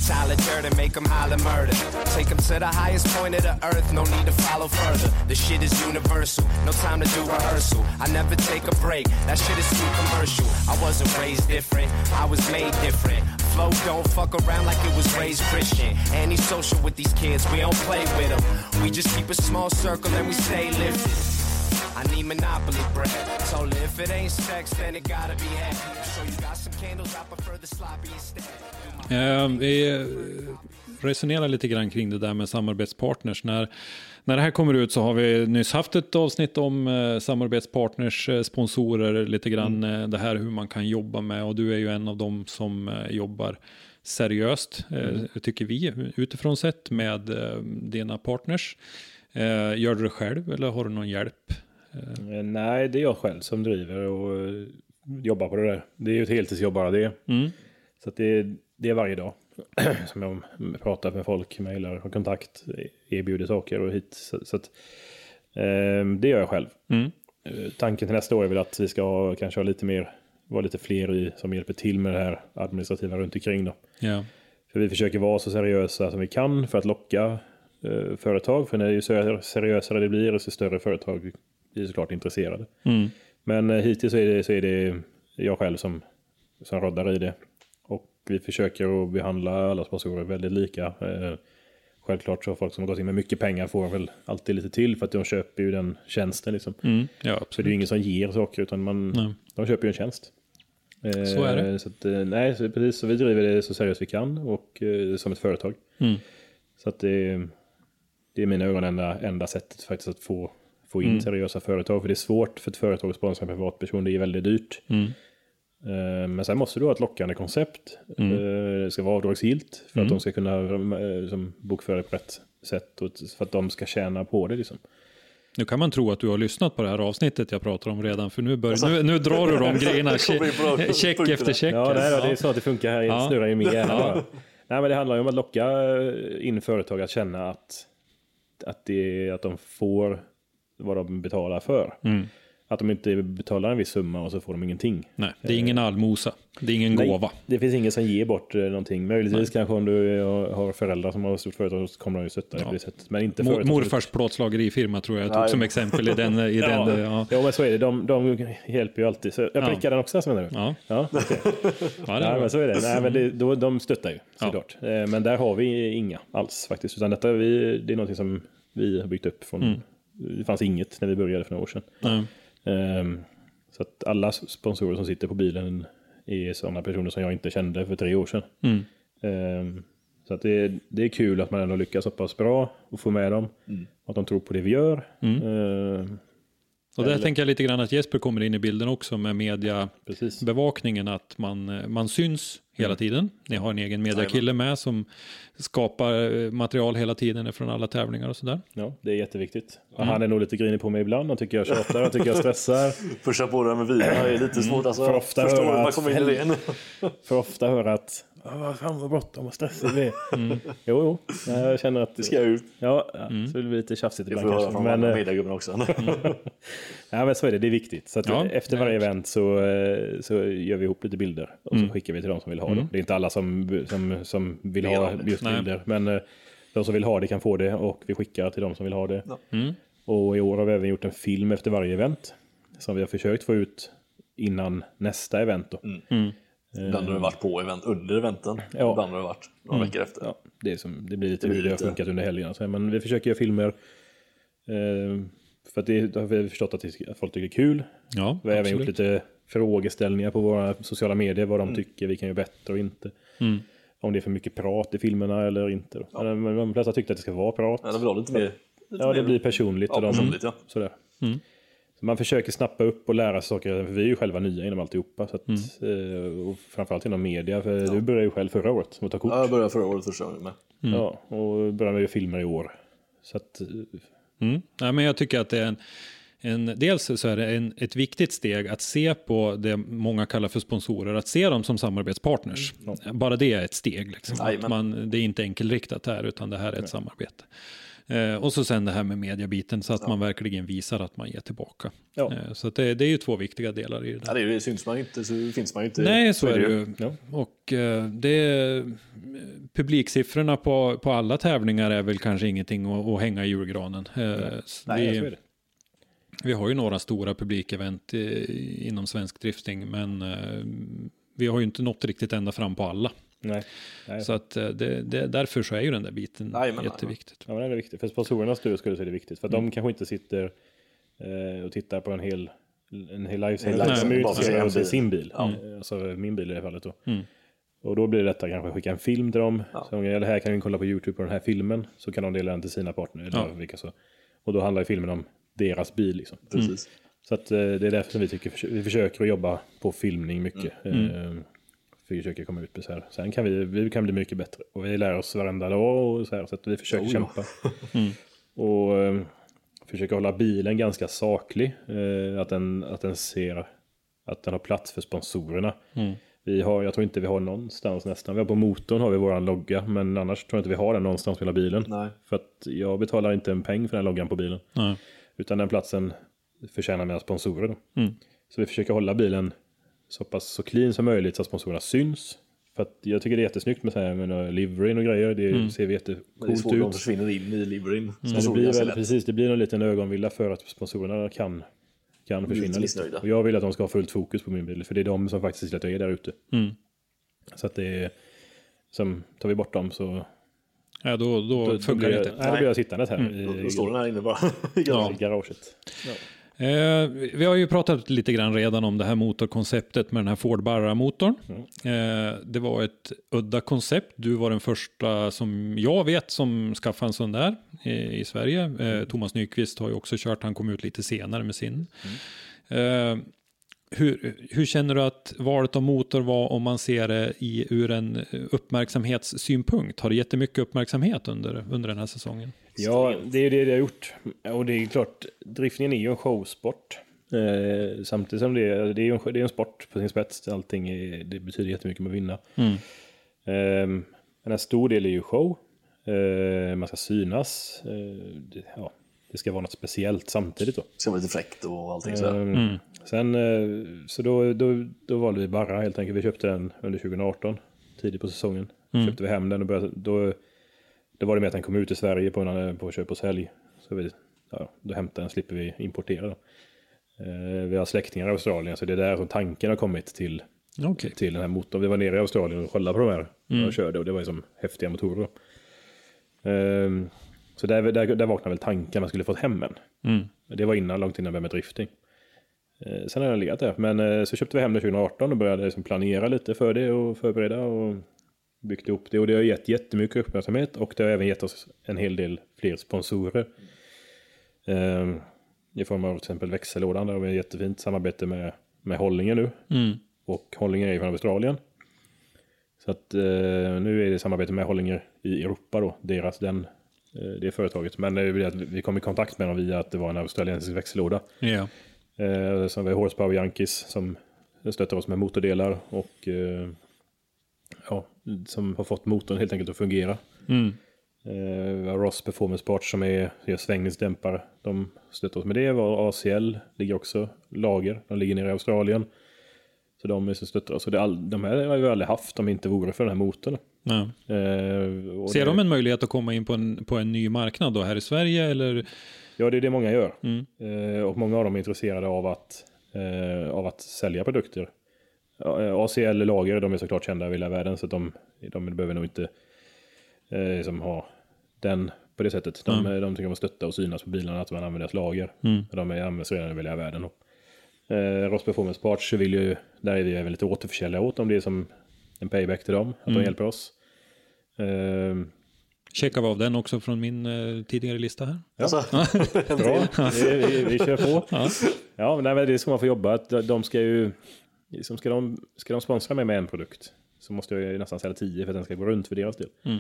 Tyler Durden, make them holler murder. Take them to the highest point of the earth, no need to follow further. The shit is universal, no time to do rehearsal. I never take a break, that shit is too commercial. I wasn't raised different, I was made different. Don't fuck around like it was raised Christian. Antisocial with these kids, we don't play with them. We just keep a small circle and we stay lifted. I need Monopoly bread. So if it ain't sex, then it gotta be head. So you got some candles, I prefer the sloppy instead. Eh, vi eh, resonerar lite grann kring det där med samarbetspartners. När, när det här kommer ut så har vi nyss haft ett avsnitt om eh, samarbetspartners, eh, sponsorer, lite grann eh, det här hur man kan jobba med. Och du är ju en av dem som eh, jobbar seriöst, eh, tycker vi, utifrån sett med dina partners. Gör du det själv eller har du någon hjälp? Nej, det är jag själv som driver och jobbar på det där. Det är ju ett heltidsjobb bara det. Mm. Så det, det är varje dag som jag pratar med folk, mejlar, har kontakt, erbjuder saker och hit. Så, så att, eh, det gör jag själv. Mm. Eh, Tanken till nästa år är väl att vi ska ha, kanske ha lite mer, vara lite fler i, som hjälper till med det här administrativa runt omkring då. Ja. För vi försöker vara så seriösa som vi kan för att locka eh, företag. För när ju ser- seriösare det blir, så större företag blir såklart intresserade. Mm. Men eh, hittills så är det, så är det jag själv som, som roddar i det. Vi försöker att behandla alla sponsorer väldigt lika. Eh, självklart så folk som har gått in med mycket pengar får väl alltid lite till för att de köper ju den tjänsten. Liksom. Mm. Ja, Så det är ju ingen som ger saker utan man, Nej. de köper ju en tjänst. Eh, Så är det. Så att, eh, nej, så precis. Så vi driver det så seriöst vi kan och som ett företag. Mm. Så att det, det är mina ögon enda, enda sättet faktiskt att få, få in Mm. seriösa företag. För det är svårt för ett företag att sponsra en privatperson. Det är väldigt dyrt. Mm. Eh, Men sen måste du ha ett lockande koncept. Mm. Eh, Det ska vara avdragsgillt för Mm. att de ska kunna liksom, bokföra det på rätt sätt. Och för att de ska tjäna på det. Liksom. Nu kan man tro att du har lyssnat på det här avsnittet jag pratar om redan, för nu, bör, nu, nu drar du de grejerna check efter check. Ja, nej, då, det är så att det funkar här. Ja. Snurrar i min hjärna. Nej, men det handlar ju om att locka in företag att känna att, att, det, att de får vad de betalar för. Mm. Att de inte betalar en viss summa och så får de ingenting. Nej, det är ingen allmosa, det är ingen Nej, gåva. Det finns ingen som ger bort eh, någonting. Möjligtvis kanske om du eh, har föräldrar som har stort företag så kommer de ju stötta dig Ja. på det sättet. Men inte Mor, morfars plåtslagerifirma tror jag jag tog Ja, som ja. exempel i den. I den Ja, ja. ja. men så är det. De, de hjälper ju alltid. Så jag Ja. prickar den också, så menar du? Ja. Ja, okej. Ja, det Nej, men så är det. Nej, men det, då, de stöttar ju Ja. såklart. Eh, Men där har vi inga alls faktiskt. Utan detta, vi, det är någonting som vi har byggt upp från... Mm. Det fanns inget när vi började för några år sedan. Ja. Ehm, Så att alla sponsorer som sitter på bilen är sådana personer som jag inte kände för tre år sedan. Mm. Ehm, Så att det, det är kul att man ändå lyckas så pass bra och få med dem. Att de tror på det vi gör. Mm. Och där Eller- tänker jag lite grann att Jesper kommer in i bilden också med mediebevakningen, att man, man syns hela tiden. Ni har en egen mediakille med som skapar eh, material hela tiden från alla tävlingar och sådär. Ja, det är jätteviktigt. Och Mm. Han är nog lite grinig på mig ibland. Han tycker jag tjatar, han tycker jag stressar. Pusha på det här med vin är lite svårt alltså. För ofta Förstår höra att-. För ofta höra att "Ah, vad fan vad bråttom och stressigt det är. Jo, jo, jag känner att Det ska ut. Ja, ja så det blir lite tjafsigt Det får ibland vi höra kanske. från Men, men, eh, också. ja, men så är det, det är viktigt. Så att Ja, efter det varje det. event så, eh, så gör vi ihop lite bilder och så skickar vi till de som vill ha dem. Det är inte alla som, som, som vill ha just Nej. bilder, men eh, de som vill ha det kan få det och vi skickar till de som vill ha det. Ja. Mm. Och i år har vi även gjort en film efter varje event som vi har försökt få ut innan nästa event. Då. Mm. Ibland har det varit på event under eventen. Ja. Ibland har det varit några veckor efter. Ja, det, är som, det blir lite Det blir hur det har funkat under helgen. Så, men vi försöker göra filmer. Eh, för att det har vi förstått att, det, att folk tycker det är kul. Ja, Vi har även absolut. gjort lite frågeställningar på våra sociala medier. Vad de tycker vi kan göra bättre och inte. Mm. Om det är för mycket prat i filmerna eller inte. Då. Men, de flesta tyckte att det ska vara prat. Ja, de vill ha lite mer... Lite Ja, det blir personligt. Ja, och de, personligt, ja. Sådär. Mm. Så man försöker snappa upp och lära sig saker. För vi är ju själva nya inom alltihopa. Så att, Mm. eh, och framförallt inom media. För du började ju själv förra året med att ta kort. Ja, jag började förra året första gången med. Ja, och började med filmer i år. Så att, eh, Mm. Nej, men jag tycker att det är en, en, dels så är det en, ett viktigt steg att se på det många kallar för sponsorer, att se dem som samarbetspartners. Bara det är ett steg. Liksom. Man, det är inte enkelriktat här, utan det här är ett samarbete. Eh, och så sen det här med mediabiten så att man verkligen visar att man ger tillbaka. Ja. Eh, så det, det är ju två viktiga delar i det Ja, det, syns man ju inte så finns man ju inte. Nej, så är det ju. Ja. Och eh, det, publiksiffrorna på, på alla tävlingar är väl kanske ingenting att, att hänga i julgranen. Eh, Nej, så är vi, det. vi har ju några stora publikevent eh, inom svensk drifting, men eh, vi har ju inte nått riktigt ända fram på alla. Nej. Nej. Så att eh, det, det, därför så är ju den där biten Jajamän, jätteviktigt. Ja, men det är viktigt. För sponsorernas skull skulle jag säga det är viktigt. För att de kanske inte sitter eh, och tittar på en hel, en hel livesändning. En De är att en sin bil. Ja. Eh, Alltså min bil i det här fallet då. Mm. Och då blir det detta kanske skicka en film till dem. Ja. Så, eller här kan ni kolla på YouTube på den här filmen. Så kan de dela den till sina partner. Eller Ja. vilka så. Och då handlar ju filmen om deras bil liksom. Precis. Så att, eh, det är därför som vi, tycker, vi försöker att jobba på filmning mycket. Mm. Försöker komma ut med så här. Sen kan vi, vi kan bli mycket bättre. Och vi lär oss varenda dag och så här. Så att vi försöker Oh, kämpa. Och eh, försöker hålla bilen ganska saklig. Eh, att, den, att den ser att den har plats för sponsorerna. Vi har, jag tror inte vi har någonstans nästan. Vi har på motorn har vi våran logga. Men annars tror jag inte vi har den någonstans på hela bilen. Nej. För att jag betalar inte en peng för den loggan på bilen. Ja. Utan den platsen förtjänar mina sponsorer. Då. Mm. Så vi försöker hålla bilen så pass så clean som möjligt så att sponsorerna syns. För att jag tycker det är jättesnyggt med, så här, med några liveryn och grejer. Det Mm. ser Det är jättecoolt svårt, de ut. försvinner in i liveryn. Men Mm. det blir, väl, precis, det blir en liten ögonvilla för att sponsorerna kan, kan försvinna lite. missnöjda. Och jag vill att de ska ha fullt fokus på min bil. För det är de som faktiskt ser till att jag är där ute. Mm. Så att det är... Som, tar vi bort dem så... Ja, då, då, Då, då funkar det inte. nej, då blir jag sittandes här Då, i, då står den här inne bara. i garaget. Eh, vi har ju pratat lite grann redan om det här motorkonceptet med den här Ford Barra-motorn. Eh, det var ett udda koncept. Du var den första som jag vet som skaffade en sån där eh, i Sverige. Eh, Thomas Nyqvist har ju också kört, han kom ut lite senare med sin. Eh, hur, hur känner du att valet av motor var om man ser det i, ur en uppmärksamhetssynpunkt? Har det jättemycket uppmärksamhet under, under den här säsongen? Ja, det är det det har gjort. Och det är klart, driftningen är ju en showsport. Eh, samtidigt som det är, det är, en, det är en sport på sin spets. Allting är, det betyder jättemycket med att vinna. Eh, men en stor del är ju show. Eh, man ska synas. Eh, det, ja, det ska vara något speciellt samtidigt då. Ska vara lite fräckt och allting sådär. Ehm, Sen, eh, så då, då, då valde vi Barra helt enkelt. Vi köpte den under 2018, tidigt på säsongen. Köpte vi hem den och började, då, då var det med att den kom ut i Sverige på, en, på köp och sälj. Så vi, ja, då hämtar den, slipper vi importera. Då. Eh, vi har släktingar i Australien, så det är där som tanken har kommit till, Okej. till den här motorn. Vi var nere i Australien och kollade på de här och körde och det var ju som häftiga motorer. då. Så där, där, där vaknade väl tanken att man skulle fått hem en. Mm. Det var innan, långt innan började med drifting. Eh, sen har den legat där. Men eh, så köpte vi hem den 2018 och började liksom planera lite för det och förbereda och byggt ihop det. Och det har gett jättemycket uppmärksamhet och det har även gett oss en hel del fler sponsorer. Eh, I form av till exempel växellådan där har vi ett jättefint samarbete med, med Hollinger nu. Mm. Och Hollinger är från Australien. Så att eh, nu är det samarbete med Hollinger i Europa då, deras, den, det företaget. Men det vi kom i kontakt med dem via att det var en australiensisk växellåda. Ja. Eh, sen har vi Horsepower Yankees som stöttar oss med motordelar och eh, ja, som har fått motorn helt enkelt att fungera. Mm. Eh, Ross Performance Parts som är, är svängningsdämpare. De stöttar oss med det. Vi har ACL ligger också lager. De ligger nere i Australien. Så de är som stöttar oss. Och det all, de här har vi aldrig haft om det inte vore för den här motorn. Ja. Eh, Ser det, de en möjlighet att komma in på en, på en ny marknad då här i Sverige eller? Ja, det är det många gör. Mm. Eh, och många av dem är intresserade av att, eh, av att sälja produkter. Ja, eh, de är såklart kända över hela världen så de, de behöver nog inte eh, liksom ha den på det sättet. De, Mm. de tycker om att stötta och synas på bilarna, att man använder deras lager. Mm. De används redan över hela världen. Och, eh, Ross Performance Parts vill ju, där är vi även lite återförsäljare åt dem. Det är som en payback till dem, att Mm. de hjälper oss. Eh, Checkar vi av den också från min eh, tidigare lista här? Alltså, en Bra, vi, vi, vi kör på. Ja. Ja, men nej, men det är så man får jobba. Att de- ska ju... Liksom ska, de, ska de sponsra mig med en produkt så måste jag ju nästan sälja tio för att den ska gå runt för deras del. Mm.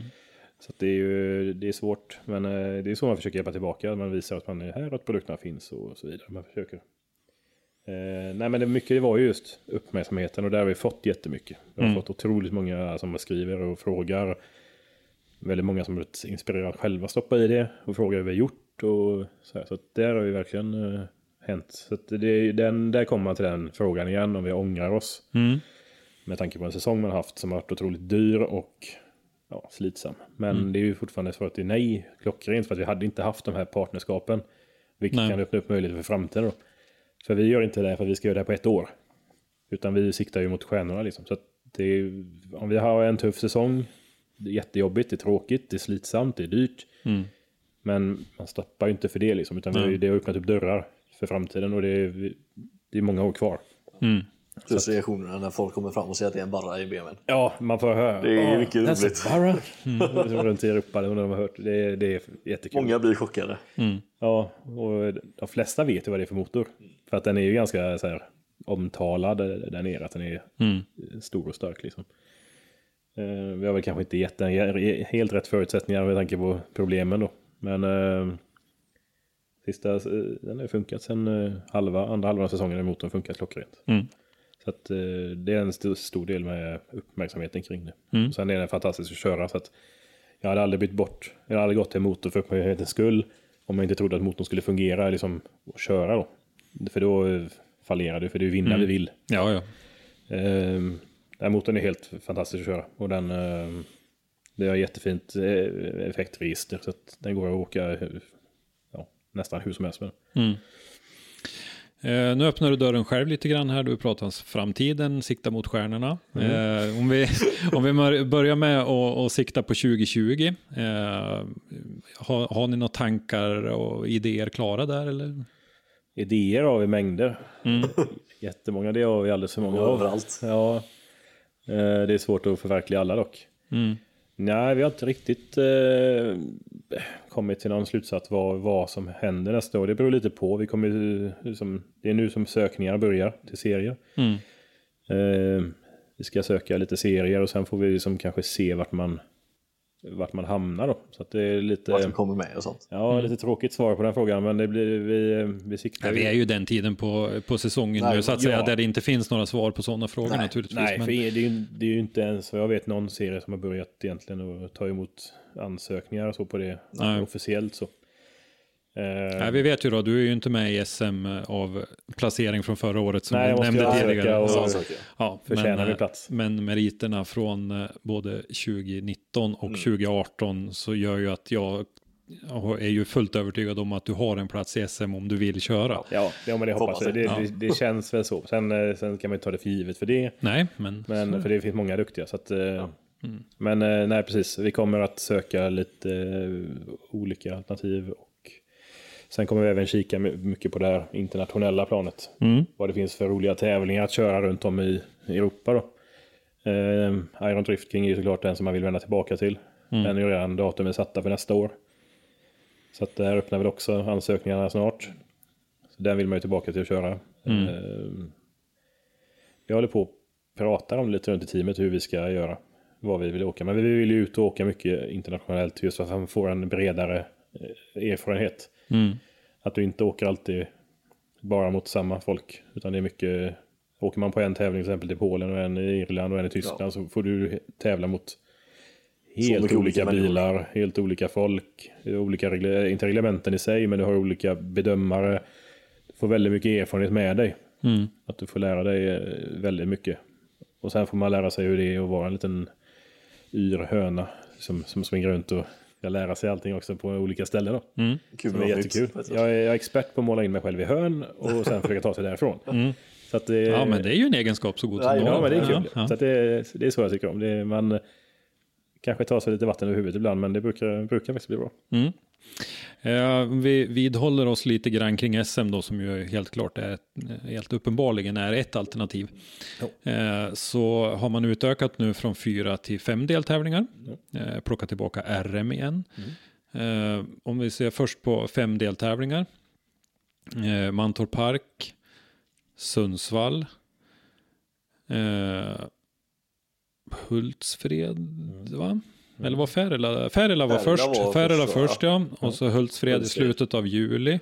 Så att det är ju det är svårt. Men eh, det är så man försöker hjälpa tillbaka. Man visar att man är här och att produkterna finns och så vidare. Man försöker. Eh, nej men det, mycket det var ju just uppmärksamheten och där har vi fått jättemycket. Vi har Mm. fått otroligt många som skriver och frågar. väldigt många som har blivit inspirerade själva att stoppa i det och fråga hur vi har gjort och så här. Så där har ju verkligen eh, hänt. Så det, den, där kommer man till den frågan igen om vi ångrar oss. Mm. Med tanke på en säsong man haft som har varit otroligt dyr och ja, slitsam. Men det är ju fortfarande svaret till nej, klockrent, för att vi hade inte haft de här partnerskapen. Vilket Nej. kan öppna upp möjligheter för framtiden då. För vi gör inte det för att vi ska göra det här på ett år. Utan vi siktar ju mot stjärnorna liksom. Så det om vi har en tuff säsong, det är jättejobbigt, det är tråkigt, det är slitsamt, det är dyrt. Men man stoppar ju inte för det liksom, utan vi har ju- det har öppnat upp dörrar för framtiden och det är, det är många år kvar. Plus reaktionerna när folk kommer fram och säger att det är en barra i BMWn. Ja, man får höra. Det är "Åh, mycket that's roligt." a Barra. Mm. Runt i Europa, det har hört. Det är, det är jättekul. Många blir chockade. Ja, och de flesta vet ju vad det är för motor. För att den är ju ganska så här, omtalad där nere, att den är stor och stark liksom. Eh, vi har väl kanske inte gett den helt rätt förutsättningar med tanke på problemen då. Men eh, sista, eh, den har funkat sen halva, andra halvan av säsongen motorn funkat klockrent. Så att eh, det är en stor, stor del med uppmärksamheten kring det. Och sen är den fantastisk att köra så att jag hade aldrig bytt bort, jag hade aldrig gått till motor för uppmärksamhetens skull om jag inte trodde att motorn skulle fungera liksom, och köra då. För då eh, fallerar du, för det är vinna vi vill. Ja, ja. Ehm, den motorn är helt fantastisk att köra och den ehm, det har jättefint eh, effektregister så att den går att åka ja, nästan hur som helst med den. Eh, nu öppnar du dörren själv lite grann här. Du pratar om framtiden, sikta mot stjärnorna. Eh, om, vi, om vi börjar med att att sikta på 2020. Eh, har, har ni några tankar och idéer klara där? Eller? Idéer har vi mängder. Jättemånga, det har vi alldeles för många av. Överallt. Ja, eh, det är svårt att förverkliga alla dock. Nej, vi har inte riktigt eh, kommit till någon slutsats vad, vad som händer nästa år. Det beror lite på. Vi kommer, liksom, det är nu som sökningarna börjar till serier. Eh, vi ska söka lite serier och sen får vi liksom kanske se vart man, vart man hamnar då. Så att det är lite... Vart som kommer med och sånt. Ja, lite tråkigt svar på den frågan, men det blir, vi, vi siktar Ja, vi är ju den tiden på, på säsongen Nej, nu, så att säga, ja. där det inte finns några svar på sådana frågor Nej, naturligtvis. Nej, men, för det är, ju, det är ju inte ens vad jag vet någon serie som har börjat egentligen att ta emot ansökningar och så på det Nej. officiellt så. Eh, nej, vi vet ju då, du är ju inte med i SM av placering från förra året som Nej, måste nämnde tidigare. och- jag. Ja, men, vi eh, plats? Men meriterna från eh, både 2019 och Mm. 2018 så gör ju att jag är ju fullt övertygad om att du har en plats i SM om du vill köra. Ja, ja men det hoppas jag. det. Det, Ja. det, det känns väl så. Sen, eh, sen kan man ju ta det för givet för det. Nej, men, Men, för det finns många duktiga. Så att, eh, Men eh, nej, precis. Vi kommer att söka lite eh, olika alternativ. Och sen kommer vi även kika my- mycket på det här internationella planet. Vad det finns för roliga tävlingar att köra runt om i Europa. Då. Eh, Iron Drift King är såklart den som man vill vända tillbaka till. Den är ju redan datumen satta för nästa år. Så att där öppnar väl också ansökningarna snart. Så den vill man ju tillbaka till att köra. Eh, vi håller på och pratar om lite runt i teamet hur vi ska göra. Vad vi vill åka. Men vi vill ju ut och åka mycket internationellt just för att man får en bredare eh, erfarenhet. Att du inte åker alltid bara mot samma folk. Utan det är mycket, åker man på en tävling till exempel till Polen och en i Irland och en i Tyskland så får du tävla mot helt olika, olika människor. bilar, helt olika folk, olika, regle- inte reglementen i sig, men du har olika bedömare. Du får väldigt mycket erfarenhet med dig. Att du får lära dig eh, väldigt mycket. Och sen får man lära sig hur det är att vara en liten yr höna som, som springer runt och ska lära sig allting också på olika ställen. Då. Kul Det med är jättekul. Jag är, jag är expert på att måla in mig själv i hörn och sen försöka ta sig därifrån. Så att det, ja, men det är ju en egenskap så god som Ja, någon. Ja, men det är kul. Ja, ja. Så att det, det är så jag tycker om. Det, man kanske tar sig lite vatten över huvudet ibland, men det brukar, brukar faktiskt bli bra. Eh, vi vidhåller oss lite grann kring SM då som ju helt klart är, helt uppenbarligen är ett alternativ. Eh, så har man utökat nu från fyra till fem deltävlingar. Eh, plockat tillbaka RM igen. Eh, om vi ser först på fem deltävlingar. Eh, Mantorp Park, Sundsvall, eh, Hultsfred, va? Eller var Färila? Färila var Färila först. var Färila först, ja. Och så Hultsfred i slutet av juli.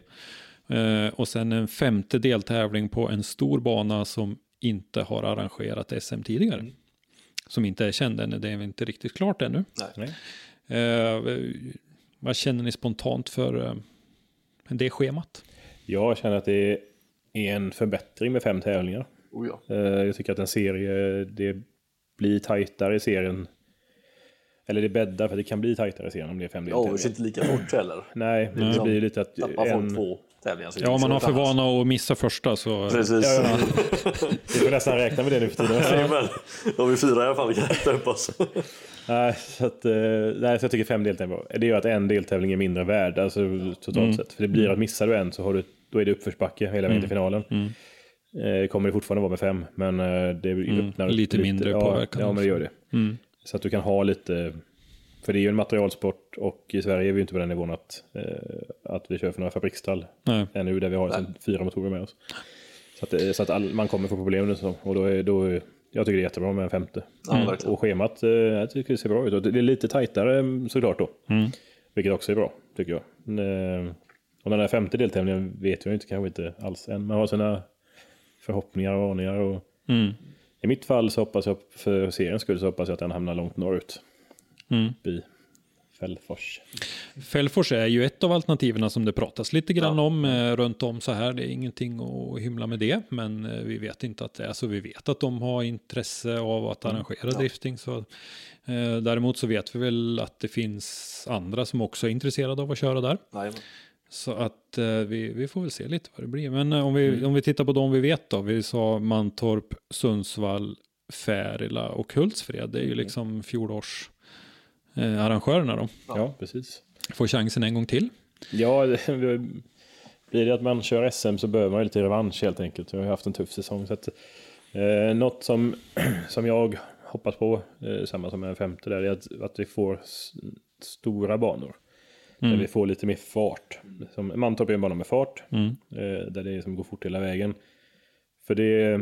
Eh, och sen en femte deltävling på en stor bana som inte har arrangerat SM tidigare. Som inte är känd än, det är inte riktigt klart ännu. Nej. Eh, vad känner ni spontant för eh, det schemat? Jag känner att det är en förbättring med fem tävlingar. Oh, ja. Eh, Jag tycker att en serie, det blir tajtare i serien. Eller det bäddar för det kan bli tajtare serien om det är fem Det avgörs deltävlingar. inte lika fort heller. Nej, det Liksom, blir lite att Tappar folk en, två tävlingar. Ja, om man har för vana att missa första så... Precis. Ja, ja. vi får nästan räkna med det nu för tiden. Jajamän. Då har vi fyra i alla fall, kan upp oss. Nej, så, att, eh, nej, så jag tycker fem deltävlingar. Det gör att en deltävling är mindre värd, alltså totalt Mm. sett. För det blir att missar du en så har du, då är det uppförsbacke hela vägen till finalen. Mm. Eh, kommer det fortfarande vara med fem, men eh, det öppnar upp lite mindre ja, påverkan Ja, men det gör det. Mm. Så att du kan ha lite, för det är ju en materialsport och i Sverige är vi ju inte på den nivån att, eh, att vi kör för några fabriksstall Nej. ännu, där vi har liksom fyra motorer med oss. Så att, det- så att all, man kommer få problem nu, så, och då är, då är, jag tycker det är jättebra med en femte. Ja, verkligen. Och schemat, eh, jag tycker det ser bra ut. Och det är lite tajtare mm, såklart då. Vilket också är bra, tycker jag. Eh, Och den här femte deltävlingen vet jag inte, kanske inte alls än. Man har sina förhoppningar och aningar. Och Mm. I mitt fall så hoppas jag, för seriens skull, så hoppas jag att den hamnar långt norrut. Mm. I Fällfors. Fällfors är ju ett av alternativen som det pratas lite grann om eh, runt om så här. Det är ingenting att hymla med det, men eh, vi vet inte att det är så. Vi vet att de har intresse av att arrangera drifting. Så, eh, däremot så vet vi väl att det finns andra som också är intresserade av att köra där. Jajamän. Så att eh, vi, vi får väl se lite vad det blir. Men eh, om, vi, om vi tittar på de vi vet då. Vi sa Mantorp, Sundsvall, Färila och Hultsfred. Det är ju liksom fjolårs eh, arrangörerna då. Ja, precis. Får chansen en gång till. Ja, det, blir det att man kör SM så behöver man ju lite revansch helt enkelt. Vi har haft en tuff säsong. Så att, eh, något som, som jag hoppas på, eh, samma som en femte där, är att, att vi får stora banor. Där vi får lite mer fart. Som, Mantorp är en bana med fart, Mm. eh, där det är som går fort hela vägen. För det,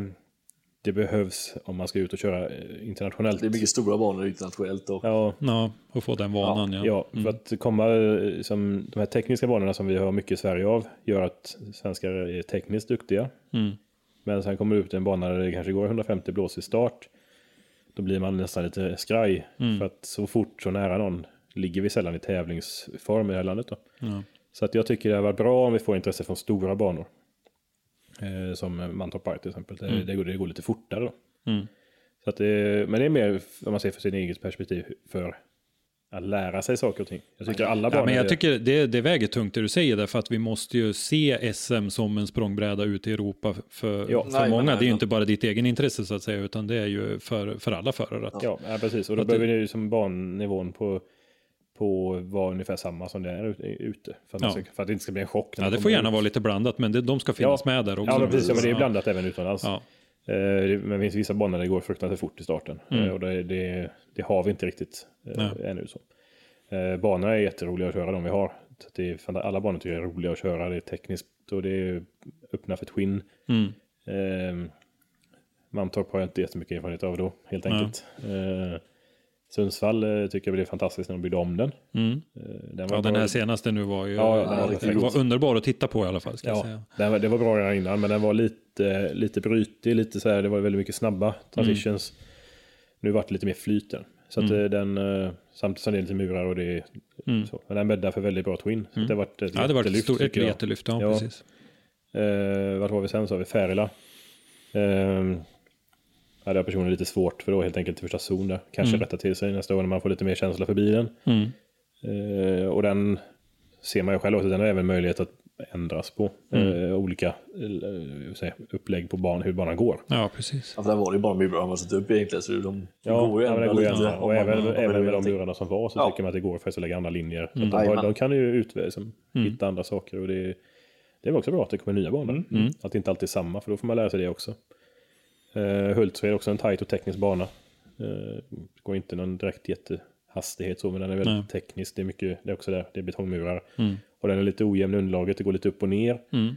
det behövs om man ska ut och köra eh, internationellt. Det är mycket stora banor internationellt. Och, Ja, Ja, och få den vanan. Ja, Ja, för att komma, eh, som de här tekniska banorna som vi har mycket i Sverige av, gör att svenskar är tekniskt duktiga. Mm. Men sen kommer du ut till en bana där det kanske går 150 blås i start. Då blir man nästan lite skraj. Mm. För att så fort, så nära någon, ligger vi sällan i tävlingsform i det här landet. Då. Ja. Så att jag tycker det har varit bra om vi får intresse från stora banor. Eh, som Mantorp Park till exempel. Det, det, går, det går lite fortare då. Mm. Så att det, men det är mer, om man ser för sin eget perspektiv, för att lära sig saker och ting. Jag tycker alla. Ja, men jag är- tycker det, det väger tungt det du säger därför att vi måste ju se SM som en språngbräda ut i Europa för, Ja. för Nej, många. nej, det är ju inte bara ditt egen intresse så att säga utan det är ju för, för alla förare. Att, Ja, ja precis. Och då behöver det ju som bannivån på, på vara ungefär samma som det är ute-. För att, Ja. ska, för att det inte ska bli en chock. Ja, det får gärna ut. vara lite blandat men det, de ska finnas Ja. med där också. Ja, men precis. Ja, men det är blandat även utomlands. Ja. Eh, Men det finns vissa banor där det går fruktansvärt fort i starten. Mm. Eh, Och det, det, det har vi inte riktigt eh, ännu. Så. Eh, Banorna är jätteroliga att köra, de vi har. Det är, alla banor tycker jag är roliga att köra. Det är tekniskt och det är öppna för twin. Mm. Eh, Mantorp har jag inte jättemycket erfarenhet av då, helt enkelt. Eh, Sundsvall eh, tycker jag blev fantastiskt när de byggde om den. Mm. Eh, den Ja, den här senaste nu var ju Ja, ja, den var riktigt var underbar att titta på i alla fall. Ja, var, det var bra redan innan, men den var lite, lite brytig, lite så här, det var väldigt mycket snabba transitions. Nu vart det lite mer flyt där. Så att eh, den, eh, samtidigt som det är lite murar och det är Mm. så. Men den bäddar för väldigt bra twin. Så det har varit ett Ja, det var ett, stort, ett jättelyft. Ja, Ja. precis. Eh, vart var vi sen? Så har vi Färila. Eh, hade jag personligen lite svårt för då helt enkelt till första zon där. Kanske rätta till sig nästa år när man får lite mer känsla för bilen. Mm. Eh, och den ser man ju själv också, den har även möjlighet att ändras på. Mm. Eh, olika eh, jag, upplägg på ban, hur banan går. Ja, precis. Ja, för där var det ju bara murar man satt upp egentligen. Så de Ja, går ju ja, men det ändå går ju lite. Och man- även, man även med de murarna som var så Ja. tycker man att det går för att lägga andra linjer. Mm. att de, har, de kan ju ut, liksom, hitta andra saker. Och det, det är också bra att det kommer nya banor. Mm. Att det inte alltid är samma, för då får man lära sig det också. Uh, Hultsfred är också en tajt och teknisk bana. Uh, går inte någon direkt jättehastighet så, men den är väldigt Nej. teknisk. Det är, mycket, det är också där, det är betongmurar. Mm. Och den är lite ojämn underlaget, det går lite upp och ner. Mm.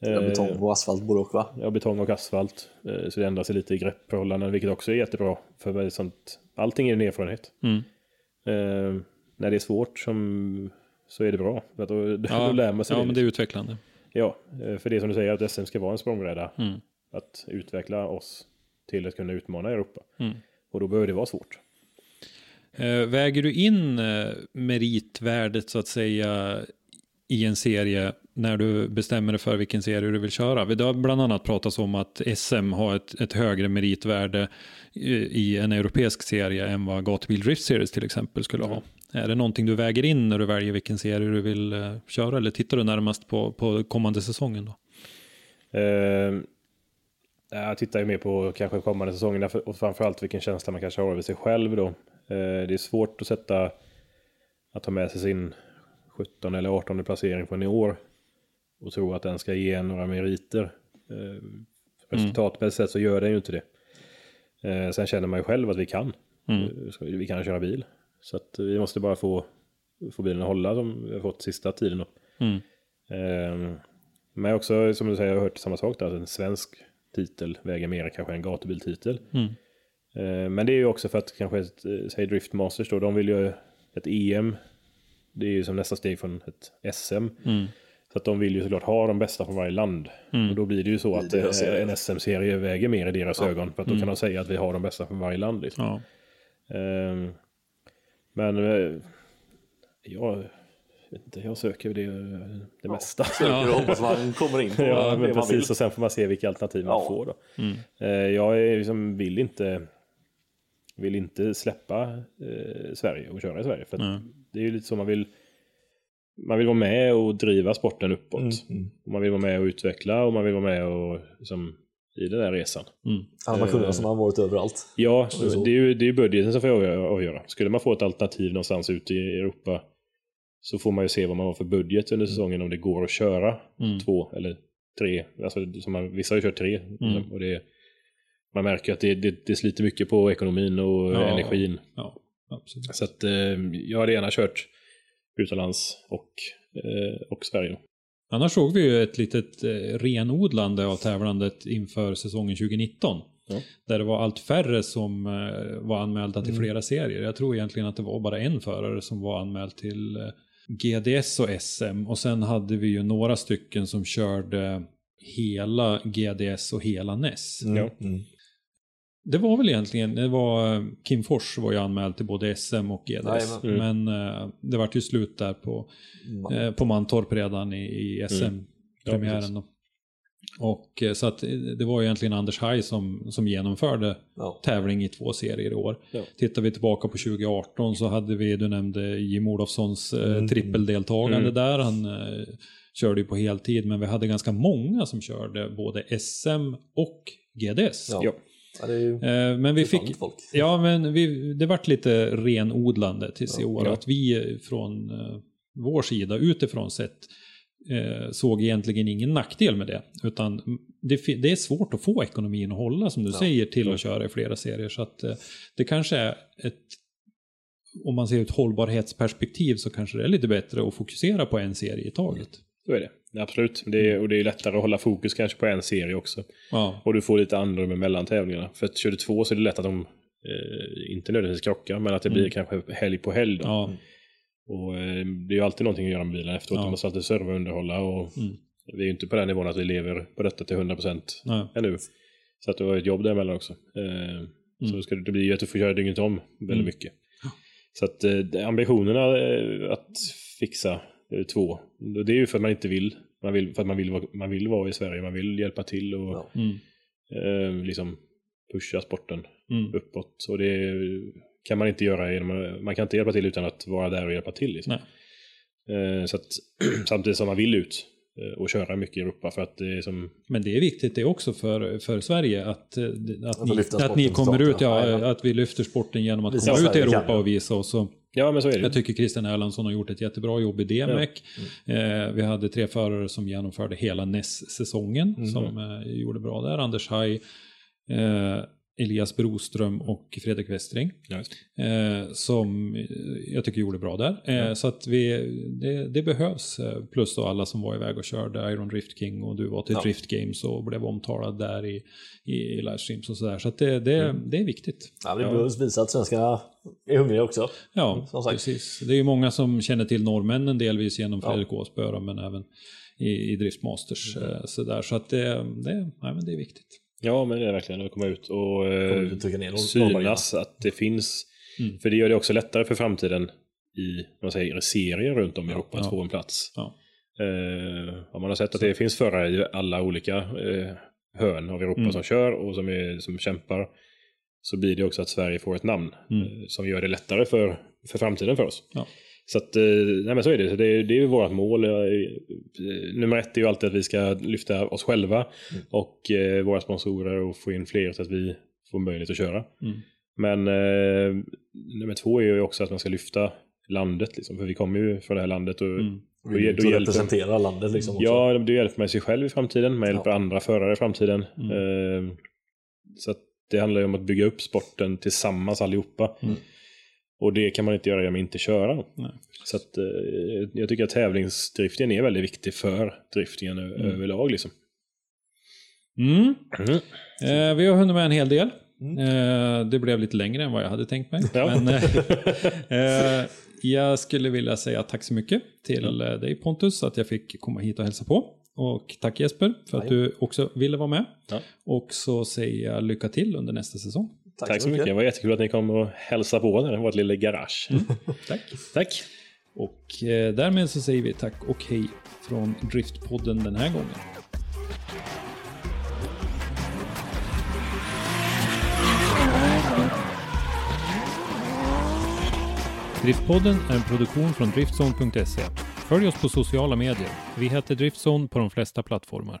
Ja, Eh, betong och asfalt både och va? Ja, betong och asfalt. Eh, Så det ändrar sig lite i greppförhållanden, vilket också är jättebra. För sånt, allting är en erfarenhet. Mm. Eh, när det är svårt som, så är det bra. För då, då Ja, lär man sig ja det. men det är utvecklande. Ja, eh, för det är som du säger, att SM ska vara en språngbräda. Mm. Att utveckla oss till att kunna utmana Europa. Mm. Och då behöver det vara svårt. Eh, väger du in eh, meritvärdet så att säga i en serie när du bestämmer dig för vilken serie du vill köra? Det har bland annat pratats om att SM har ett, ett högre meritvärde i, i en europeisk serie än vad Gatubil Drift Series till exempel skulle ha. Är det någonting du väger in när du väljer vilken serie du vill eh, köra eller tittar du närmast på, på kommande säsongen då? Eh, jag tittar ju mer på kanske kommande säsongerna och framförallt vilken känsla man kanske har över sig själv då. Eh, det är svårt att sätta, att ta med sig sin 17 eller 18 placering från i år och tro att den ska ge några meriter. Eh, resultatmässigt sett så gör den ju inte det. Eh, sen känner man ju själv att vi kan. Eh, ska- Vi kan köra bil. Så att vi måste bara få, få bilen att hålla som vi har fått sista tiden då. Mm. Eh, men också, som du säger, jag har hört samma sak där, att en svensk titel väger mer kanske än gatubiltitel. Mm. Eh, men det är ju också för att kanske, eh, säg Drift Masters då, de vill ju ett EM. Det är ju som nästa steg från ett SM. Mm. Så att de vill ju såklart ha de bästa från varje land. Och då blir det ju så att eh, serie. en SM-serie väger mer i deras ögon. För att då kan de säga att vi har de bästa från varje land. Liksom. Ja. Ehm, men jag, vet inte, jag söker det, det mesta. Söker och hoppas man kommer in på Ja, det men man vill. precis. Och sen får man se vilka alternativ man Ja. får då. Eh, jag är liksom, vill inte vill inte släppa eh, Sverige och köra i Sverige. För att det är ju lite så man vill man vill vara med och driva sporten uppåt. Mm, Och man vill vara med och utveckla och man vill vara med och liksom, i den där resan. Hade man kunnat som har varit överallt. Ja, det är så. det är ju det är budgeten som får avgöra. Skulle man få ett alternativ någonstans ute i Europa så får man ju se vad man har för budget Mm. under säsongen om det går att köra två eller tre. Alltså, som man, vissa har ju kört tre. Mm. Och det, man märker att det, det, det sliter mycket på ekonomin och Ja. energin. ja. Så att, eh, jag hade gärna kört utomlands och, eh, och Sverige. Annars såg vi ju ett litet eh, renodlande av tävlandet inför säsongen 2019. Ja. Där det var allt färre som eh, var anmälda Mm. till flera serier. Jag tror egentligen att det var bara en förare som var anmäld till eh, GDS och SM. Och sen hade vi ju några stycken som körde hela GDS och hela NES. Ja. Mm. Det var väl egentligen, det var eh, Kim Fors var ju anmäld till både SM och GDS. Jajamän. Men eh, det var ju slut där på, eh, på Mantorp redan i, i SM-premiären. precis. Och eh, så att eh, det var egentligen Anders Haj som, som genomförde Ja. tävling i två serier i år. Ja. Tittar vi tillbaka på 2018 så hade vi, du nämnde Jim Olofssons eh, Mm. trippeldeltagande Mm. där. Han eh, körde ju på heltid, men vi hade ganska många som körde både SM och GDS. Ja. Ja. Ja, det är ju men vi fick, folk. ja men vi, det vart lite renodlande tills i år. Ja. Att vi från vår sida utifrån sett eh, såg egentligen ingen nackdel med det. Utan det, det är svårt att få ekonomin att hålla som du säger till att köra i flera serier. Så att eh, det kanske är ett om man ser ett hållbarhetsperspektiv så kanske det är lite bättre att fokusera på en serie i taget. Så är det. Absolut. Det är, och det är lättare att hålla fokus kanske på en serie också. Ja, Och du får lite andrum mellan tävlingarna. För att kör du två så är det lätt att de eh, inte nödvändigtvis krockar, men att det blir kanske helg på helg. Då. ja, Och eh, det är ju alltid någonting att göra med bilen efteråt. Ja. Du måste alltid serva och underhålla. Och Mm. Vi är ju inte på den nivån att vi lever på detta till 100% nej, ännu. Så att du har ett jobb däremellan också. Eh, Så då ska det, det blir ju att du får köra dygnet om väldigt Mm. mycket. Så att eh, ambitionerna att fixa två, det är ju för att man inte vill. Man vill för att man vill, vara, man vill vara i Sverige, man vill hjälpa till och Ja. mm, liksom pusha sporten mm, uppåt. Och det kan man inte göra genom man kan inte hjälpa till utan att vara där och hjälpa till. Liksom. Eh, så att, samtidigt som man vill ut eh, och köra mycket i Europa för att det är som Men det är viktigt det också för, för Sverige att, eh, att, ni, att ni kommer ut, ja, att vi lyfter sporten genom att Visa komma ut i kan Europa vi. och visa oss. Och Ja men så är det jag tycker Christian Erlandsson har gjort ett jättebra jobb i DMEC. Mm. Eh, vi hade tre förare som genomförde hela NES-säsongen Mm. som eh, gjorde bra där. Anders Haj, eh, Elias Broström och Fredrik Westring. Ja. Eh, som eh, jag tycker gjorde bra där. Eh, Så att vi, det, det behövs. eh, Plus då alla som var iväg och körde Iron Drift King och du var till Ja. Drift Games och blev omtalad där i, i livestreams och sådär. Så att det, det, Mm. det är viktigt. Ja, det behövs visa att svenskarna är hungriga också. Ja, sagt. precis. Det är ju många som känner till norrmännen delvis genom Fredrik Åsbö men även i, i Driftmasters. Mm. eh, Sådär. Så att det, det, nej, men det är viktigt. Ja, men det är verkligen att komma ut och eh, ut och trycka ner synas att det finns Mm. För det gör det också lättare för framtiden i vad säger, serier runt om i Europa att ja. få en plats. Ja. Eh, man har sett att det finns förare i alla olika eh, hörn av Europa Mm. som kör och som, är, som kämpar så blir det också att Sverige får ett namn Mm. eh, som gör det lättare för, för framtiden för oss. Ja. Så att, eh, nej men så är det. Så det, är- det är ju vårt mål. Eh, Nummer ett är ju alltid att vi ska lyfta oss själva Mm. och eh, våra sponsorer och få in fler så att vi får möjlighet att köra. Mm. Men eh, nummer två är ju också att man ska lyfta landet. Liksom, för vi kommer ju från det här landet. Och, Mm. då vill hjälper, representera landet liksom också. ja, det hjälper man sig själv i framtiden. Man hjälper andra förare i framtiden. Mm. Eh, så det handlar ju om att bygga upp sporten tillsammans allihopa. Mm. Och det kan man inte göra genom att inte köra. Nej. Så att, eh, jag tycker att tävlingsdriftningen är väldigt viktig för driftingen ö- överlag. Liksom. Mm. Mm. Eh, vi har hunnit med en hel del. Eh, det blev lite längre än vad jag hade tänkt mig. Ja. Men, eh, eh, jag skulle vilja säga tack så mycket till eh, dig Pontus att jag fick komma hit och hälsa på. Och tack Jesper för att du också ville vara med. Ja. Och så säger jag lycka till under nästa säsong. Tack, så mycket. Det var jättekul att ni kom och hälsade på där vårt lilla garage. Tack. Tack. Och eh, därmed så säger vi tack och hej från Driftpodden den här gången. Driftpodden är en produktion från Driftzone.se. Följ oss på sociala medier. Vi heter Driftzone på de flesta plattformar.